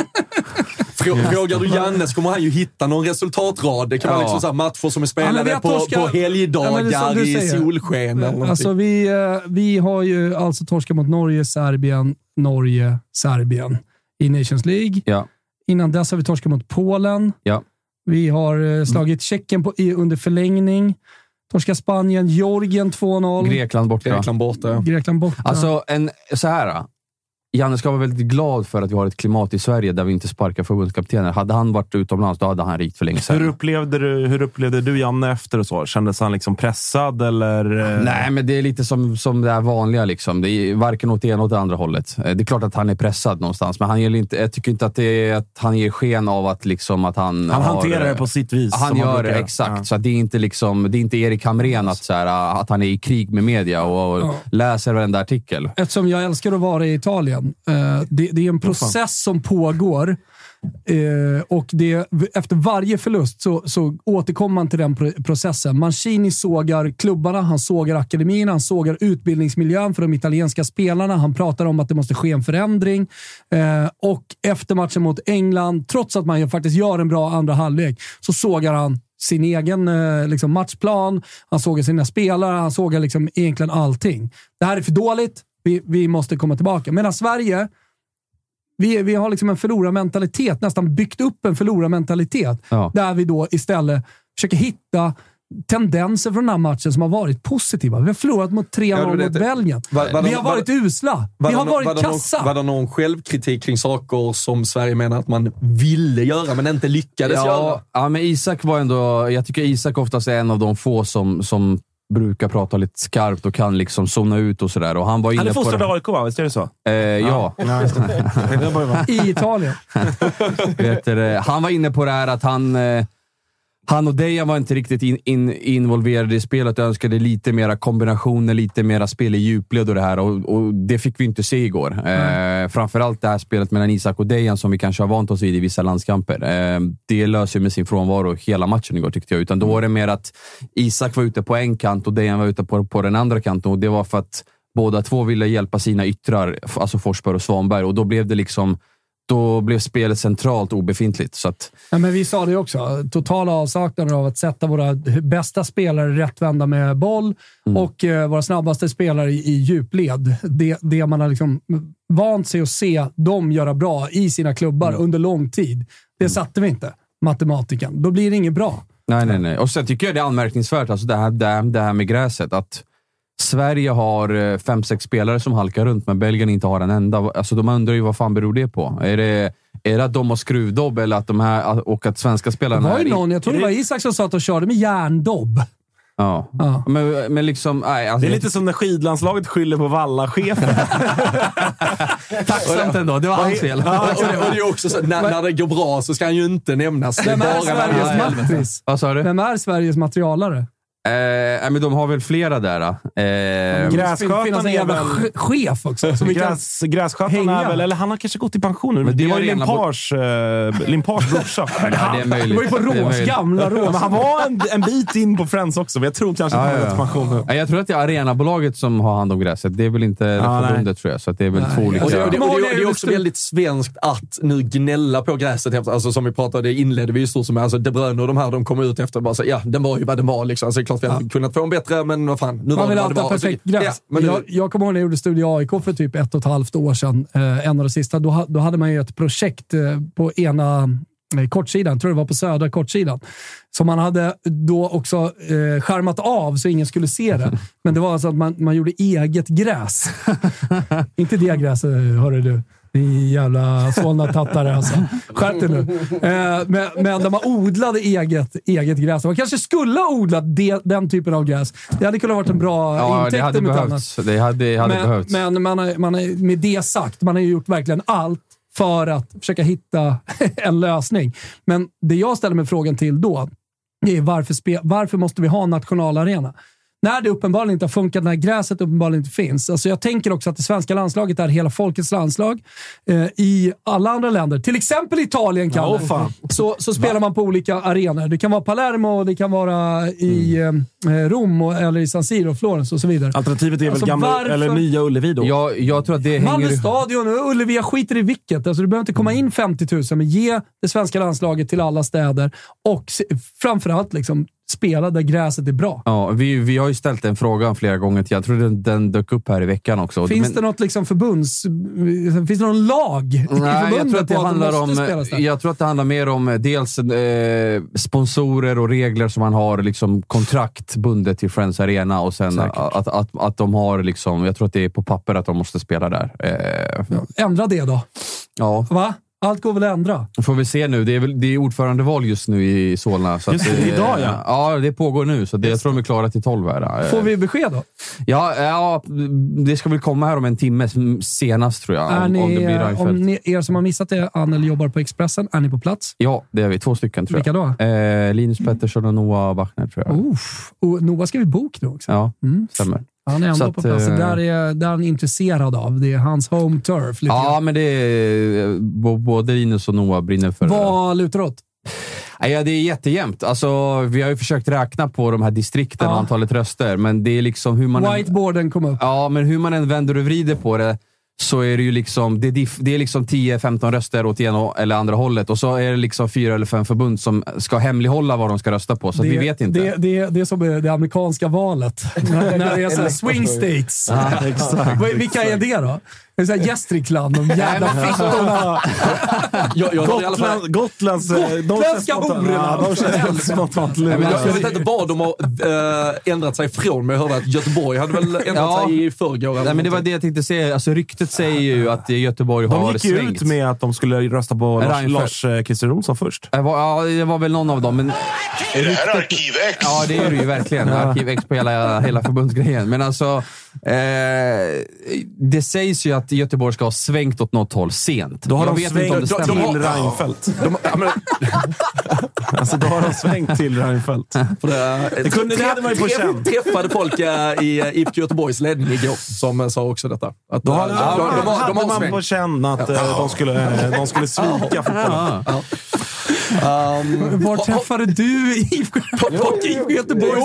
Frå- Frågar du Janne så kommer han ju hitta någon resultatrad. Det kan vara Ja. liksom så här matcher som är Ja, vi spelade har på, torskat- på helgdagar Ja, i solsken eller. Alltså vi, eh, vi har ju alltså torskat mot Norge, Serbien, Norge, Serbien i Nations League. Ja. Innan dess har vi torskat mot Polen. Ja. Vi har eh, slagit Tjeckien på, i, under förlängning. Torska Spanien, Georgien 2-0. Grekland borta. Grekland borta. Grekland borta. Alltså, en, så här. Janne ska vara väldigt glad för att vi har ett klimat i Sverige där vi inte sparkar förbundskaptener. Hade han varit utomlands, då hade han rikt för länge sedan. Hur upplevde, du, hur upplevde du Janne efter och så? Kändes han liksom pressad eller? eh, Nej, men det är lite som, som det är vanliga. Liksom. Det är varken åt det ena eller åt det andra hållet. Eh, Det är klart att han är pressad någonstans, men han ger inte, jag tycker inte att, det är, att han ger sken av att, liksom, att han Han har, hanterar det på sitt vis. Han gör det, exakt. Ja. Så att det, är inte liksom, det är inte Erik Hamrén att, så här, att han är i krig med media och, och Ja. läser varenda artikel. Eftersom jag älskar att vara i Italien. Eh, det, det är en process som pågår. Eh, och det, efter varje förlust så, så återkommer man till den pro- processen. Mancini sågar klubbarna, han sågar akademin, han sågar utbildningsmiljön för de italienska spelarna. Han pratar om att det måste ske en förändring. Eh, och efter matchen mot England, trots att man ju faktiskt gör en bra andra halvlek, så sågar han sin egen liksom matchplan, han sågar sina spelare, han sågar liksom egentligen allting. Det här är för dåligt, vi, vi måste komma tillbaka. Medan Sverige, vi, vi har liksom en förlorarmentalitet, nästan byggt upp en förlorarmentalitet. Ja. Där vi då istället försöker hitta tendenser från den här matchen som har varit positiva. Vi har förlorat mot 3-0 Ja, mot Belgien. Var- var vi har var- varit usla. Var Vi det har varit kassa. Var det någon självkritik kring saker som Sverige menar att man ville göra, men inte lyckades göra? Ja, ja, men Isak var ändå... Jag tycker Isak oftast är en av de få som, som brukar prata lite skarpt och kan liksom zona ut och sådär. Och han var inne Han är på fostrad det- av AIK? Visst är det så? Eh, ja. I Italien. Vet han var inne på det här att han, eh, han och Dejan var inte riktigt in, in, involverade i spelet och önskade lite mera kombinationer, lite mera spel i djupled och det här. Och, och det fick vi inte se igår. Eh, framförallt det här spelet mellan Isak och Dejan som vi kanske har vant oss vid i vissa landskamper. Eh, det löser med sin frånvaro hela matchen igår tyckte jag. Utan då var det mer att Isak var ute på en kant och Dejan var ute på, på den andra kanten. Och det var för att båda två ville hjälpa sina yttrar, alltså Forsberg och Svanberg. Och då blev det liksom då blev spelet centralt obefintligt. Så att, Ja, men vi sa det också. Totala avsaknaden av att sätta våra bästa spelare rättvända med boll och eh, våra snabbaste spelare i, i djupled. Det, det man har liksom vant sig att se dem göra bra i sina klubbar under lång tid. Det satte vi inte, matematiken. Då blir det inget bra. nej, nej, nej. Och sen tycker jag det är anmärkningsvärt, alltså det, här, det, här, det här med gräset. Att Sverige har eh, fem, sex spelare som halkar runt, men Belgien inte har en enda. Alltså, de undrar ju vad fan beror det på? Är det, är det att de har skruvdobb eller att de här, och att svenska Det spelarna... var ju är- någon, jag tror det var Isak som sa att de körde med järndobb. Ja. Ja. Men, men liksom... Nej, alltså, Det är lite som när skidlandslaget skyller på Valla-chefen. tacksamt ändå. Det var hans fel. och, det, och det är också så, när, när det går bra så ska han ju inte nämnas. Det är Vem är det Sveriges? Vad sa du? Vem är Sveriges materialare? Eh, nej, men de har väl flera där. Eh, Grässkötaren är jävla väl- ch- chef också. Som. Gräs, grässkötaren är väl, eller han har kanske gått i pension nu. Men Det, det var ju Limpars, uh, Limpars brorsa. ja, det är möjligt. Det var ju på Det är Rås, gamla Rås. men han var en, en bit in på Friends också, men jag tror kanske att han har gått i pension nu. Nej, Jag tror att det är Arenabolaget som har hand om gräset. Det är väl inte nej. förbundet, tror jag. Så att det är väl två olika... Och det, och det, och det, det är också väldigt svenskt att nu gnälla på gräset. Efter, alltså som vi pratade, det inledde vi ju stort som med. Alltså De Bruyne och de här, de kom ut efter och bara så, ja, den var ju vad den var. Liksom. Alltså, klart vi hade kunnat få en bättre, men vad fan. Nu Man vill alltid ha perfekt gräs. Ja, men nu, jag, jag kommer ihåg när jag gjorde Studio AIK för typ ett och ett halvt år sedan. Eh, en av de sista. Då, då hade man ju ett projekt eh, på ena eh, kortsidan, tror det var på södra kortsidan, som man hade då också eh, skärmat av så ingen skulle se det. Men det var alltså att man, man gjorde eget gräs. Inte det gräset, hörru du. Ni jävla Solna-tattare alltså. Skärp dig nu. Eh, men, men där man odlade eget, eget gräs. Man kanske skulle ha odlat det, den typen av gräs. Det hade kunnat varit en bra Ja, intäkt det hade behövts. Det hade, hade Men, behövts. men man har, man har, med det sagt, man har ju gjort verkligen allt för att försöka hitta en lösning. Men det jag ställer mig frågan till då är varför, varför måste vi ha en nationalarena? När det uppenbarligen inte har funkat, när gräset uppenbarligen inte finns. Alltså jag tänker också att det svenska landslaget är hela folkets landslag. Eh, I alla andra länder, till exempel Italien, åh fan. så, så spelar man på olika arenor. Det kan vara Palermo, det kan vara i eh, Rom och, eller i San Siro, Florens och så vidare. Alternativet är Alltså, väl gamla, varför- eller nya Ullevi då? Jag, jag tror att det Malmö hänger... stadion och Ullevi, jag skiter i vilket. Alltså, det behöver inte komma in 50 000, men ge det svenska landslaget till alla städer och se- framförallt liksom, spela där gräset är bra. Ja, vi, vi har ju ställt den frågan flera gånger. till- Jag tror den, den dök upp här i veckan också. Finns Men- det något liksom förbunds... Finns det någon lag i Nej, jag förbundet tror, att det handlar om, där? jag tror att det handlar mer om eh, dels eh, sponsorer och regler som man har liksom kontrakt bundet till Friends Arena och sen Säkert. att, att, att de har liksom, jag tror att det är på papper att de måste spela där. Eh, Ändra det då. ja, Va? Allt går väl att ändra? får vi se nu. Det är, väl, det är ordförandeval just nu i Solna. Så Just det, idag, ja. Ja, det pågår nu. Så det, jag tror de är klara till 12 här. Eh, Får vi besked då? Ja, ja, det ska väl komma här om en timme senast tror jag. är om, ni, om det blir eh, om Reinfeldt. ni, er som har missat det, Ann eller jobbar på Expressen, är ni på plats? Ja, det är vi. Två stycken tror Vilka jag. då? Eh, Linus Pettersson och Noah Bachner tror jag. Uff. Och Noah skrev bok nu också. Ja, Mm. stämmer. Han är ändå att, på plats. Det eh, där är, där är han intresserad av. Det är hans home turf. Ja, men det är, eh, både Linus och Noah brinner för Vad lutar åt? Ja, det är jättejämnt. Alltså, vi har ju försökt räkna på de här distrikten och Ja. antalet röster, men det är liksom hur man... Whiteboarden kom upp. Ja, men hur man än vänder och vrider på det så är det ju liksom, det är, det är liksom 10-15 röster åt ena eller andra hållet och så är det liksom fyra eller fem förbund som ska hemlighålla vad de ska rösta på, så att vi vet inte. Det, det, det är som det amerikanska valet. när, när det är så swing states. Ja, exakt. Vilka är det då? Det är såhär Gästrikland, de jävla fittorna. Gotland, Gotlands... eh, de Gotländska hororna. Ja, de känns spontant jag, vet inte vad de har äh, ändrat sig från, men jag hörde att Göteborg hade väl ändrat Ja. sig i förrgår. Nej, men det var det jag tänkte säga. Alltså, ryktet säger ju att Göteborg De har gick ju svängt. ut med att de skulle rösta på Lars, Reinfeldt. Lars eh, Christer Olsson först. Det var, ja, det var väl någon av dem, men... Är det här Arkiv X? Ja, det är det ju verkligen. Arkiv X på hela, hela förbundsgrejen. Men alltså, eh, det sägs ju att Göteborg ska ha svängt åt något håll sent. Då har Jag de vet inte om det svängt stämmer. till Reinfeldt. De, ja, men, Alltså, då har de svängt till Reinfeldt. det, Det kunde- det hade man ju på känn. träffade folk äh, i äh, IFK Göteborgs ledning igår som äh, sa också detta. Att, Då hade, de, de, de, de, hade de man på svängt. känn att eh, de, skulle, eh, de skulle svika fotbollen. Um, Var träffade du IFK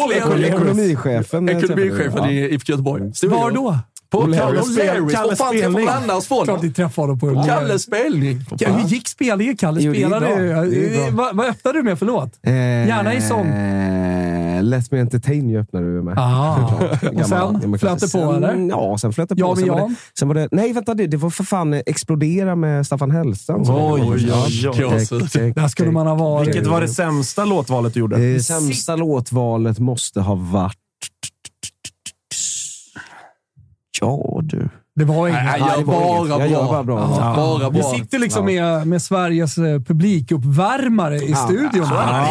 ledare? Ekonomichefen. eh, Ekonomichefen i IFK Göteborg. Var då? På Kalle Kalle spel- O'Learys. Kalle Var fan spelning. man annars från? Klart ni träffade honom på Kalles spelning. Ja, hur gick spelningen? Kalle Jo, spelade bra. Vad, vad öppnade du med för låt? Gärna i sång. Eh, Let Me Entertain ju öppnade du med. Ah. Och sen flöt på, eller? Ja, sen flöt det på. Ja, men sen, var det, sen var det... Nej, vänta. Det, det var för fan eh, Explodera med Staffan Hellstrand. Oj, oj, oj. Där skulle man ha varit. Vilket var det sämsta låtvalet du gjorde? Det sämsta låtvalet måste ha varit... Ja, du. Det var inget. Nej, jag bara inget. bra. Jag bara bra. Ja. Bara Vi sitter liksom med, med Sveriges eh, publikuppvärmare i studion.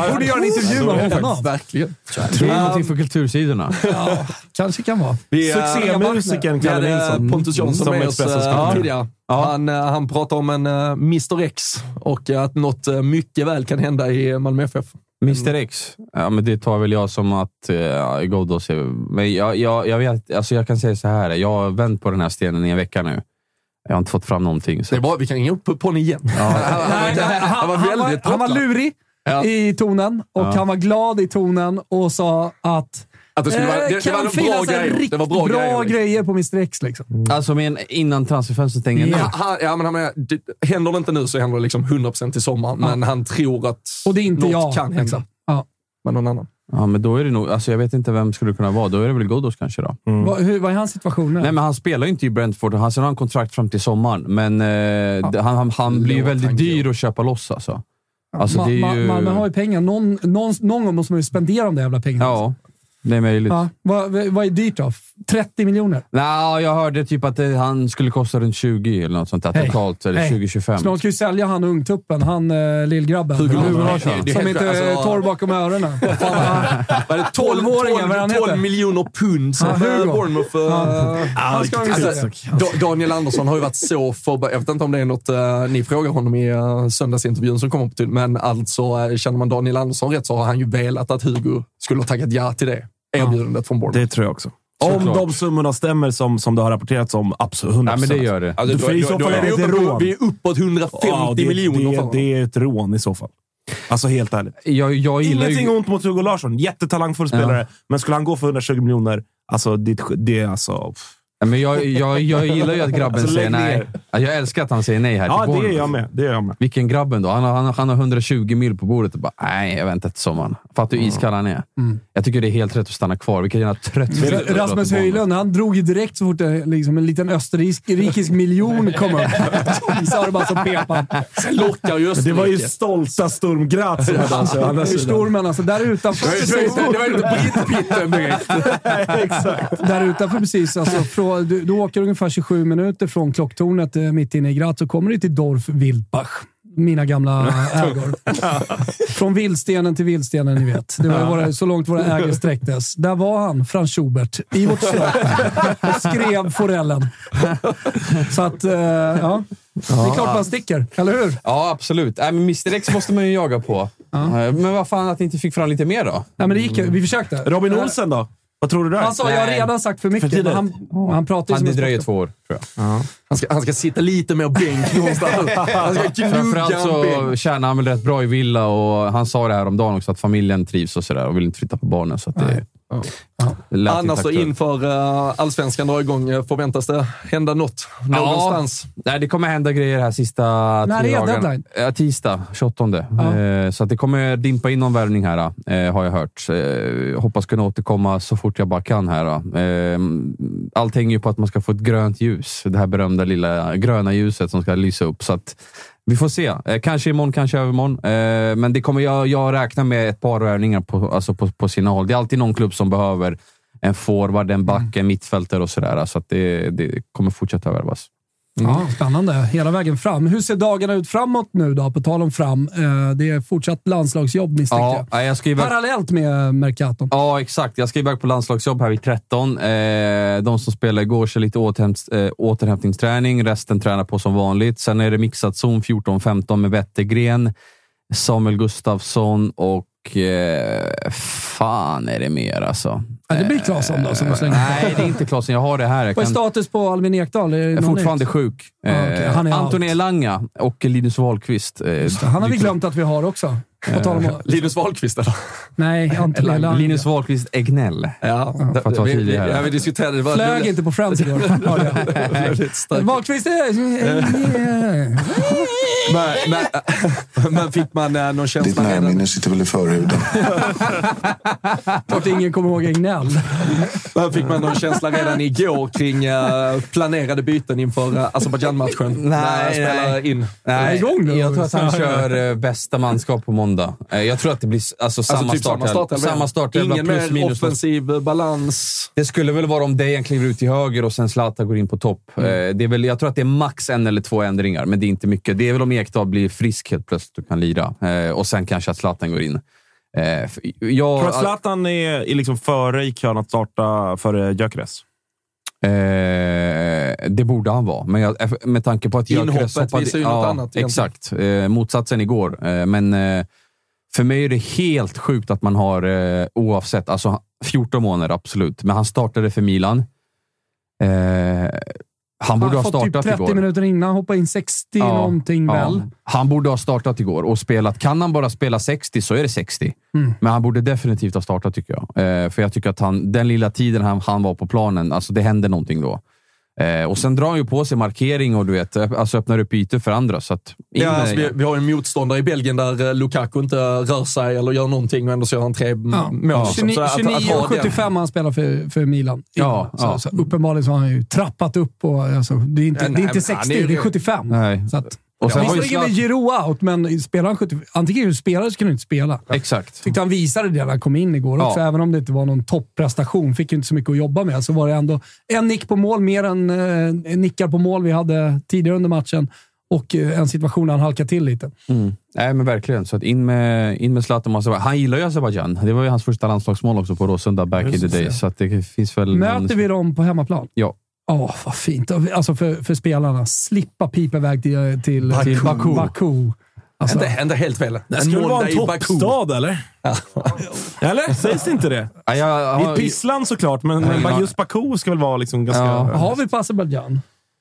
Vi borde göra en intervju med honom. Verkligen. Det är någonting för kultursidorna. Ja, kanske kan vara. Vi, Succémusikern Kalle Nilsson. Pontus Jansson som med oss eh, tidigare. Han, eh, han pratade om en Mr X och att något mycket väl kan hända i Malmö FF. Mr X? Ja, men det tar väl jag som att uh, Ghoddos är... Men jag, jag, jag, vet, alltså jag kan säga så här. Jag har vänt på den här stenen i en vecka nu. Jag har inte fått fram någonting. Så. Det är bra, vi kan ringa upp på honom igen. Nej, nej, han, han var han, var, han var lurig Ja. i tonen och Ja. han var glad i tonen och sa att Att det, skulle vara, eh, det, det var en bra finnas en grej. riktigt Det var bra, grejer. grejer på Mr X. Liksom. Alltså men innan transferfönstret stänger Ja. han, ja, men han menar, det, händer det inte nu så händer det liksom 100% till sommaren. Men han tror att Och det är inte något jag. kan hända liksom. ja. med någon annan. Ja, men då är det nog... Alltså jag vet inte vem skulle det kunna vara. Då är det väl Ghoddos kanske då. Vad, hur, vad är hans situation nu? Nej, men han spelar ju inte i Brentford. Han sen har han kontrakt fram till sommaren, men eh, det- han, han, han blir ju väldigt dyr gå. att köpa loss alltså. Alltså Ma- det är Ma- ju... Malmö har ju pengar. Någon, någon, någon gång måste man ju spendera de där jävla pengarna. Ja, det är möjligt. Ja, vad, vad är dyrt då? 30 miljoner? Nej, jag hörde typ att det, han skulle kosta runt 20 eller något sånt där Hej. totalt. Eller Hej. 20-25. Så de ska ju sälja han ungtuppen, han uh, lillgrabben. Hugo Hugo Larsson. Som inte klart, är alltså- torr bakom öronen. Vad är det? 12, 12-åringen, vad han 12, heter. 12 miljoner pund som Ja, eh, Hugo. Bournemouth... eh, Han se. Alltså, Da- Daniel Andersson har ju varit så förberedd. Jag vet inte om det är något uh, ni frågar honom i uh, söndagsintervjun som kommer på till, men alltså uh, känner man Daniel Andersson rätt så har han ju velat att Hugo skulle ha tackat ja till det erbjudandet från Bournemouth. Det tror jag också. Om Såklart. de summorna stämmer som, som det har rapporterats om, absolut. 100%. Nej, men det gör det. Alltså, För i så fall är det vi, ett rån. vi är uppåt 150 Ja, det, miljoner det, det är ett rån i så fall. Alltså helt ärligt. Jag, jag Ingenting ju... ont mot Hugo Larsson. Jättetalangfull spelare. Men skulle han gå för 120 miljoner, alltså det, det är alltså... pff. Men jag, jag, jag gillar ju att grabben Alltså, säger nej. Jag älskar att han säger nej här Ja, det är Bournemouth. jag med. Det är jag med. Vilken grabben då? Han har, han, har, han har 120 mil på bordet och bara, nej, jag väntar till sommaren. Fattar du hur iskall han är? Jag tycker det är helt rätt att stanna kvar. Vilken jävla trött Rasmus Höjlund, han drog ju direkt så fort det, liksom, en liten österrikisk miljon kom upp. Så det bara som pepan. Sen lockar ju Det var ju stolta Sturm Graz så stormen alltså. Där utanför precis. Det var ju inte brittpitten direkt. Exakt. Där utanför precis. Alltså, från, du, du åker ungefär 27 minuter från klocktornet eh, mitt inne i Graz så kommer du till Dorf Wildbach. Mina gamla ägor. Från Vildstenen till Vildstenen, ni vet. Det var våra, så långt våra ägor sträcktes. Där var han, Frans Schubert, i vårt kök och skrev forellen. Så att, eh, ja. Det är klart man sticker, eller hur? Ja, absolut. Nej, men Mr X måste man ju jaga på. Eh, Men vad fan att ni inte fick fram lite mer då? Nej, men det gick, vi försökte. Robin Olsen då? Vad tror du där? Han sa jag har redan sagt för mycket, För men tidigt. han, han pratar ju Han, som det dröjer två år, tror jag. Han ska, han ska sitta lite mer bänk någonstans. Han ska Framförallt så tjänar han väl rätt bra i villa och han sa det här om dagen också, att familjen trivs och sådär och vill inte flytta på barnen. Så att det, inte Annars så inför uh, allsvenskan drar igång eh, förväntas det hända något någonstans. Nej, det kommer hända grejer här sista När tre är deadline? Ja, tisdag, 28. Eh, så att det kommer dimpa in någon värvning här, eh, har jag hört. Eh, hoppas kunna återkomma så fort jag bara kan här. Eh, allt hänger ju på att man ska få ett grönt ljus. Det här berömda lilla gröna ljuset som ska lysa upp. Så att vi får se. Eh, kanske imorgon, kanske övermorgon. Eh, men det kommer jag, jag räknar med ett par värvningar på, alltså på, på sina håll. Det är alltid någon klubb som behöver en forward, en back, en mittfältare och sådär. Så att det, det kommer fortsätta värvas. Ja, spännande. Hela vägen fram. Hur ser dagarna ut framåt nu då? På tal om fram. Eh, Det är fortsatt landslagsjobb misstänker Ja, jag. iväg, Parallellt med Mercaton. ja, exakt. Jag ska iväg på landslagsjobb här vid 13. Eh, de som spelade igår kör lite eh, återhämtningsträning. Resten tränar på som vanligt. Sen är det mixat zon 14-15 med Wettergren, Samuel Gustafsson och fan är det mer alltså. Ja, det blir Claesson då som du slänger Nej, det är inte Claesson. Jag har det här. Jag Vad är status på Albin Ekdal? Är är fortfarande nytt? sjuk. Ja, okej. Eh, Anton. Elanga och Linus Wahlqvist. eh, Han har vi glömt att vi har också. Om Eh, Linus Wahlqvist eller? Nej, Ante Elanga. Linus Wahlqvist Egnell. Ja, För att vara vi, vi, tydlig ja, vi diskuterade det. Var Flög inte på Friends igår. Wahlqvist är... men, men, men fick man eh, någon Ditt känsla redan, närminne sitter väl i förhuden. Klart ingen kommer ihåg Egnell. men fick man någon känsla redan igår kring eh, planerade byten inför Azerbajdzjan-matchen? jag spelar in. Är det igång nu? jag tror att han Ja. kör bästa manskap på måndag. Eh, Jag tror att det blir s- alltså, samma Alltså typ samma startelva. startelva. Samma startelva Ingen plus mer minus. offensiv eh, balans. Det skulle väl vara om Dejan kliver ut till höger och sen Zlatan går in på topp. Mm. Eh, Det är väl, jag tror att det är max en eller två ändringar, men det är inte mycket. Det är väl om Ekdal blir frisk helt plötsligt och kan lira. Och sen kanske att Zlatan går in. Jag, Tror att Zlatan är, är liksom före i kön att starta före Gyökeres? Eh, det borde han vara, men jag, med tanke på att Inhoppet Gyökeres hoppade- visar ju något annat egentligen. Exakt. Eh, motsatsen igår. Eh, men eh, för mig är det helt sjukt att man har, eh, oavsett, alltså 14 månader absolut, men han startade för Milan. Han borde ha typ startat 30 igår. minuter innan, hoppa in 60 någonting väl. Han borde ha startat igår och spelat. Kan han bara spela 60 så är det 60. Mm. Men han borde definitivt ha startat tycker jag. Eh, för jag tycker att han, den lilla tiden han, han var på planen, alltså det hände någonting då. Eh, och sen drar han ju på sig markering och du vet, alltså öppnar upp ytor för andra. Så att, in Ja, alltså, vi, vi har ju en motståndare i Belgien där eh, Lukaku inte rör sig eller gör någonting och ändå så gör han tre Ja. mål. Så 29 att- att 29 ha och den- 75 han spelar för, för Milan. Ja, så, ja. Så, uppenbarligen så har han ju trappat upp. Och, alltså, det är inte, Nej, det är inte men 60, han är ju- det är 75. Nej. Så att, Och sen ju Visserligen är Giroud out, men spelar han 75... Antingen spelare så kan du inte spela. Exakt. Tyckte han visade det när han kom in igår också, Ja. även om det inte var någon topprestation. Fick ju inte så mycket att jobba med. Så var det ändå en nick på mål, mer än eh, nickar på mål vi hade tidigare under matchen. Och eh, en situation där han halkade till lite. Mm. Nej, men verkligen. Så att in med, in med Zlatan. och Han gillar ju Azerbajdzjan. Det var ju hans första landslagsmål också på Råsunda back in the Just day. Så att det finns väl... Möter någon- vi dem på hemmaplan? Ja. Åh, vad fint. Alltså för, för spelarna. Slippa pipa iväg till, till Baku. till Baku. Baku. Alltså, Inte, inte helt fel. Det skulle vara en toppstad, eller? Eller? Sägs det inte det? Ja, jag, Det är ett pissland såklart, men, men just Baku ska väl vara liksom ganska... Ja. har vi på Azerbajdzjan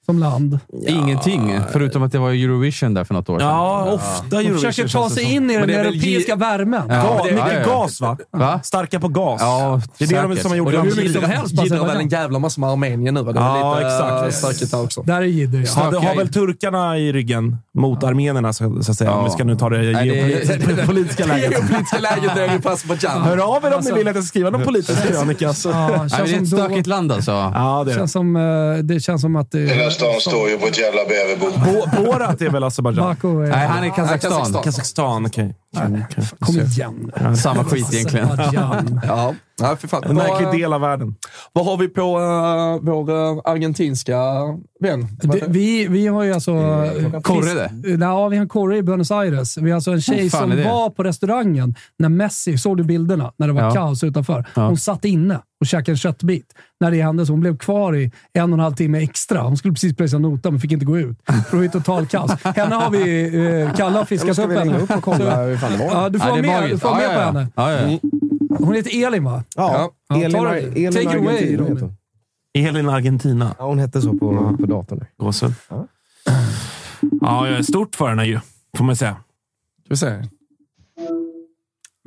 som land? Ingenting, förutom att det var Eurovision där för något år sedan. Ja, ofta De Eurovision. försöker ta det sig in i den det europeiska gi- värmen. Ja, Ga- det- det ja, ja. gas, va? Va? Starka på gas. Ja, det är det de säkert. som har gjort Och det hur är mycket som helst på jiddrar väl en jävla massa med Armenien nu. va? Det Ja, lite exakt. äh, stökigt där också. Där är jidder, ja. Har, har väl turkarna i ryggen mot armenierna, så, så att säga. Ja. Om vi ska nu ta det det- geopolitiska politiska läget. Geopolitiska läget nere i Azerbajdzjan. Hör av er om Alltså- ni vill att jag ska skriva någon politisk krönika. Ja, det är ett stökigt land alltså. Ja, det är det. Känns som, eh, det känns som att det... Hela stan står ju på ett jävla bäverbo. Bo- Borat är väl Azerbajdzjan? Är... Nej, han är Kazakstan. Kazakstan. Kazakstan, okej. Okej. Kom igen. Samma skit egentligen. Ja, ja för fan. En märklig del av världen. vad har vi på uh, vår uh, argentinska vän? Det, vi, vi har ju alltså... eh, Korre det? Ja, vi har en korre i Buenos Aires. Vi har alltså en tjej fan som var på restaurangen när Messi, såg du bilderna? När det var Ja. kaos utanför. Ja. Hon satt inne och käkade en köttbit. När det hände så hon blev kvar i en och en halv timme extra. Hon skulle precis pröjsa nota men fick inte gå ut. För det var ju total kaos. Henne har vi... Eh, Kalle har Eller fiskat ska upp vi ringa henne. upp och kolla hur fan det var? Ja, du får Ja, vara med, du får Ja, med på ja, ja. henne. Hon heter Elin, va? Ja, Ja, Elin, ta det. Elin Take away, Argentina Robin. heter hon. Elin Argentina. Ja, hon hette så på, på datorn. Gåshud. Ja. Ja, jag är stort för henne ju, får man säga. Ska vi se.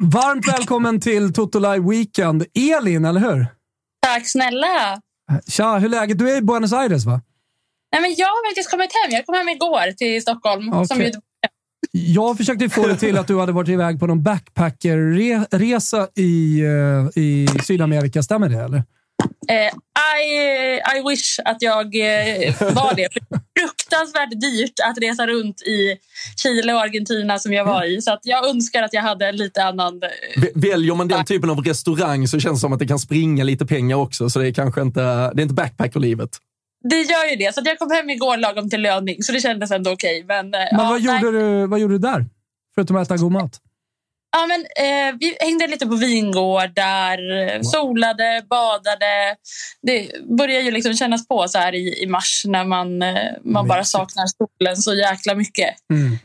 Varmt välkommen till Toto Live Weekend. Elin, eller hur? Tack snälla. Tja, hur är läget? Du är i Buenos Aires, va? Nej, men jag har faktiskt kommit hem. Jag kom hem igår till Stockholm. Som Okej. ju, Jag försökte få det till att du hade varit iväg på någon backpackerresa i, eh, i Sydamerika. Stämmer det, eller? eh, I, I wish att jag eh, var det. Fruktansvärt dyrt att resa runt i Chile och Argentina som jag var i. Så att jag önskar att jag hade en lite annan... eh, Väljer man den typen av restaurang så känns det som att det kan springa lite pengar också. Så det är kanske inte, det är inte backpackerlivet. Det gör ju det. Så att jag kom hem igår lagom till löning, så det kändes ändå okej. Men, eh, Men ja, vad, nej. gjorde du, vad gjorde du där? Förutom att äta god mat? Ja, men, eh, vi hängde lite på vingårdar, eh, solade, badade. Det börjar ju liksom kännas på så här i, i mars när man, eh, man bara saknar solen så jäkla mycket.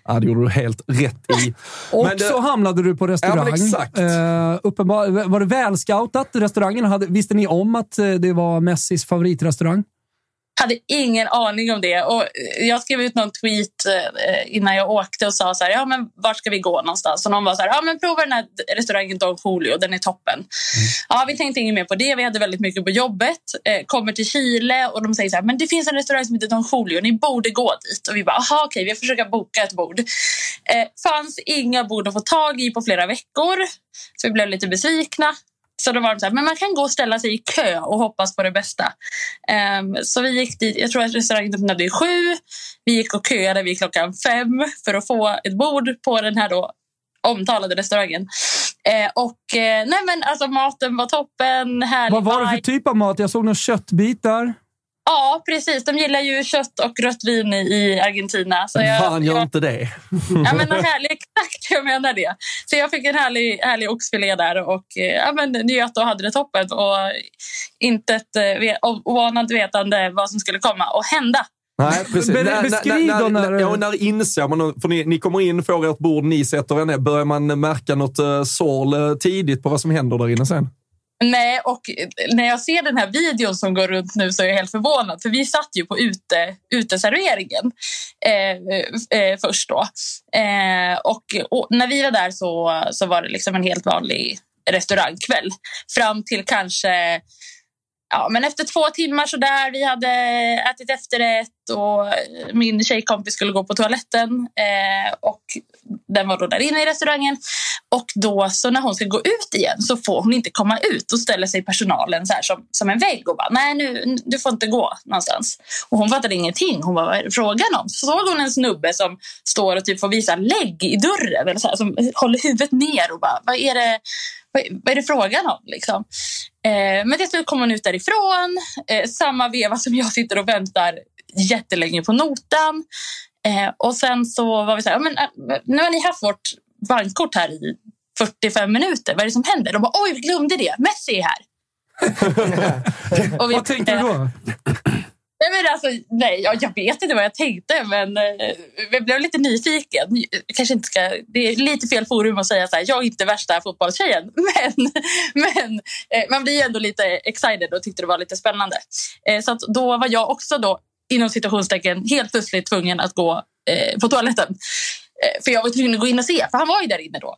Ja, det gjorde du helt rätt i. Och Men det- så hamnade du på restaurang. Ja, exakt. Eh, uppenbar, var det välscoutat? Restaurangen hade, visste ni om att det var Messis favoritrestaurang? Hade ingen aning om det. Och jag skrev ut någon tweet eh, innan jag åkte och sa så här, ja men vart ska vi gå någonstans? Och någon var så här, ja men prova den här restaurangen Don Julio, den är toppen. Ja, vi tänkte inget mer på det. Vi hade väldigt mycket på jobbet. Eh, kommer till Chile och de säger så här, men det finns en restaurang som heter Don Julio, ni borde gå dit. Och vi bara, aha okej, vi försöker boka ett bord. Eh, fanns inga bord att få tag i på flera veckor. Så vi blev lite besvikna. Så då var de så här, men man kan gå och ställa sig i kö och hoppas på det bästa. Ehm, så vi gick dit, jag tror att restaurangen öppnade sju. Vi gick och köade vid klockan fem för att få ett bord på den här då omtalade restaurangen. Eh, och eh, nej men alltså maten var toppen, härlig Vad var det för typ av mat? Jag såg några köttbitar. Ja, precis. De gillar ju kött och rött vin i, Argentina. Så jag, Fan, gör jag, inte det. ja, men en härlig, exakt, jag menar det. Så jag fick en härlig, härlig oxfilé där och eh, ja, men, njöt och hade det toppen. Och inte ett eh, oanat vetande vad som skulle komma och hända. Nej, precis. Be- När- beskriv när, då när, när- ja, när inser man, för ni, ni kommer in, får ert bord, ni sätter er ner. Börjar man märka något uh, sål eh, tidigt på vad som händer där inne sen? Nej, och eh, när jag ser den här videon som går runt nu så är jag helt förvånad. För vi satt ju på ute, uteserveringen eh, eh, först då. Eh, och, och när vi var där så, så var det liksom en helt vanlig restaurangkväll. Fram till kanske Ja, men efter två timmar så där, vi hade ätit efterrätt och min tjejkompis skulle gå på toaletten eh, och den var då där inne i restaurangen. Och då så när hon ska gå ut igen så får hon inte komma ut och ställer sig personalen så här som, som en vägg och bara nej nu, du får inte gå någonstans. Och hon fattade ingenting. Hon bara vad är det frågan om? Så såg hon en snubbe som står och typ får visa lägg i dörren eller så här, som håller huvudet ner och bara vad är det, vad, vad är det frågan om? Liksom. Eh, men till slut kom hon ut därifrån. Eh, samma veva som jag sitter och väntar jättelänge på notan. Eh, och sen så var vi så här, men, eh, nu har ni haft vårt bankkort här i 45 minuter. Vad är det som händer? De bara, oj, vi glömde det. Messi är här. Och vi- Vad tänkte du då? Nej, men alltså, nej, jag, jag vet inte vad jag tänkte, men eh, jag blev lite nyfiken. Kanske inte ska, det är lite fel forum att säga så här, jag är inte värsta fotbollstjejen. Men, men eh, man blir ändå lite excited och tyckte det var lite spännande. Så då var jag också då, inom situationstecken, helt plötsligt tvungen att gå eh, på toaletten. Eh, för jag var tvungen att gå in och se, för han var ju där inne då.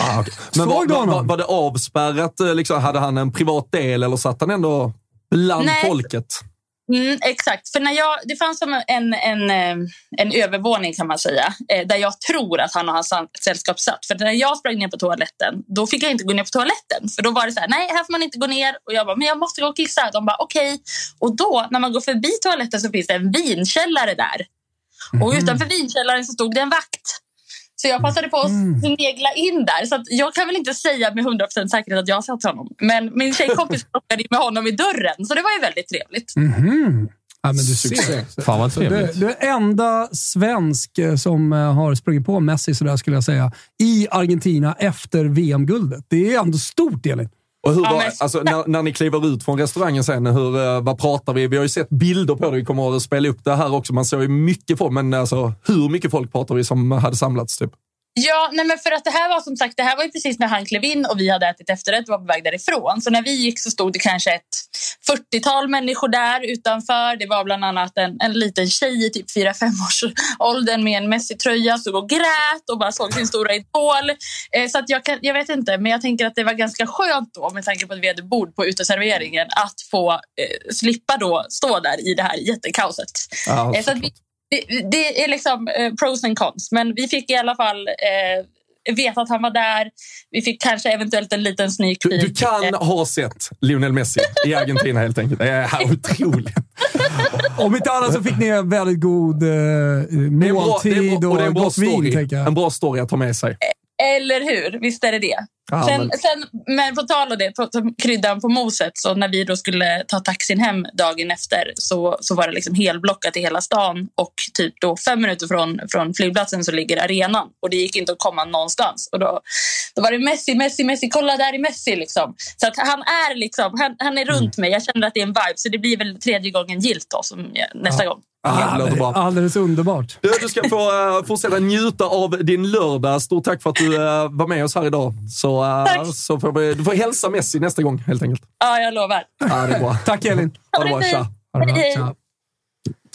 Ah, okay. Men var, var, var, var det avspärrat? eh, Liksom, hade han en privat del eller satt han ändå bland Nej. folket? Mm, exakt, för när jag, det fanns som en, en, eh, en övervåning kan man säga, eh, där jag tror att han och hans sällskap satt. För när jag sprang ner på toaletten, då fick jag inte gå ner på toaletten. För då var det så här, nej här får man inte gå ner. Och jag bara, men jag måste gå och kissa. De bara, okej. Och då, när man går förbi toaletten så finns det en vinkällare där. Och utanför vinkällaren så stod det en vakt. Så jag passade på att snegla in där. Så att jag kan väl inte säga med 100% säkerhet att jag har sett honom. Men min tjejkompis plockade in med honom i dörren. Så det var ju väldigt trevligt. Mhm. Ja, men du ser. Fan vad trevligt. du är enda svensk eh, som eh, har sprungit på Messi, sådär skulle jag säga, i Argentina efter VM-guldet. Det är ändå stort, Elin. Och hur var, alltså, när, när ni kliver ut från restaurangen sen, hur, eh, vad pratar vi? Vi har ju sett bilder på det, vi kommer att spela upp det här också. Man såg ju mycket folk, men alltså, hur mycket folk pratar vi som hade samlats? Typ? Ja, nej men för att det här var som sagt, det här var ju precis när han klev in och vi hade ätit efterrätt och var på väg därifrån. Så när vi gick så stod det kanske ett 40-tal människor där utanför. Det var bland annat en, en liten tjej i typ 4-5 års åldern med en Messi-tröja stod och grät och bara såg sin stora idol. Eh, så att jag, kan, jag vet inte, men jag tänker att det var ganska skönt då med tanke på att vi hade bord på uteserveringen att få eh, slippa då stå där i det här jättekaoset. Ja, Eh, så att vi, det, det är liksom eh, pros and cons, men vi fick i alla fall eh, veta att han var där. Vi fick kanske eventuellt en liten sneak Du, peek. du kan Eh, ha sett Lionel Messi i Argentina helt enkelt. Det är otroligt. Om inte annat så fick ni en väldigt god eh, Det är en bra, måltid det är, bra- och det är en och bra gott vin, story. jag. En bra story att ta med sig. Eller hur? Visst är det det. Ja, sen, men- sen, men på tal om det, på, på kryddan på moset, så när vi då skulle ta taxin hem dagen efter så, så var det liksom helblockat i hela stan och typ då fem minuter från, från flygplatsen så ligger arenan och det gick inte att komma någonstans. Och då, då var det Messi, Messi, Messi, kolla där är Messi liksom. Så att han är liksom, han, han är runt mig. Jag känner att det är en vibe så det blir väl tredje gången gilt då som jag, nästa gång. Ah, det låter bra. Alldeles underbart. Du, du ska få uh, fortsätta njuta av din lördag. Stort tack för att du eh, var med oss här idag. Så, uh, Tack. så får vi, du får hälsa Messi nästa gång helt enkelt. Ja, jag lovar. Ja, det är bra. Tack Elin. Ha det bra. Tja. Hej.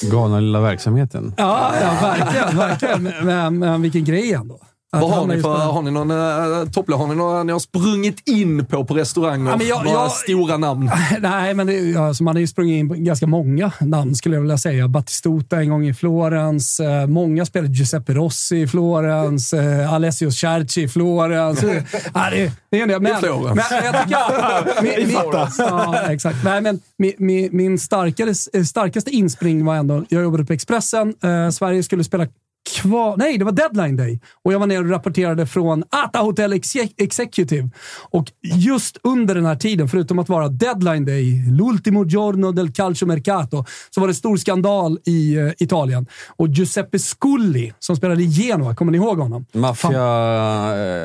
Galna lilla verksamheten. Ja, ja verkligen. verkligen. Men, men, men vilken grej ändå. Att Vad har ni för, har ni någon uh, toppla? Har ni några ni har sprungit in på på restauranger? Ja, men jag- några jag- stora namn? Nej, men det, alltså man har ju sprungit in på ganska många namn skulle jag vilja säga. Batistuta en gång i Florens. Eh, många spelade Giuseppe Rossi i Florens. Eh, Alessio Cerci i Florens. Eh, ja, det, det är del. Men, I Florens. men jag tycker... Min, min, ja, exakt. Nej, men min, min, min starkare, starkaste inspring var ändå... Jag jobbade på Expressen. Eh, Sverige skulle spela kvar... Nej, det var deadline day. Och jag var nere och rapporterade från Ata Hotel Exe- Executive. Och just under den här tiden, förutom att vara deadline day, l'ultimo giorno del calcio mercato, så var det stor skandal i eh, Italien. Och Giuseppe Sculli, som spelade i Genoa, kommer ni ihåg honom? Maffia...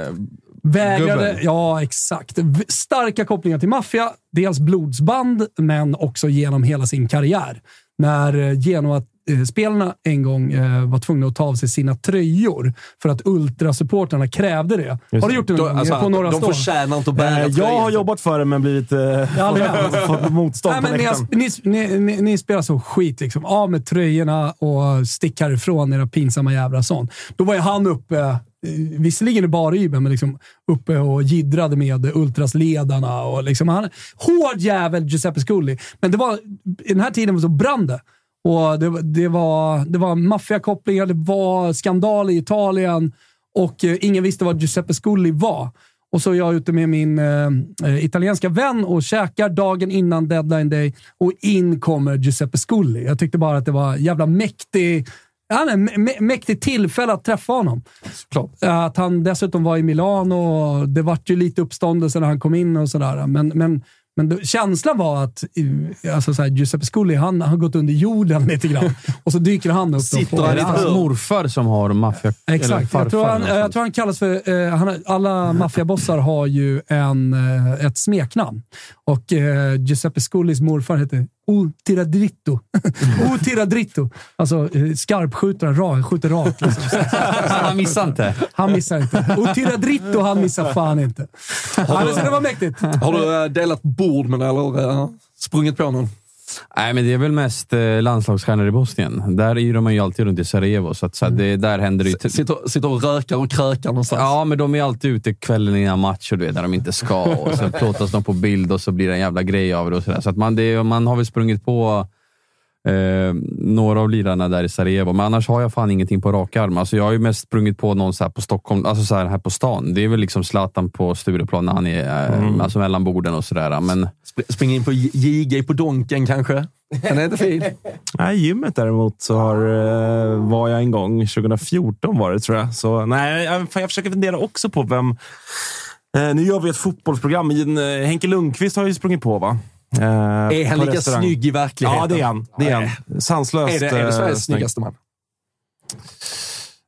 Eh, Vägrade, Gubben. ja exakt. Starka kopplingar till maffia. Dels blodsband, men också genom hela sin karriär. När eh, Genoa-spelarna en gång eh, var tvungna att ta av sig sina tröjor för att ultrasupportrarna krävde det. har du gjort det någon gång? alltså, på några de stånd? förtjänar inte att bära Eh, Jag har jobbat för det, men blivit eh, fått motstånd Nej, på men ni, spelar så skit. Liksom. Av med tröjorna och stick härifrån, era pinsamma jävla sån. Då var ju han uppe, eh, visserligen i barybern, men liksom uppe och giddrade med ultrasledarna. Och liksom han, hård jävel, Giuseppe Sculli. Men det var, i den här tiden så brann det. Och det, det var, det var maffiakopplingar, det var skandal i Italien och eh, ingen visste vad Giuseppe Sculli var. Och så är jag ute med min eh, eh, italienska vän och käkar dagen innan deadline day och in kommer Giuseppe Sculli. Jag tyckte bara att det var jävla mäktig, ja, nej, mä- mä- mäktigt tillfälle att träffa honom. Att han dessutom var i Milano och det vart ju lite uppståndelse när han kom in och sådär. Men, men, men då, känslan var att alltså så här, Giuseppe Sculli han har gått under jorden lite grann och så dyker han upp. Sitter det hans morfar som har maffia... Exakt. farfar Jag tror, han, jag tror han kallas för... Eh, han, alla maffiabossar har ju en, eh, ett smeknamn. Och eh, Giuseppe Scullis morfar heter O Tiradritto. o Tiradritto. Alltså eh, skarpskjutaren, ra, skjuter rakt. Liksom. Han missar inte. Han missar inte. O Tiradritto, han missar fan inte. Ja, men så det var mäktigt. Har du eh, delat bord med någon eller eh, sprungit på någon? Nej, men det är väl mest eh, landslagsstjärnor i Bosnien. Där yrar man ju alltid runt i Sarajevo, så, att, så att det, där händer det ju... Sitter, sitter och rökar och krökar någonstans? Ja, men de är alltid ute kvällen innan match och du vet, där de inte ska. Och så plåtas de på bild och så blir det en jävla grej av det. Och så där. så att man, det, man har väl sprungit på eh, några av lirarna där i Sarajevo, men annars har jag fan ingenting på rak arm. Alltså, jag har ju mest sprungit på någon så här på Stockholm, alltså så här, här på stan. Det är väl liksom Zlatan på Stureplan när han är eh, Mm. alltså mellan borden och sådär. Men Sp- Springa in på JG på Donken kanske? Den är inte fin. Nej, gymmet däremot så har, eh, var jag en gång. 2014 var det, tror jag. Så, nej, jag, jag försöker fundera också på vem... Eh, nu gör vi ett fotbollsprogram, eh, Henke Lundqvist har ju sprungit på, va? Eh, Är han lika restaurang. snygg i verkligheten? Ja, det är han. Det är han. Sanslöst Är det, är det eh, Sveriges snygg. snyggaste man?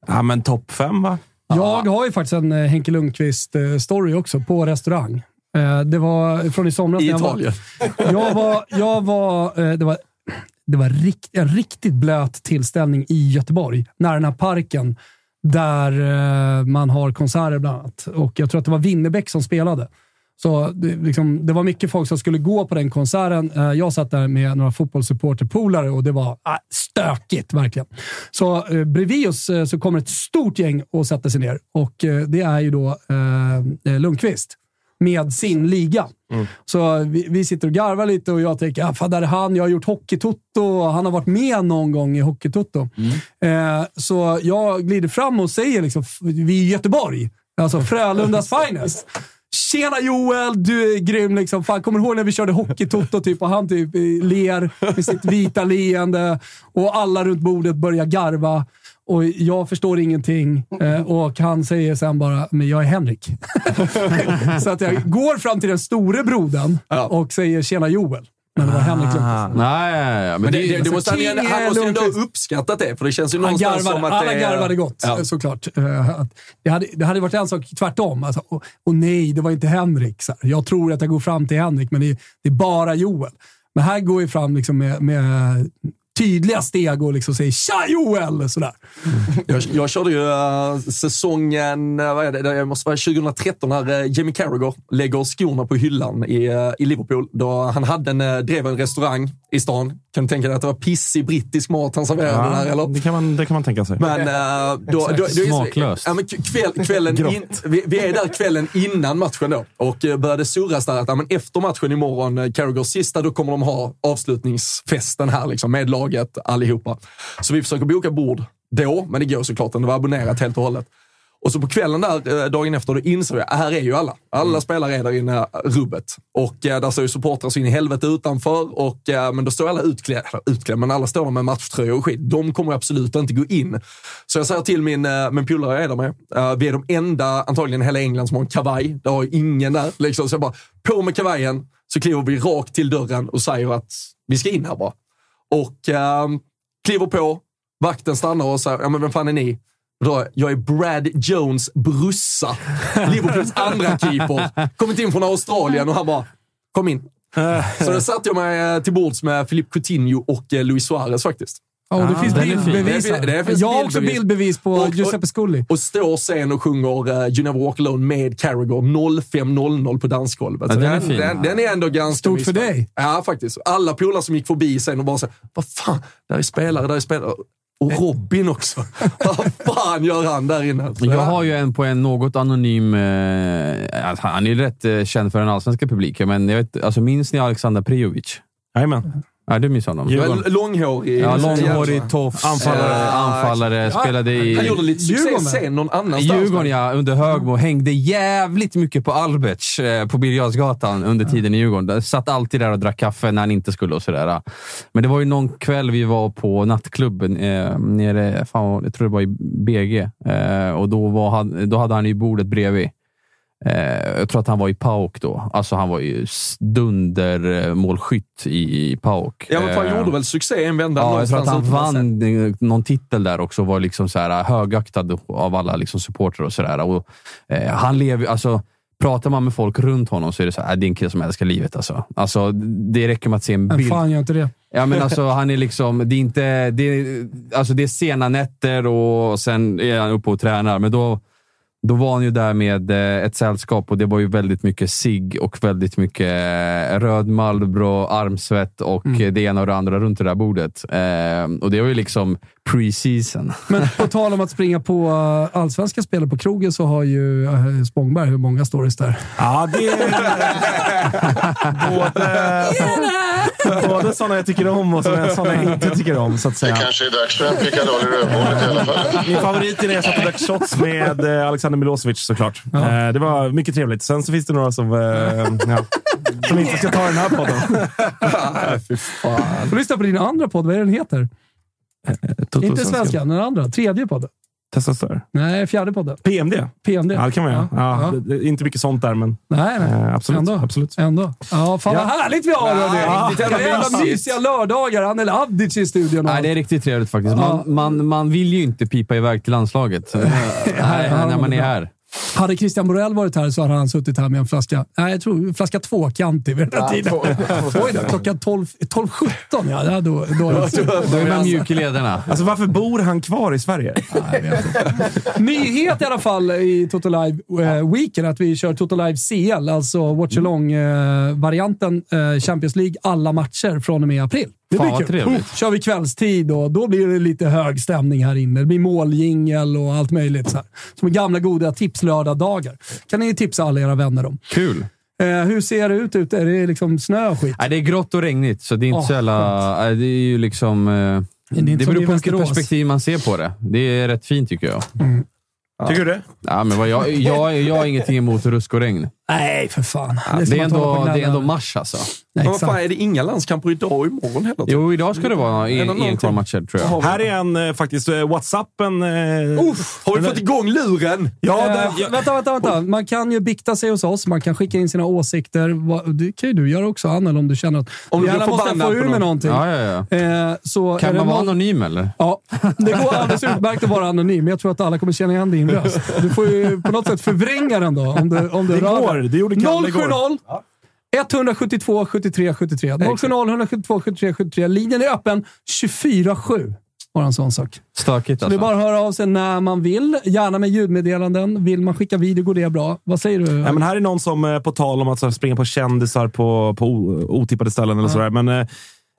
Ja, men topp fem, va? Jag har ju faktiskt en eh, Henke Lundqvist-story också på restaurang. Eh, Det var från i somras. I när jag var- Italien? Jag var, jag var, eh, det var, det var rikt, en riktigt blöt tillställning i Göteborg, nära den här parken där eh, man har konserter bland annat. Och jag tror att det var Winnerbäck som spelade. Så det, liksom, det var mycket folk som skulle gå på den konserten. Eh, Jag satt där med några fotbollssupporterpolare och det var ah, stökigt, verkligen. Så eh, bredvid oss eh, så kommer ett stort gäng och sätter sig ner. Och eh, det är ju då eh, eh, Lundqvist med sin liga. Så vi, vi sitter och garvar lite och jag tänker, ah, fan, där är han. Jag har gjort Hockeytoto och han har varit med någon gång i Hockeytoto. Eh, så jag glider fram och säger, liksom, vi är i Göteborg. Alltså Frölundas finest. Tjena Joel, du är grym. Liksom. Fan, kommer du ihåg när vi körde Hockeytoto typ, och han typ ler med sitt vita leende och alla runt bordet börjar garva. Och jag förstår ingenting eh, och han säger sen bara, men jag är Henrik. så att jag går fram till den store brodern och säger tjena Joel. Men det var Henrik Lundqvist. Nej, ja, ja, Men det, det, det måste han, King han måste ju ändå ha uppskattat det, för det känns ju Han någonstans garvade, som att alla det är... garvade gott, Ja. såklart. Eh, Det hade, det hade varit en sak tvärtom. Alltså, och, och nej, det var inte Henrik. Jag tror att jag går fram till Henrik, men det är, det är bara Joel. Men här går jag fram liksom med, med tydliga steg och liksom säger “Tja Joel!” sådär. Mm. Jag, jag körde ju äh, säsongen, eh, vad är det, det måste vara 2013 när äh, Jamie Carragher lägger skorna på hyllan i, äh, i Liverpool. Då han hade en, drev en restaurang i stan, kan du tänka dig att det var pissig brittisk mat han serverade där? Eller? det, kan man, det kan man tänka sig. Men uh, då, då, då, Smaklöst. Ja, men kväll, kvällen in, vi, vi är där kvällen innan matchen då och eh, började surras där att ja, men efter matchen imorgon, eh, Carragers sista, då kommer de ha avslutningsfesten här liksom, med laget allihopa. Så vi försöker boka bord då, men det går såklart inte. Det var abonnerat helt och hållet. Och så på kvällen där, eh, dagen efter, då insåg jag, här är ju alla. Alla Mm. spelare är där inne, eh, rubbet. Och eh, där står ju supportrar så in i helvete utanför. Och, eh, men då står alla utklädda, utklädda, men alla står där med matchtröjor och skit. De kommer absolut inte gå in. Så jag säger till min, eh, min polare jag är där med, eh, vi är de enda, antagligen i hela England, som har en kavaj. Det har ju ingen där. Liksom. Så jag bara, på med kavajen, så kliver vi rakt till dörren och säger att vi ska in här bara. Och eh, kliver på, vakten stannar och säger, ja men vem fan är ni? Då, jag är Brad Jones brussa. Liverpools andra keeper. Kommit in från Australien och han bara, kom in. Så då satte jag mig till bords med Philippe Coutinho och eh, Luis Suarez faktiskt. Ja, och det finns den är fin. bildbevis Det det finns Jag har också bildbevis. på Och- och- Giuseppe Scully. Och står sen och sjunger uh, You Never Walk Alone med Carragher 05.00 på dansgolvet. Ja, den är fin. den, den är ändå ganska Stort för dig. Ja, faktiskt. Alla polare som gick förbi sen och bara så vad fan, där är spelare, där är spelare. Och Robin också. vad fan gör han där inne? Så Jag ja. har ju en på en något anonym... Eh, alltså, han är ju rätt eh, känd för den allsvenska publiken, men jag vet, alltså, minns ni Alexander Prijovic? Jajamän. Ja, du minns honom? Djurgården. Långhårig. Ja, långhårig, tofs, Anfallare. eh, anfallare. Spelade i... Han gjorde lite succé Djurgården. sen någon annanstans. Djurgården ja, under Högmo. Hängde jävligt mycket på Alberts eh, på Birger under tiden i Djurgården. Satt alltid där och drack kaffe när han inte skulle och sådär. Men det var ju någon kväll vi var på nattklubben eh, nere, fan, jag tror det var i BG. Eh, och då, var han, då hade han ju bordet bredvid. Eh, jag tror att han var i PAOK då. Alltså han var ju dundermålskytt i, i PAOK. Ja, men fan, Eh, gjorde väl succé en vända Ja, jag tror att han vann eh, någon titel där också och var liksom så här högaktad av alla liksom supportrar och sådär. Och, eh, han lever, alltså, pratar man med folk runt honom så är det så här, äh, det är en kille som älskar livet. Alltså. Alltså, det räcker med att se en Men bild. fan gör inte det. Ja, men alltså, han är liksom, det är inte, det är, alltså, det är sena nätter och sen är han uppe och tränar. Men då, då var han ju där med eh, ett sällskap och det var ju väldigt mycket sig och väldigt mycket eh, röd Marlboro, armsvett och Mm. eh, det ena och det andra runt det där bordet. Eh, och det var ju liksom pre-season. Men på tal om att springa på uh, allsvenska spelare på krogen så har ju Spångberg hur många stories där. Ja, det är... både, både sådana jag tycker om och sådana sådana jag inte tycker om, så att säga. kanske är dags för en pickadoll i rövhålet i alla fall. Min favorit är när jag satt och drack shots med eh, Alexander Milosevic såklart. Eh, Det var mycket trevligt. Sen så finns det några som, eh, ja, som inte ska ta den här podden. Nej, fy fan. Får lyssna på din andra podd. Vad är den heter? Inte Svenska. svenska, den andra. Tredje podden. Testoster. Nej, fjärde podden. PMD. PMD. Ja, det kan man göra. Ja, Ja. det- det inte mycket sånt där, men Nej, nej. eh, absolut. Ändå. absolut. Ändå. Ja, fan vad härligt vi har! hörni. Ja, jävla mysiga lördagar. Anel Avdic i studion. Nej, det är riktigt trevligt faktiskt. Man, man, man vill ju inte pipa iväg till landslaget nej, när man är här. Hade Christian Borell varit här så hade han suttit här med en flaska, nej jag tror flaska tvåkantig vid den här tiden. Oj då, klockan 12 12.17 ja. ja då, då, Då är man mjuk i lederna. Alltså, varför bor han kvar i Sverige? Nyhet i alla fall i Toto Live eh, Weekend att vi kör Toto Live CL, alltså Watch Along-varianten eh, Champions League, alla matcher från och med april. Det Fan, blir kul. trevligt. Kör vi kvällstid och då blir det lite hög stämning här inne. Det blir måljingel och allt möjligt. Så här. Som gamla goda tipslördag-dagar. kan ni tipsa alla era vänner om. Kul. Eh, hur ser det ut ute? Är det liksom snö och skit? Nej, det är grått och regnigt, så det är inte Åh, så jävla... Det är ju liksom... eh, Det är Det beror på vilket perspektiv man ser på det. Det är rätt fint tycker jag. Tycker du det? Ja, men vad, jag, jag, jag har ingenting emot rusk och regn. Nej, för fan. Det som är, ändå, det är ändå mars alltså. Nej, Men vad fan, är det inga landskamper idag och imorgon heller? typ? Jo, idag ska det vara det en, någonting? enkarmatcher tror jag. Här är en eh, faktiskt, eh, Whatsappen. Eh, Uff, har vi fått igång luren? Ja, där, ja, vänta, vänta, vänta. Man kan ju bikta sig hos oss. Man kan skicka in sina åsikter. Det kan ju du göra också, Annel, om du känner att Om du gärna måste få på ur med någon. någonting. Ja, ja, ja. Eh, så Kan det man vara anonym eller? Ja, det går alldeles utmärkt att vara anonym, men jag tror att alla kommer känna igen din röst. Du får ju på något sätt förvränga den då. Om du, om du det går. Det gjorde Kalle igår. 070 172 73 73. 070 172 73 73. Linjen är öppen 24-7. Bara en sån sak. Stökigt Så det är alltså. bara att höra av sig när man vill. Gärna med ljudmeddelanden. Vill man skicka video går det bra. Vad säger du? Ja, men här är någon som, eh, på tal om att springa på kändisar på, på otippade ställen eller sådär. Men,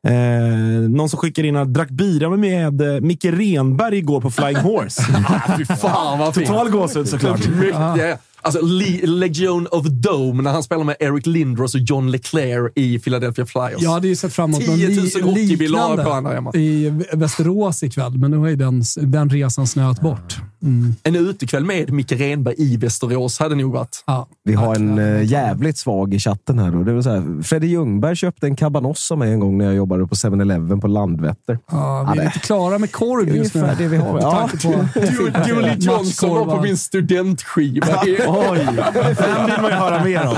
eh, någon som skickar in att drack bira med eh, Micke Renberg igår på Flying Horse. Fy fan vad. Total gåshud såklart. Mycket. Alltså, Le- Legion of Dome, när han spelar med Eric Lindros och John Leclerc i Philadelphia Flyers. Jag hade ju sett fram emot 10 000 något li- hockeybilar liknande på andra hemma. i Västerås ikväll, men nu har ju den, den resan snöat bort. Mm. En utekväll med Micke Renberg i Västerås hade nog varit. Ja. Vi har en eh, jävligt svag i chatten här. Då. Det var så här Freddy Ljungberg köpte en cabanos av mig en gång när jag jobbade på 7-Eleven på Landvetter. Ja, vi är det- lite klara med korv Det är just nu. ungefär det vi har. Ja. Du- Julie Johnson var på min studentskiva. Oj, den vill man ju höra mer om.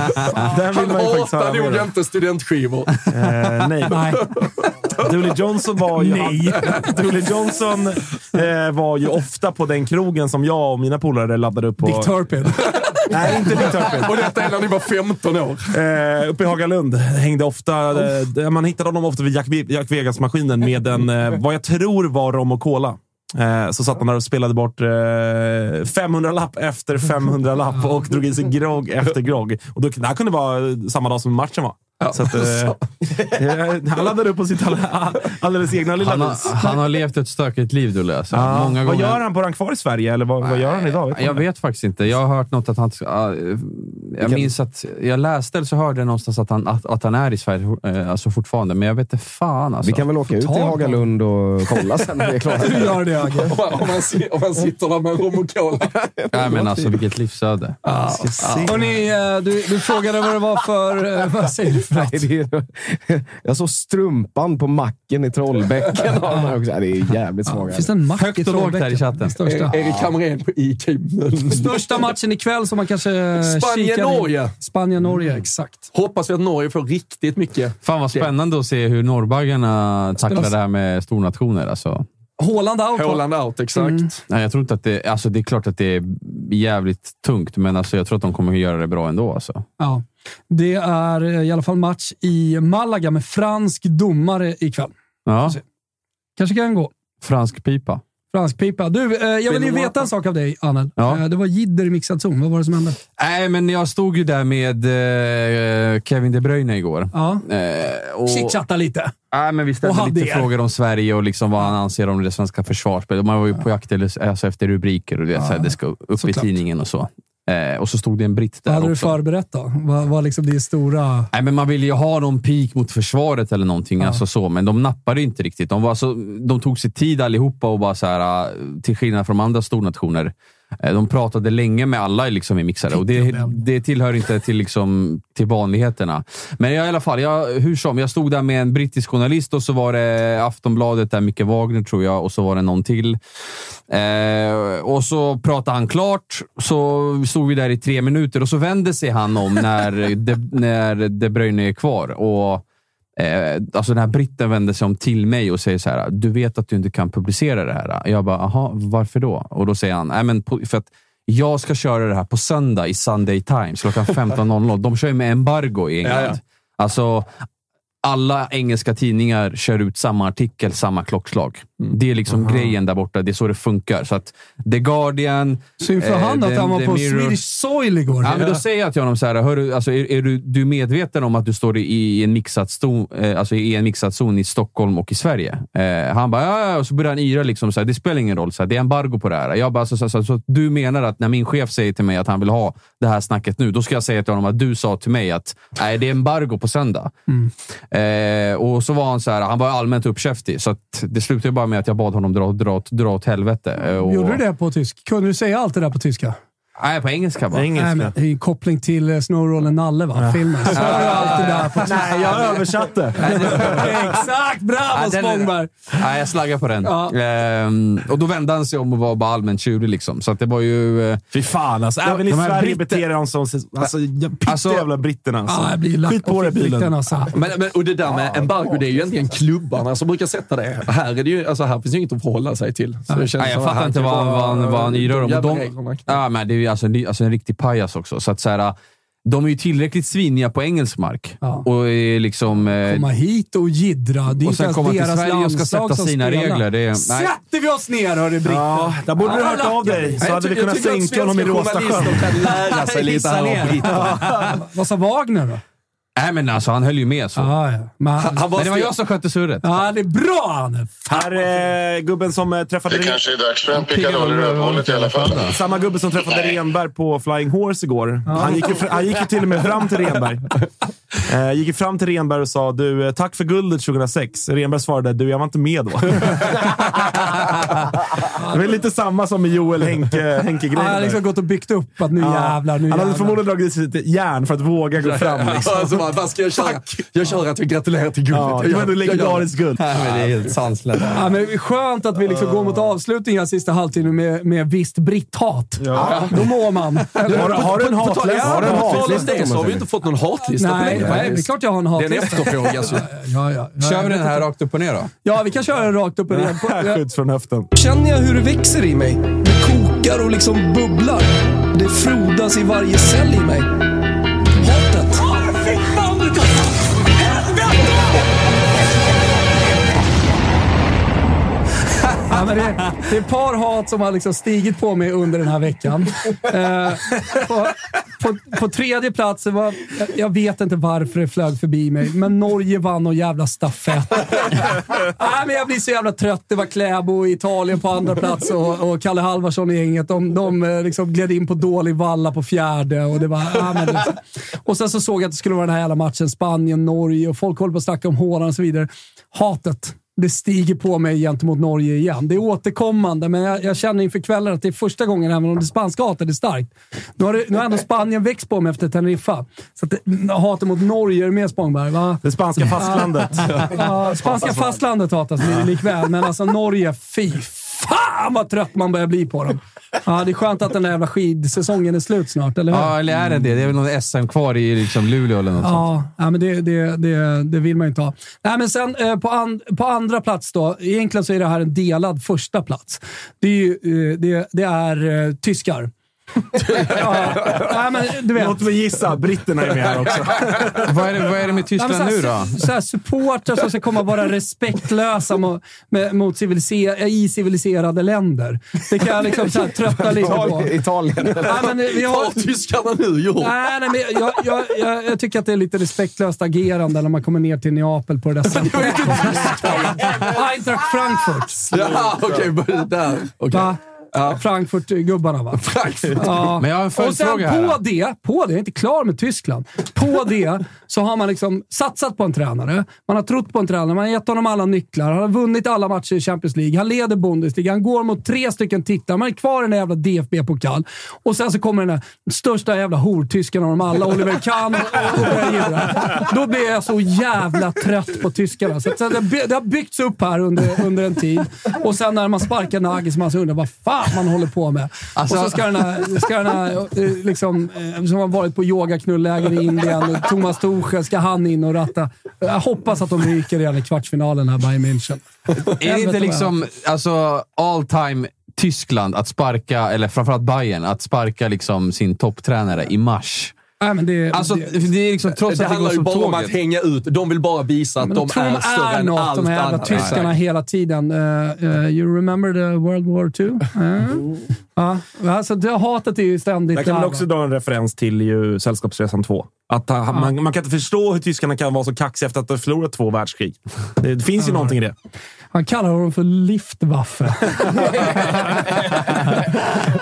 Den Han vill man ju faktiskt höra mer om. inte studentskivor. Eh, nej. Nej. Dooley Johnson var ju... Nej. Dooley Johnson eh, var ju ofta på den krogen som jag och mina polare laddade upp på. Dick Turpin. Nej, inte Dick Turpin. Och detta är när ni var 15 år. Eh, uppe i Hagalund hängde ofta... Eh, man hittade honom ofta vid Jack, Jack Vegas-maskinen med en, eh, vad jag tror var rom och cola. Eh, så satt man där och spelade bort eh, 500-lapp efter 500-lapp och drog i sig grogg efter grogg. Och då, det här kunde vara samma dag som matchen var. Så att, eh, han laddade upp på sitt alldeles egna lilla Han vis. har, han har levt ett stökigt liv, Dulle. Alltså. Ja. Många Vad gånger. gör han? Bor han kvar i Sverige eller vad, vad gör han idag? Vet du Jag det? vet faktiskt inte. Jag har hört något att han... ja, Jag minns att jag läste eller så hörde jag någonstans att han, att, att han är i Sverige eh, alltså fortfarande, men jag vet inte fan alltså. Vi kan väl åka ut till Hagalund och kolla sen när vi är klara. Du gör det, Agge. Om man, om om man sitter där med rom och cola. Nej, men alltså vilket livsöde. Hörrni, eh, du, du frågade vad det var för... eh, Vad säger du något? Nej, det är, jag såg strumpan på macken i Trollbäcken. Ja, Det är jävligt svaga. Finns det en mack Högt i och lågt här i chatten. Erik Hamrén på IK Mölndal. Största matchen ikväll som man kanske i. Spanien-Norge. Spanien-Norge, exakt. Hoppas vi att Norge får riktigt mycket. Fan vad spännande att se hur norrbaggarna tacklar det här med stornationer. Alltså. Håland out. Håland out, exakt. Mm. Nej, jag tror inte att det... Alltså det är klart att det är jävligt tungt, men alltså jag tror att de kommer att göra det bra ändå. Alltså. Ja. Det är eh, i alla fall match i Malaga med fransk domare ikväll. Ja, Kanske kan gå. fransk pipa. Fransk pipa. Du, eh, jag vill ju veta en sak av dig, Anel. Ja. Eh, det var jidder i mixad zon. Vad var det som hände? Nej, men jag stod ju där med eh, Kevin De Bruyne igår. Ja. Eh, och, Chitchatta lite. Nej, men vi ställde lite er. frågor om Sverige och liksom vad han anser om det svenska försvarsspelet. Man var ju på jakt alltså efter rubriker och det, så här, det ska upp Såklart. i tidningen och så. Eh, och så stod det en britt Vad där hade du också. förberett då? Vad var liksom det stora... Nej, men man ville ju ha någon peak mot försvaret eller någonting, Ja. alltså så, men de nappade inte riktigt. De, var så, de tog sig tid allihopa och bara så här, äh, till skillnad från andra stornationer, eh, de pratade länge med alla liksom, i mixare och det, det tillhör inte till, liksom, till vanligheterna. Men jag, i alla fall, jag, hur som, jag stod där med en brittisk journalist och så var det Aftonbladet, där Micke Wagner tror jag, och så var det någon till. Eh, och så pratade han klart, så stod vi där i tre minuter och så vände sig han om när De, när De Bruyne är kvar. Och, eh, alltså den här britten vände sig om till mig och säger så här, du vet att du inte kan publicera det här. Jag bara, aha, varför då? Och då säger han, Nej, men på, för att jag ska köra det här på söndag i Sunday Times klockan 15.00. De kör ju med embargo i England. Ja, ja. Alltså, alla engelska tidningar kör ut samma artikel, samma klockslag. Det är liksom grejen där borta. Det är så det funkar. Så att The Guardian... Synd för eh, han att han var på Mirror- Swedish Soil igår. Ja, men då säger jag till honom så här, hörru, alltså, är, är du, du medveten om att du står i en mixad, sto, eh, alltså, i en mixad zon i Stockholm och i Sverige? Eh, han bara, ja, och så börjar han yra. Liksom, så här, det spelar ingen roll, så här, det är embargo på det här. Jag bara, så, så, så, så, du menar att när min chef säger till mig att han vill ha det här snacket nu, då ska jag säga till honom att du sa till mig att nej, det är embargo på söndag. Eh, och så var han så här, han var allmänt uppkäftig, så det slutade bara med att jag bad honom dra, dra, dra åt helvete. Eh, och, Gjorde du det på tysk? Kunde du säga allt det där på tyska? Nej, på engelska bara. Nej, men, I koppling till eh, Snowrollen Nalle, va? Filmen. Så var det allt det där på. Nej, jag översatte. Exakt! Bravo Ja, Spångberg! Nej, jag slaggar på den. Ja. Ehm, och då vände han sig om och var bara allmänt tjurig. Liksom. Så att det var ju... eh, Fy fan alltså. Även i Sverige britter- beter de sig som alltså, Alltså- jävla britterna. Alltså. Ja, jag blir lack Skit på fick bilen. alltså. Men, men, och det där med embargo, det är ju egentligen klubbarna som brukar sätta det. Här, är det ju, alltså, här finns ju inget att förhålla sig till. Så det känns Nej, jag fattar att inte han vad, han, vad han yrar om. De, reglerna. ja, men det alltså, en- alltså en riktig pajas också. Så att, så här, de är ju tillräckligt sviniga på engelsk mark. Ja. Och är liksom... eh, Komma hit och jiddra. Det är och sen komma till Sverige och ska sätta sina spelar. regler. Det är. Sätter vi oss ner, hörru britter! Ja, där borde du hört av dig. Så Jag hade vi jag kunnat tycker att sänka honom i svenska Råstasjön. journalister kan lära sig lite här britterna. Vad sa Wagner då? Nej, men alltså han höll ju med så. Ja, ja. Men, han, Men det var jag som skötte surret. Ja, det är bra Hanif! Här är gubben som eh, träffade... Det kanske är dags för en pickadoll i rövhålet i alla fall. Samma gubbe som träffade Renberg på Flying Horse igår. Han, gick ju, han gick ju till och med fram till Renberg. Eh, gick fram till Renberg och sa du, eh, tack för guldet 2006. Renberg svarade du, jag var inte med då. det var lite samma som med Joel Henke, Henke Han har liksom gått och byggt upp att nu jävlar, nu Han hade jävlar. förmodligen dragit i sig lite järn för att våga gå fram. Liksom. Alltså, bara, vad ska jag köra? Jag kör att vi gratulerar till guldet. Ja, Jag det var ändå legendariskt guld. Nej, men det är helt sanslöst. Ja, men skönt att vi liksom går mot avslutningen sista halvtimmen med, med visst britthat. Ja. Då mår man. Har, du en På tal- hatlista? Har du en hatlista? Det så har vi inte fått någon hatlista på Nej, nej, det är klart jag har en Det är en hatlista. efterfråga. Så. Ja, ja. ja. Kör vi den här rakt upp och ner då? Ja, vi kan köra den rakt upp och ner. På- Skjuts från höften. Känner jag hur det växer i mig. Det kokar och liksom bubblar. Det frodas i varje cell i mig. Ja, men det, det är ett par hat som har liksom stigit på mig under den här veckan. Eh, på, på, på tredje plats, var, jag- jag vet inte varför det flög förbi mig, men Norge vann och jävla stafett. Nej, men jag blir så jävla trött. Det var Kläbo i Italien på andra plats och, och Kalle Halvarsson i gänget. De, de eh, liksom gled in på dålig valla på fjärde. Och, det var, ja, men det, och sen så såg jag att det skulle vara den här jävla matchen Spanien-Norge och folk håller på att snacka om Håland och så vidare. Hatet det stiger på mig gentemot Norge igen. Det är återkommande, men jag, jag känner inför kvällen att det är första gången, även om det spanska hatet är starkt. Nu har, det, nu har ändå Spanien växt på mig efter Teneriffa. Så att det, hatet mot Norge är med Spångberg, va? Det spanska fastlandet. Ja, spanska fastlandet hatas li- likväl, men alltså Norge, fy fan vad trött man börjar bli på dem. Ja, det är skönt att den där jävla skidsäsongen är slut snart, eller hur? Ja, eller är det det? Det är väl någon SM kvar i liksom Luleå eller något sånt. Ja, ja men det, det, det, det vill man ju inte ha. Nej, men sen eh, på, an, på andra plats då. Egentligen så är det här en delad första plats. Det är, ju, eh, det, det är eh, tyskar. Ja, nej, men du vet. Låt mig gissa, britterna är med här också. vad, är det, vad är det med Tyskland Ja, men nu då? här, Så här, supportrar som ska komma och vara respektlösa mot, med, mot civiliser, i civiliserade länder. Det kan jag liksom så här, trötta lite på. Italien. Italien. Nej, men har, har tyskarna nu gjort? Nej, nej, men jag, jag, jag, jag tycker att det är lite respektlöst agerande när man kommer ner till Neapel på det där sättet. Eintracht Frankfurt. Ja, okej. Okay, där. Okay. Va? Frankfurt-gubbarna va? Frankfurt. Ja. Men jag har en Och sen följdfråga här. på det, på det, jag är inte klar med Tyskland. På det så har man liksom satsat på en tränare. Man har trott på en tränare. Man har gett honom alla nycklar. Han har vunnit alla matcher i Champions League. Han leder Bundesliga. Han går mot tre stycken titlar. Man är kvar i den jävla DFB-pokal. Och sen så kommer den där största jävla hortysken av dem alla, Oliver Kahn och, gilla. Då blir jag så jävla trött på tyskarna. Så, det, har byggts upp här under, under en tid. Och sen när man sparkar Nagelsmann så undrar jag vad fan man håller på med. Alltså- och så ska den här, ska den här eh, liksom, eh, som har varit på yogaknulläger i Indien, Thomas Tuchel, ska han in och ratta? Jag hoppas att de ryker redan i kvartsfinalen här, Bayern München. Är det inte liksom alltså, all time Tyskland att sparka, eller framförallt Bayern, att sparka liksom sin topptränare i mars? Nej, men det, Alltså, det, det är liksom trots Det att det handlar ju bara om att tåget. hänga ut. De vill bara visa att de de är de större är än något, allt de här jävla annat. tyskarna hela tiden. Uh, uh, you remember the World War II? Uh. Ja, alltså, det, hatet är ju ständigt Där kan man där, också dra en referens till ju Sällskapsresan 2. Att han, man, man kan inte förstå hur tyskarna kan vara så kaxiga efter att ha förlorat två världskrig. Det, det finns ju någonting i det. Han kallar honom för Liftwaffe.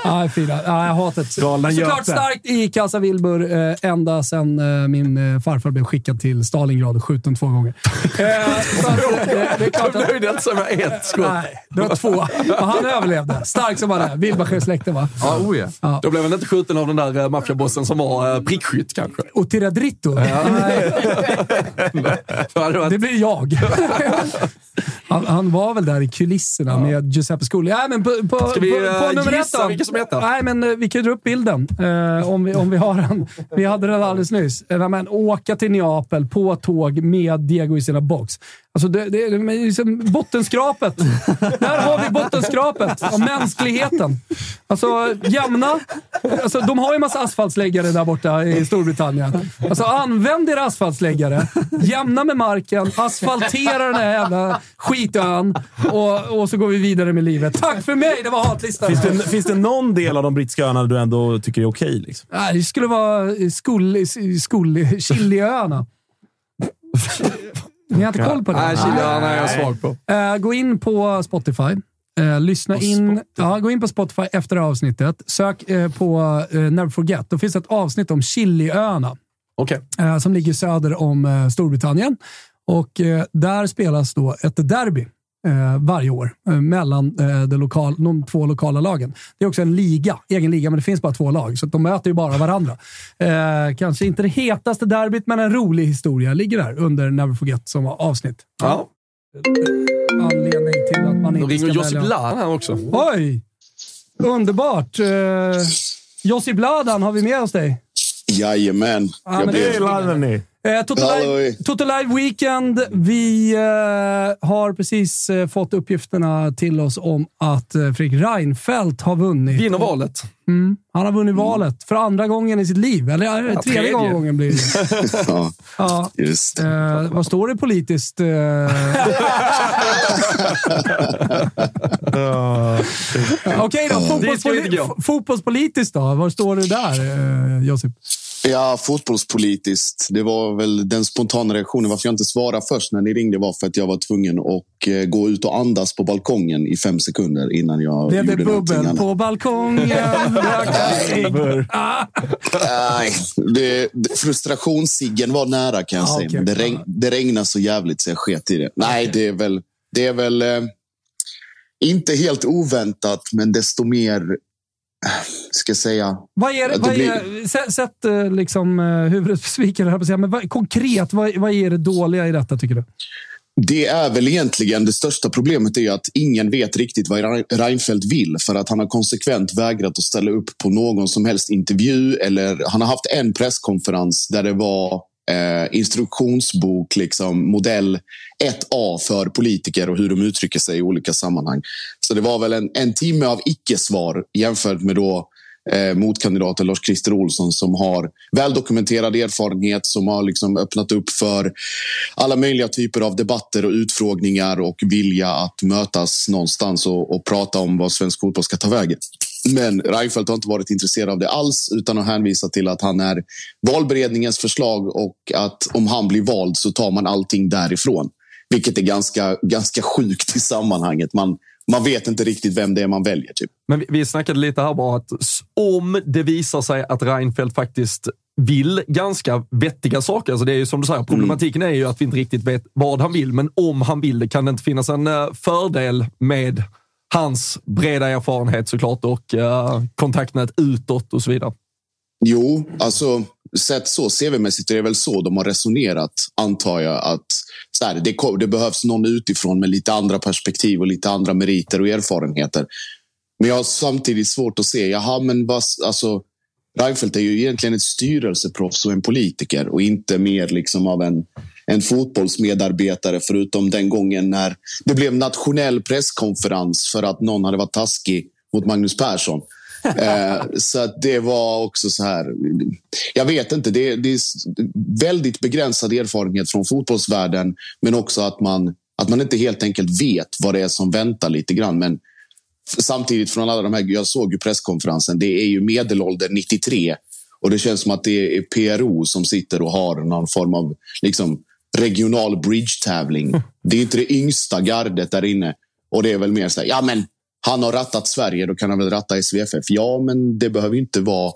ja, fina. Ja, jag hatet. Galna Såklart starkt i Casa Wilbur eh, ända sedan eh, min eh, farfar blev skickad till Stalingrad och skjuten två gånger. Eh, så att, det är klart att, nöjde sig med ett skott. nej, det var två. Och han överlevde. Stark som han är. Wilbacher-släkten va? Ja, oh ja. Då blev han inte skjuten av den där maffiabossen som var prickskytt kanske. Och Tiradritto. Nej, det varit- det blir jag. Han, han var väl där i kulisserna med Giuseppe Scully. Nej, men på, på, Ska vi, på, eh, på nummer ett gissa då? vilka som heter? Nej, men eh, vi kan dra upp bilden eh, om, vi, om vi har den. Vi hade den alldeles nyss. Eh, men, åka till Neapel på tåg med Diego i sina box. Alltså det, det, det är liksom bottenskrapet. Där har vi bottenskrapet av mänskligheten. Alltså jämna. Alltså, de har ju massa asfaltsläggare där borta i Storbritannien. Alltså använd era asfaltsläggare. Jämna med marken. Asfaltera den här jävla skitön. Och, och så går vi vidare med livet. Tack för mig! Det var hatlistan. Finns det, finns det någon del av de brittiska öarna du ändå tycker är okej? liksom? Nej, det skulle vara skol, skol, Chiliöarna. Ni har inte koll på det? Nej, Chile han är jag svag på. Eh, gå in på Spotify. Eh, lyssna in, ja, gå in på Spotify efter avsnittet. Sök eh, på Never Forget. Då finns ett avsnitt om Chiliöarna. Okay. Som ligger söder om Storbritannien. Och Där spelas då ett derby eh, varje år eh, mellan eh, det lokal, de två lokala lagen. Det är också en liga, egen liga, men det finns bara två lag, så de möter ju bara varandra. Eh, kanske inte det hetaste derbyt, men en rolig historia ligger där under Never Forget som var avsnitt. Ja. Anledning till att man inte ringer ska Josip. Lahan här också. Oj! Underbart! Uh, Josip Bladan, har vi med oss dig? Jajamän. Ja, Jag men blev- det Eh, Toto, Live, Weekend. Vi eh, har precis eh, fått uppgifterna till oss om att eh, Fredrik Reinfeldt har vunnit. Vinner valet. Mm, han har vunnit valet för andra gången i sitt liv. Eller ja, Ja, tredje, tredje. gången blir det. ja, ja. just Eh, vad står det politiskt? Eh, Okej då, fotbollspoli- f- fotbollspolitiskt då? Var står det där, eh, Josip? Ja, fotbollspolitiskt. Det var väl den spontana reaktionen. Varför jag inte svarade först när ni ringde var för att jag var tvungen att eh, gå ut och andas på balkongen i fem sekunder innan jag det gjorde någonting bubbel annat. på balkongen? Nej, det, det, frustrationssiggen var nära kan jag Ah, säga. Men det, regn, det regnade så jävligt så jag sket i det. Nej, det är väl, det är väl eh, inte helt oväntat, men desto mer, ska jag säga, Vad är det? Vad blir- är, sätt, sätt eh, liksom, eh, huvudet på spiken, men vad, konkret, vad, vad är det dåliga i detta tycker du? Det är väl egentligen det största problemet är att ingen vet riktigt vad Rein- Reinfeldt vill för att han har konsekvent vägrat att ställa upp på någon som helst intervju eller han har haft en presskonferens där det var eh, instruktionsbok, liksom modell 1A för politiker och hur de uttrycker sig i olika sammanhang. Så det var väl en, en timme av icke-svar jämfört med då eh, motkandidaten Lars-Christer Olsson som har väldokumenterad erfarenhet, som har liksom öppnat upp för alla möjliga typer av debatter och utfrågningar och vilja att mötas någonstans och, och prata om vad svensk fotboll ska ta vägen. Men Reinfeldt har inte varit intresserad av det alls utan har hänvisat till att han är valberedningens förslag och att om han blir vald så tar man allting därifrån. Vilket är ganska, ganska sjukt i sammanhanget. Man, man vet inte riktigt vem det är man väljer. Typ. Men vi, vi snackade lite här bara att om det visar sig att Reinfeldt faktiskt vill ganska vettiga saker. Alltså det är ju som du säger, problematiken är ju att vi inte riktigt vet vad han vill, men om han vill det kan det inte finnas en eh, fördel med hans breda erfarenhet såklart och eh, kontaktnät utåt och så vidare. Jo, alltså sett så CV-mässigt är det väl så de har resonerat, antar jag. att så här, det, det behövs någon utifrån med lite andra perspektiv och lite andra meriter och erfarenheter. Men jag har samtidigt svårt att se, jaha, men vad, alltså, Reinfeldt är ju egentligen ett styrelseproffs och en politiker och inte mer liksom av en, en fotbollsmedarbetare förutom den gången när det blev nationell presskonferens för att någon hade varit taskig mot Magnus Persson. Eh, så att det var också så här. Jag vet inte, det, det är väldigt begränsad erfarenhet från fotbollsvärlden men också att man, att man inte helt enkelt vet vad det är som väntar lite grann. Men samtidigt från alla de här, jag såg ju presskonferensen, det är ju medelålder 93 och det känns som att det är PRO som sitter och har någon form av liksom, regional bridge-tävling. Det är inte det yngsta gardet där inne. Och det är väl mer så här, ja men han har rattat Sverige, då kan han väl ratta SVFF. Ja, men det behöver ju inte vara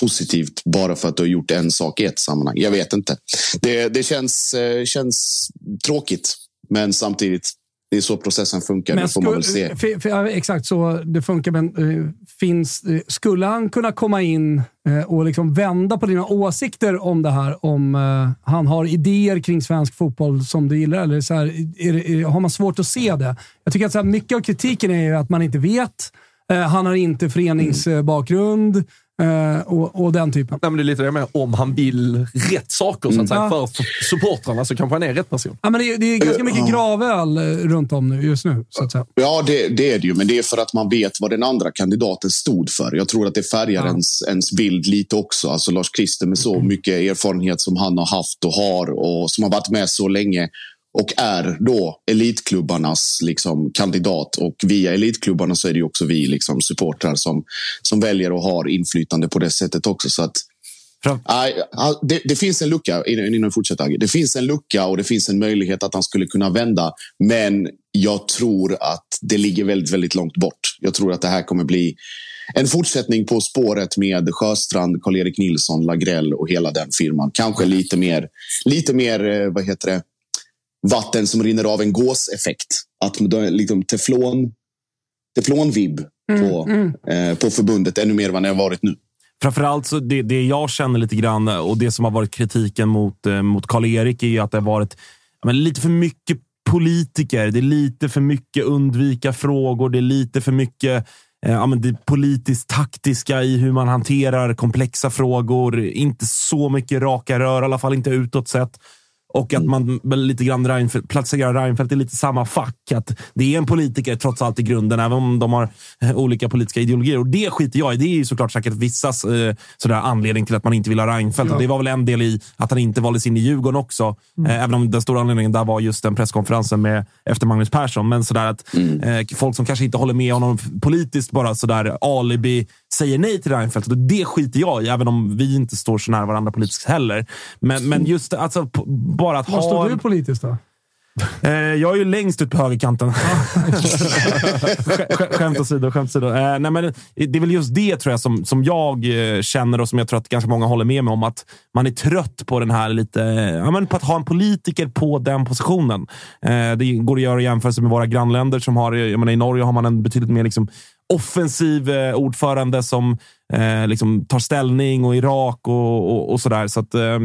positivt bara för att du har gjort en sak i ett sammanhang. Jag vet inte. Det, det känns, eh, känns tråkigt, men samtidigt, det är så processen funkar. det får man väl se. för, för, exakt så det funkar, men eh, finns, eh, skulle han kunna komma in eh, och liksom vända på dina åsikter om det här? Om han har idéer kring svensk fotboll som du gillar? Eller så här, är det, är, har man svårt att se det? Jag tycker att så här, mycket av kritiken är ju att man inte vet. Han har inte föreningsbakgrund eh, och, och den typen. Nej, men det är lite det jag menar, om han vill rätt saker så att säga, Mm. för för supportrarna så kanske han är rätt person. Ja, men det, är- det är ganska mycket gravöl eh, runt om nu, just nu. Så att säga. Ja, det, det är det ju. Men det är för att man vet vad den andra kandidaten stod för. Jag tror att det färgar ens, ens bild lite också. Alltså Lars Christer med så mycket erfarenhet som han har haft och har och som har varit med så länge och är då elitklubbarnas liksom, kandidat. Och via elitklubbarna så är det ju också vi liksom, supportrar som, som väljer och har inflytande på det sättet också. Så att ja, det, det finns en lucka, innan vi fortsätter. Det finns en lucka och det finns en möjlighet att han skulle kunna vända. Men jag tror att det ligger väldigt, väldigt långt bort. Jag tror att det här kommer bli en fortsättning på spåret med Sjöstrand, Karl-Erik Nilsson, Lagrell och hela den firman. Kanske lite mer, lite mer eh, vad heter det, vatten som rinner av en gåseffekt. Att liksom teflon, teflonvibb på, Eh, på förbundet ännu mer än vad det har varit nu. Framförallt så det, det jag känner lite grann och det som har varit kritiken mot, eh, mot Karl-Erik är ju att det har varit men lite för mycket politiker. Det är lite för mycket undvika frågor. Det är lite för mycket eh, ja, men det politiskt taktiska i hur man hanterar komplexa frågor. Inte så mycket raka rör, i alla fall inte utåt sett. Och att man väl lite grann Reinfeldt, placerar Reinfeldt i lite samma fack. Att det är en politiker trots allt i grunden, även om de har eh, olika politiska ideologier. Och det skiter jag i. Det är ju såklart säkert vissas eh, sådär anledning till att man inte vill ha Reinfeldt. Ja. Och det var väl en del i att han inte valdes in i Djurgården också. Mm. Eh, även om den stora anledningen där var just den presskonferensen med, efter Magnus Persson. Men sådär att eh, folk som kanske inte håller med honom politiskt bara sådär alibi säger nej till Reinfeldt. Och det skiter jag i, även om vi inte står så nära varandra politiskt heller. Men, men just alltså, bara att Var ha... står du politiskt då? Eh, jag är ju längst ut på högerkanten. Sk- sk- skämt åsido. Skämt åsido. Eh, nej, men det är väl just det tror jag som, som jag eh, känner och som jag tror att ganska många håller med mig om. Att man är trött på den här lite, ja, men på att ha en politiker på den positionen. Eh, det går att göra jämförelser med våra grannländer. som har, jag menar, I Norge har man en betydligt mer liksom, offensiv eh, ordförande som eh, liksom tar ställning och Irak och, och, och sådär. Så att, eh,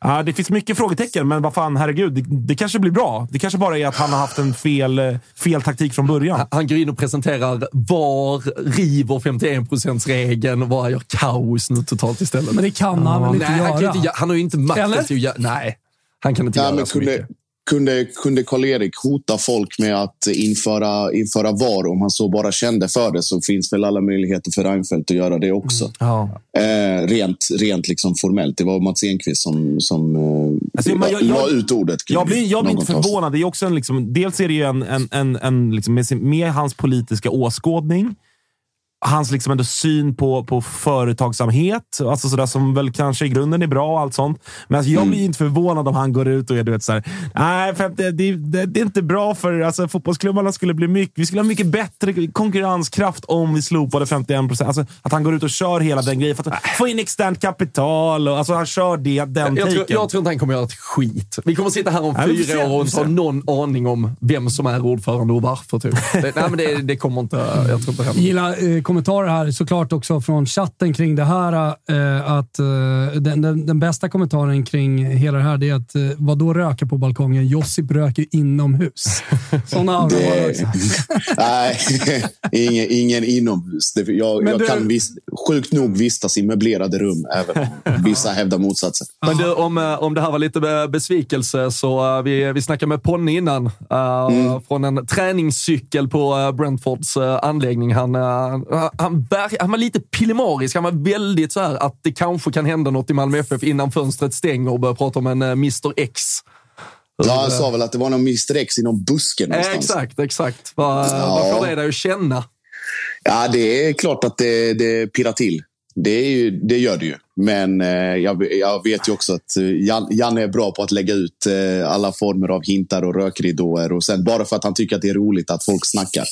ja, det finns mycket frågetecken, men vad fan, herregud. Det, det kanske blir bra. Det kanske bara är att han har haft en fel, eh, fel taktik från början. Han går in och presenterar VAR, river 51 regeln och bara gör kaos nu totalt istället. Men det kan han väl inte nej, Han, göra? kan inte, han har ju inte makten till att göra... Nej, han kan inte Nej, göra men så kunde, mycket. Kunde, kunde Karl-Erik hota folk med att införa, införa VAR om han så bara kände för det så finns väl alla möjligheter för Reinfeldt att göra det också. Ja. Eh, rent rent liksom formellt. Det var Mats Enquist som, som eh, Alltså, men jag- la jag- ut ordet. Jag blir, jag blir inte förvånad. Det är också en, liksom, dels är det ju en, en, en, en liksom, med, med hans politiska åskådning, hans liksom ändå syn på, på företagsamhet, alltså sådär som väl kanske i grunden är bra och allt sånt. Men alltså, jag blir inte förvånad om han går ut och är du vet, såhär, nej, det, det, det, det är inte bra för alltså, fotbollsklubbarna skulle bli mycket, vi skulle ha mycket bättre konkurrenskraft om vi slopade 51 procent. Alltså, att han går ut och kör hela den grejen för att få in externt kapital. Och, alltså, han kör det, den Jag tror, jag tror inte han kommer göra ett skit. Vi kommer sitta här om Nej, se, fyra år och inte ha någon aning om vem som är ordförande och varför. Typ. Det, nej, men det, det kommer inte... Jag tror inte händer. Gilla eh, kommentarer här såklart också från chatten kring det här. Eh, att eh, den, den, den bästa kommentaren kring hela det här det är att eh, vad då röka på balkongen? Josip röker inomhus. Sådana också. Nej, ingen, ingen inomhus. Det, jag Men jag du- kan vis, sjukt nog vistas i möblerade rum, även om vissa hävdar motsatsen. Men du, om, eh, om det här var lite be- besvikelse så uh, vi, vi snackade med Ponne innan. eh, Från en träningscykel på uh, Brentfords uh, anläggning. Han, han, han var lite pillemarisk. Han var väldigt så här att det kanske kan hända något i Malmö FF innan fönstret stänger och börjar prata om en uh, Mr X. Ja, han sa väl att det var någon Mr X i någon buske Eh, någonstans. exakt, exakt. Vad, Ja. får det dig att känna? Ja, det är klart att det, det pirrar till. Det, ju, det gör det ju. Men eh, jag, jag vet ju också att eh, Jan, Janne är bra på att lägga ut eh, alla former av hintar och rökridåer. Och sen, bara för att han tycker att det är roligt att folk snackar.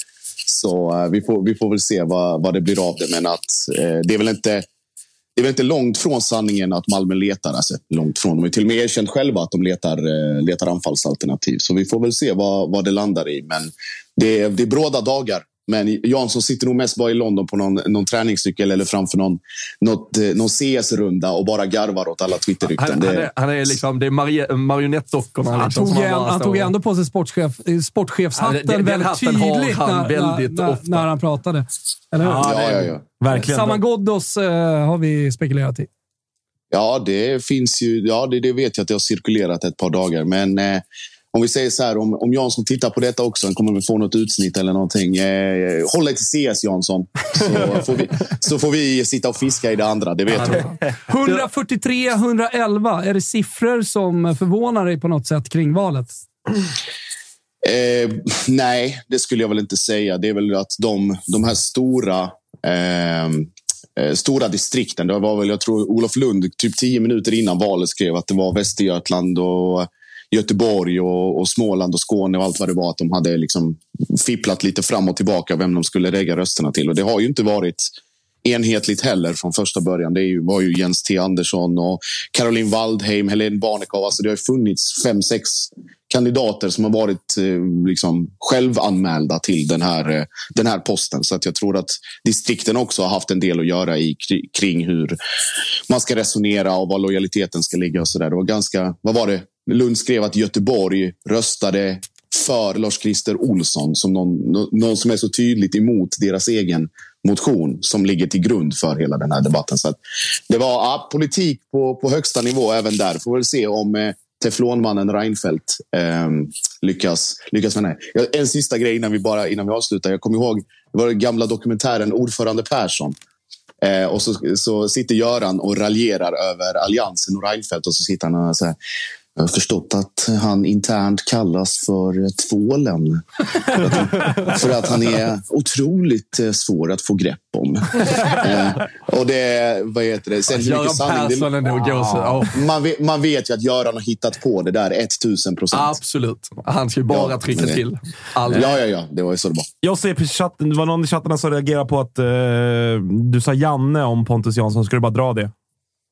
Så eh, vi, får, vi får väl se vad, vad det blir av det. Men att eh, det är väl inte... Det är väl inte långt från sanningen att Malmö letar. Alltså, långt från. De har till och med erkänt själva att de letar, eh, letar anfallsalternativ. Så vi får väl se vad, vad det landar i. Men det är, det är bråda dagar. Men Jansson sitter nog mest bara i London på någon, någon träningscykel eller framför någon, något, eh, någon CS-runda och bara garvar åt alla Twitterrykten. Han, Det- han, är, han är liksom, det är marionettdockorna. Han liksom, tog, han står tog ändå på sig sportchef, eh, sportchefshatten Ja, den- den väldigt har tydligt han när, väldigt när, ofta. när han pratade. Eller hur? Ja, ja, ja. Verkligen. Saman Ghoddos eh, har vi spekulerat i. Ja, det finns ju. Ja, det, det vet jag att det har cirkulerat ett par dagar. Men eh, om vi säger så här, om, om Jansson tittar på detta också, han kommer väl få något utsnitt eller någonting. Eh, håll dig till CS Jansson, så får, vi, så får vi sitta och fiska i det andra. Det vet du. 143, 111. Är det siffror som förvånar dig på något sätt kring valet? Eh, nej, det skulle jag väl inte säga. Det är väl att de, de här stora, eh, eh, stora distrikten. Det var väl, jag tror Olof Lund, typ tio minuter innan valet skrev att det var Västergötland och Göteborg och, och Småland och Skåne och allt vad det var. Att de hade liksom fipplat lite fram och tillbaka vem de skulle lägga rösterna till. Och det har ju inte varit enhetligt heller från första början. Det ju, var ju Jens T Andersson och Caroline Waldheim, Helene Barnekow. Alltså det har funnits fem, sex kandidater som har varit eh, liksom självanmälda till den här, eh, den här posten. Så att jag tror att distrikten också har haft en del att göra i, kring hur man ska resonera och var lojaliteten ska ligga. och så där. Det var ganska, vad var det? Lund skrev att Göteborg röstade för Lars-Christer Olsson som någon, någon som är så tydligt emot deras egen motion som ligger till grund för hela den här debatten. Så att det var ja, politik på, på högsta nivå även där. Får väl se om eh, teflonmannen Reinfeldt eh, lyckas, lyckas med det. här. Ja, En sista grej innan vi, bara, innan vi avslutar. Jag kommer ihåg det var den gamla dokumentären Ordförande Persson. Eh, och så, så sitter Göran och raljerar över Alliansen och Reinfeldt och så sitter han och säger jag har förstått att han internt kallas för tvålen. För att han, är otroligt eh, svår att få grepp om. Eh, och det, vad heter det? Sen Göran Persson är nog ja. man, vet, man vet ju att Göran har hittat på det där 1000 procent. Absolut. Han ska ju bara Ja, trycka till. Aldrig. Ja, ja, ja. Det var ju så det var. Jag ser på chatten, det var någon i chatten som reagerade på att eh, du sa Janne om Pontus Jansson. Ska du bara dra det?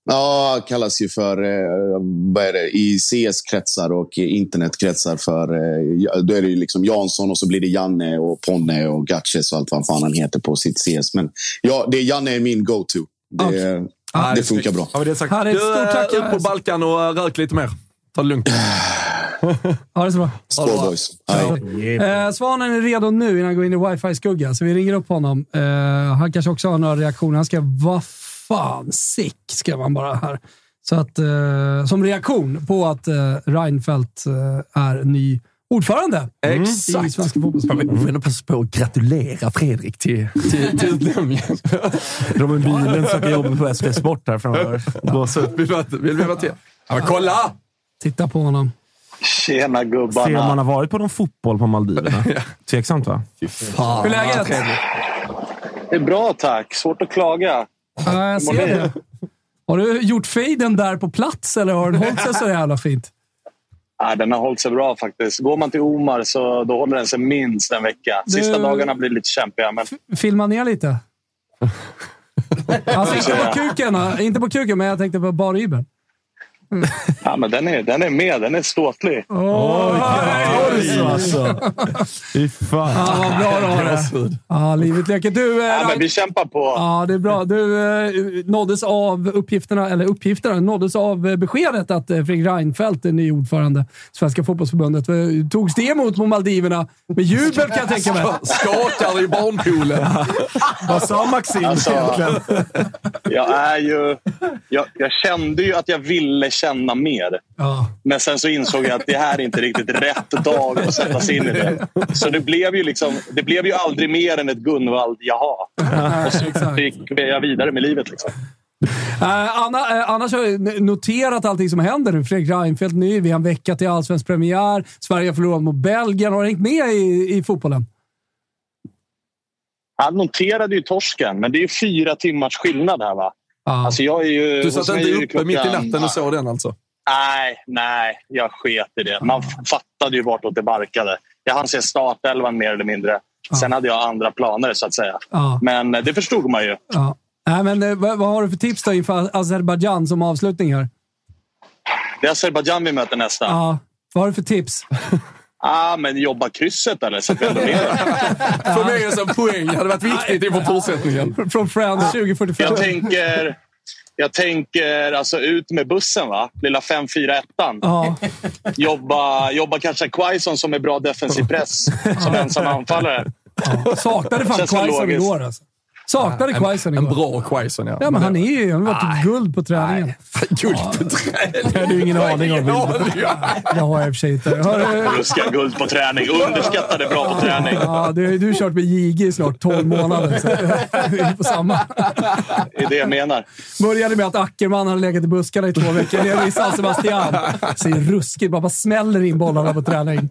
Ja, kallas ju för, eh, vad är det, i CS-kretsar och internetkretsar för, eh, då är det ju liksom Jansson och så blir det Janne och Ponne och Gatches och allt vad fan han heter på sitt CS. Men ja, det är Janne är min go-to. Det, det funkar bra. Det sagt? Du, Stort tack. eh, ut på Balkan och rök lite mer. Ta det lugnt. Ha det så bra. Skål boys. Eh, Svanen är redo nu innan han går in i wifi-skugga, så vi ringer upp honom. Eh, han kanske också har några reaktioner. Han ska vad fan sick, skrev han bara här. Så att, eh, som reaktion på att eh, Reinfeldt eh, är ny ordförande i Exakt. Svenska fotbollsförbundet. Jag vill passa på att gratulera Fredrik till, till, till utnämningen. Robin Bilen söker jobb på SVT Sport här framöver. Gåshud. Vill vi vill vi vara till? Ja, men kolla! Titta på honom. Tjena gubbarna. Se om man har varit på någon fotboll på Maldiverna. Tveksamt va? Fan, Hur är läget? Det är bra tack. Svårt att klaga. Ja, jag ser det. Har du gjort fejden där på plats eller har den hållit sig så jävla fint? Ja, den har hållit sig bra faktiskt. Går man till Omar så då håller den sig minst en vecka. Sista Du- dagarna blir lite kämpiga, men Filma ner lite. Alltså inte på kuken, inte på kuken men jag tänkte på barribben. Ja, men den, är, den är med. Den är ståtlig. Oj, alltså. Fy fan. Ja, vad bra du har det. Ja, livet leker. Du, eh, Ja, men vi kämpar på. Ja, det är bra. Du eh, nåddes av uppgifterna, eller uppgifterna, nåddes av eh, beskedet att Fredrik Reinfeldt är ny ordförande i Svenska fotbollsförbundet. Eh, Togs det emot på Maldiverna med jubel kan jag tänka mig? Skakar i barnpoolen. Vad sa Maxim Alltså, egentligen? Jag är ju... Jag, jag kände ju att jag ville känna mer. Ja. Men sen så insåg jag att det här är inte riktigt rätt dag att sätta sig in i det. Så det blev ju, liksom, det blev ju aldrig mer än ett Gunvald jaha. Och så exakt. gick jag vidare med livet. Liksom. Eh, Anna, eh, annars har jag noterat allting som händer nu. Fredrik Reinfeldt ny, vi har en vecka till allsvensk premiär. Sverige har förlorat mot Belgien. Har du hängt med i, i fotbollen? Han noterade ju torsken, men det är ju fyra timmars skillnad här. va? Alltså jag är ju, Du satt inte uppe mitt i klockan- natten och såg den alltså? Nej, nej, jag sket i det. Man fattade ju vartåt det barkade. Jag hann se startelvan mer eller mindre. Sen hade jag andra planer så att säga. Ja. Men eh, det förstod man ju. Ja. Nej, men, eh, vad, vad har du för tips då inför Azerbajdzjan som avslutning här? Det är Azerbajdzjan vi möter nästa. Ja. Vad har du för tips? Ah, men jobba krysset eller? Så med. Mig är det en poäng. Det hade varit viktigt inför fortsättningen. Från Friends 2045. Jag tänker, jag tänker alltså ut med bussen, va? Lilla 5-4-1. Ja. Jobba, jobba kanske Quaison som är bra defensiv press som ensam anfallare. Saknade fan Quaison igår alltså. Saknade Quaison En igår. bra Quaison, ja. Ja, men han är ju... Han har varit guld på träningen. Guld på träning. Det har du ingen aning om. Det har jag i och för sig inte. Ruska guld på träning. Underskattade bra på träning. ja, du, du har kört med JG i snart 12 månader. Så vi är på samma. Det är det jag menar. Började med att Ackerman hade legat i buskarna i två veckor nere i San Sebastian. Ser ruskigt bara, bara smäller in bollarna på träning.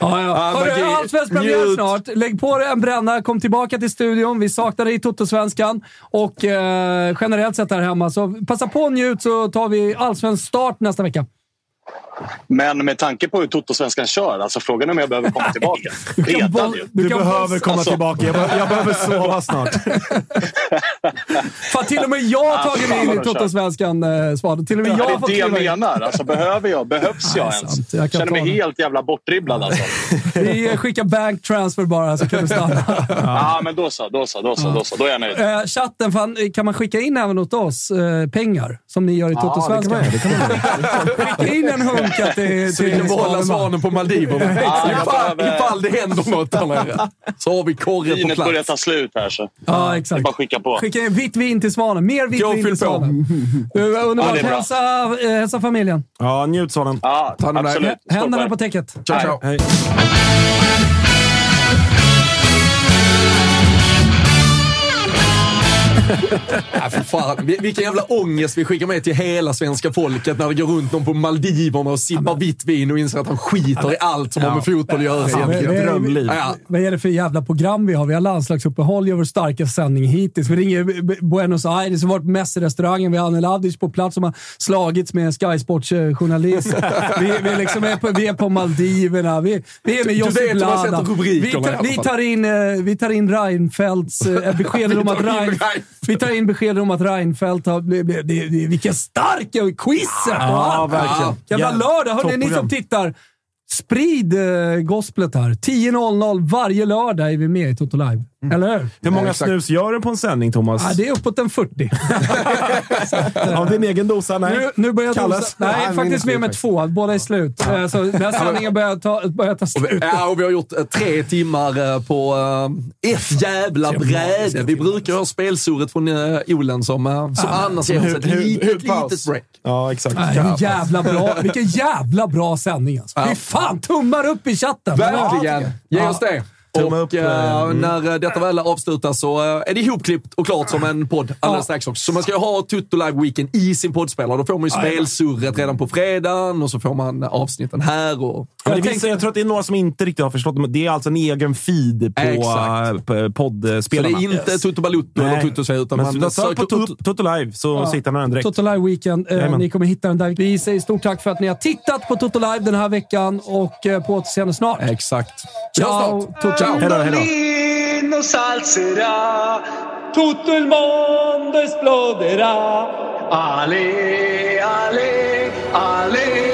Ja, ja. Hörru, Allsvensk premiär snart. Lägg på dig en bränna, kom tillbaka till studion. Vi saknar dig i Toto-svenskan och eh, generellt sett här hemma. Så passa på och njut så tar vi allsvensk start nästa vecka. Men med tanke på hur Toto-svenskan kör, alltså frågan är om jag behöver komma tillbaka. Redan ju. Du, behöver komma Alltså- tillbaka. Jag, be- jag behöver sova snart. Fan, till och med jag har tagit mig in i Alltså, Toto-svenskan, eh, Svan. Till och med jag Ja, det är det jag menar. Alltså, behöver jag? Behövs jag ens? Jag känner mig helt jävla bortdribblad alltså. Vi skickar bank transfer bara så kan du stanna. Ja, men då så. Då så, då så, då så. Då är jag nöjd. Eh, chatten, fan, kan man skicka in även åt oss eh, pengar? Som ni gör i Toto-svenskan. Skicka in en hunk att det, Så vi kan behålla svanen på Maldiverna. Ja, ifall, behöver- ifall det händer något där nere. Så har vi korren på Vinet börjar plats. ta slut här så. Ja, Det är exakt. bara skicka på. Skicka in vitt vin till Svanen. Mer vitt vin till. Svanen. Ja, underbart. bra. hälsa, eh, hälsa familjen. Ja, njut Svanen. Ja, hand om dig. Händerna på täcket. Ciao, ciao. Hej. Ja, för fan. Vil- Vilken jävla ångest vi skickar med till hela svenska folket när det går runt någon på Maldiverna och sippar vitt vin och inser att han skiter i allt som har med fotboll att göra. Vad- vad- drömliv. Ja, Vad är det för jävla program vi har? Vi har landslagsuppehåll, gör vår starka sändning hittills. Vi ringer Buenos Aires, vi har varit på Messi-restaurangen, vi har Anel Avdic på plats som har slagits med en Sky Sports-journalist. vi, vi, är liksom är på, vi är på Maldiverna, vi, vi är med Josip rubrikerna Vi, vi, tar in, eh, vi tar in Reinfeldts eh, besked om att Reinfeldt. Vi tar in besked om att Reinfeldt har. Det, det, det, vilken stark quizet! Ja, verkligen. Jävla lördag! Hörni, ni som tittar. Sprid eh, gospelet här. 10.00 varje lördag är vi med i Toto Live. Eller hur? Hur många exakt. snus gör du på en sändning, Thomas? Ja, det är uppåt en 40. Av din egen dosa? Nej. Nu, nu börjar jag Kalles? dosa. Nej, Nej, faktiskt slut med två. Båda är slut. Eh, Så den här sändningen börjar ta, börjar ta Och vi, slut. ja, och vi har gjort eh, tre timmar eh, på eh, ett jävla bräde. Vi brukar ha spelsurret från uh, Olen som, eh, som annars ger oss ett litet, litet break. Ja, exakt. Nej, vilken jävla bra, vilken jävla bra sändning alltså. Fy fan, tummar upp i chatten. Verkligen. Ge oss det. Och upp, eh, eh, mm. när eh, detta väl avslutas så är det ihopklippt och klart som en podd alldeles strax också. Så man ska ju ha Tutto Live Weekend i sin poddspelare. Då får man ju spelsurret redan på fredagen och så får man avsnitten här. Och, Ja, Jag vissa, jag tror att det är några som inte riktigt har förstått. men Det är alltså en egen feed på, Exakt. på så det poddspelarna. är inte Tutto Balutto eller Tutto Sve, utan Men man man sök på söker Toto Toto Live så Ja. sitter man den direkt. Toto Live Weekend. Eh, ni kommer hitta den där. Vi säger stort tack för att ni har tittat på Toto Live den här veckan och eh, på återseende snart. Exakt. Ciao! Toto. Ciao. Hej då, hej då. Salzerà, tutto il mondo esploderà. Ale, ale, ale,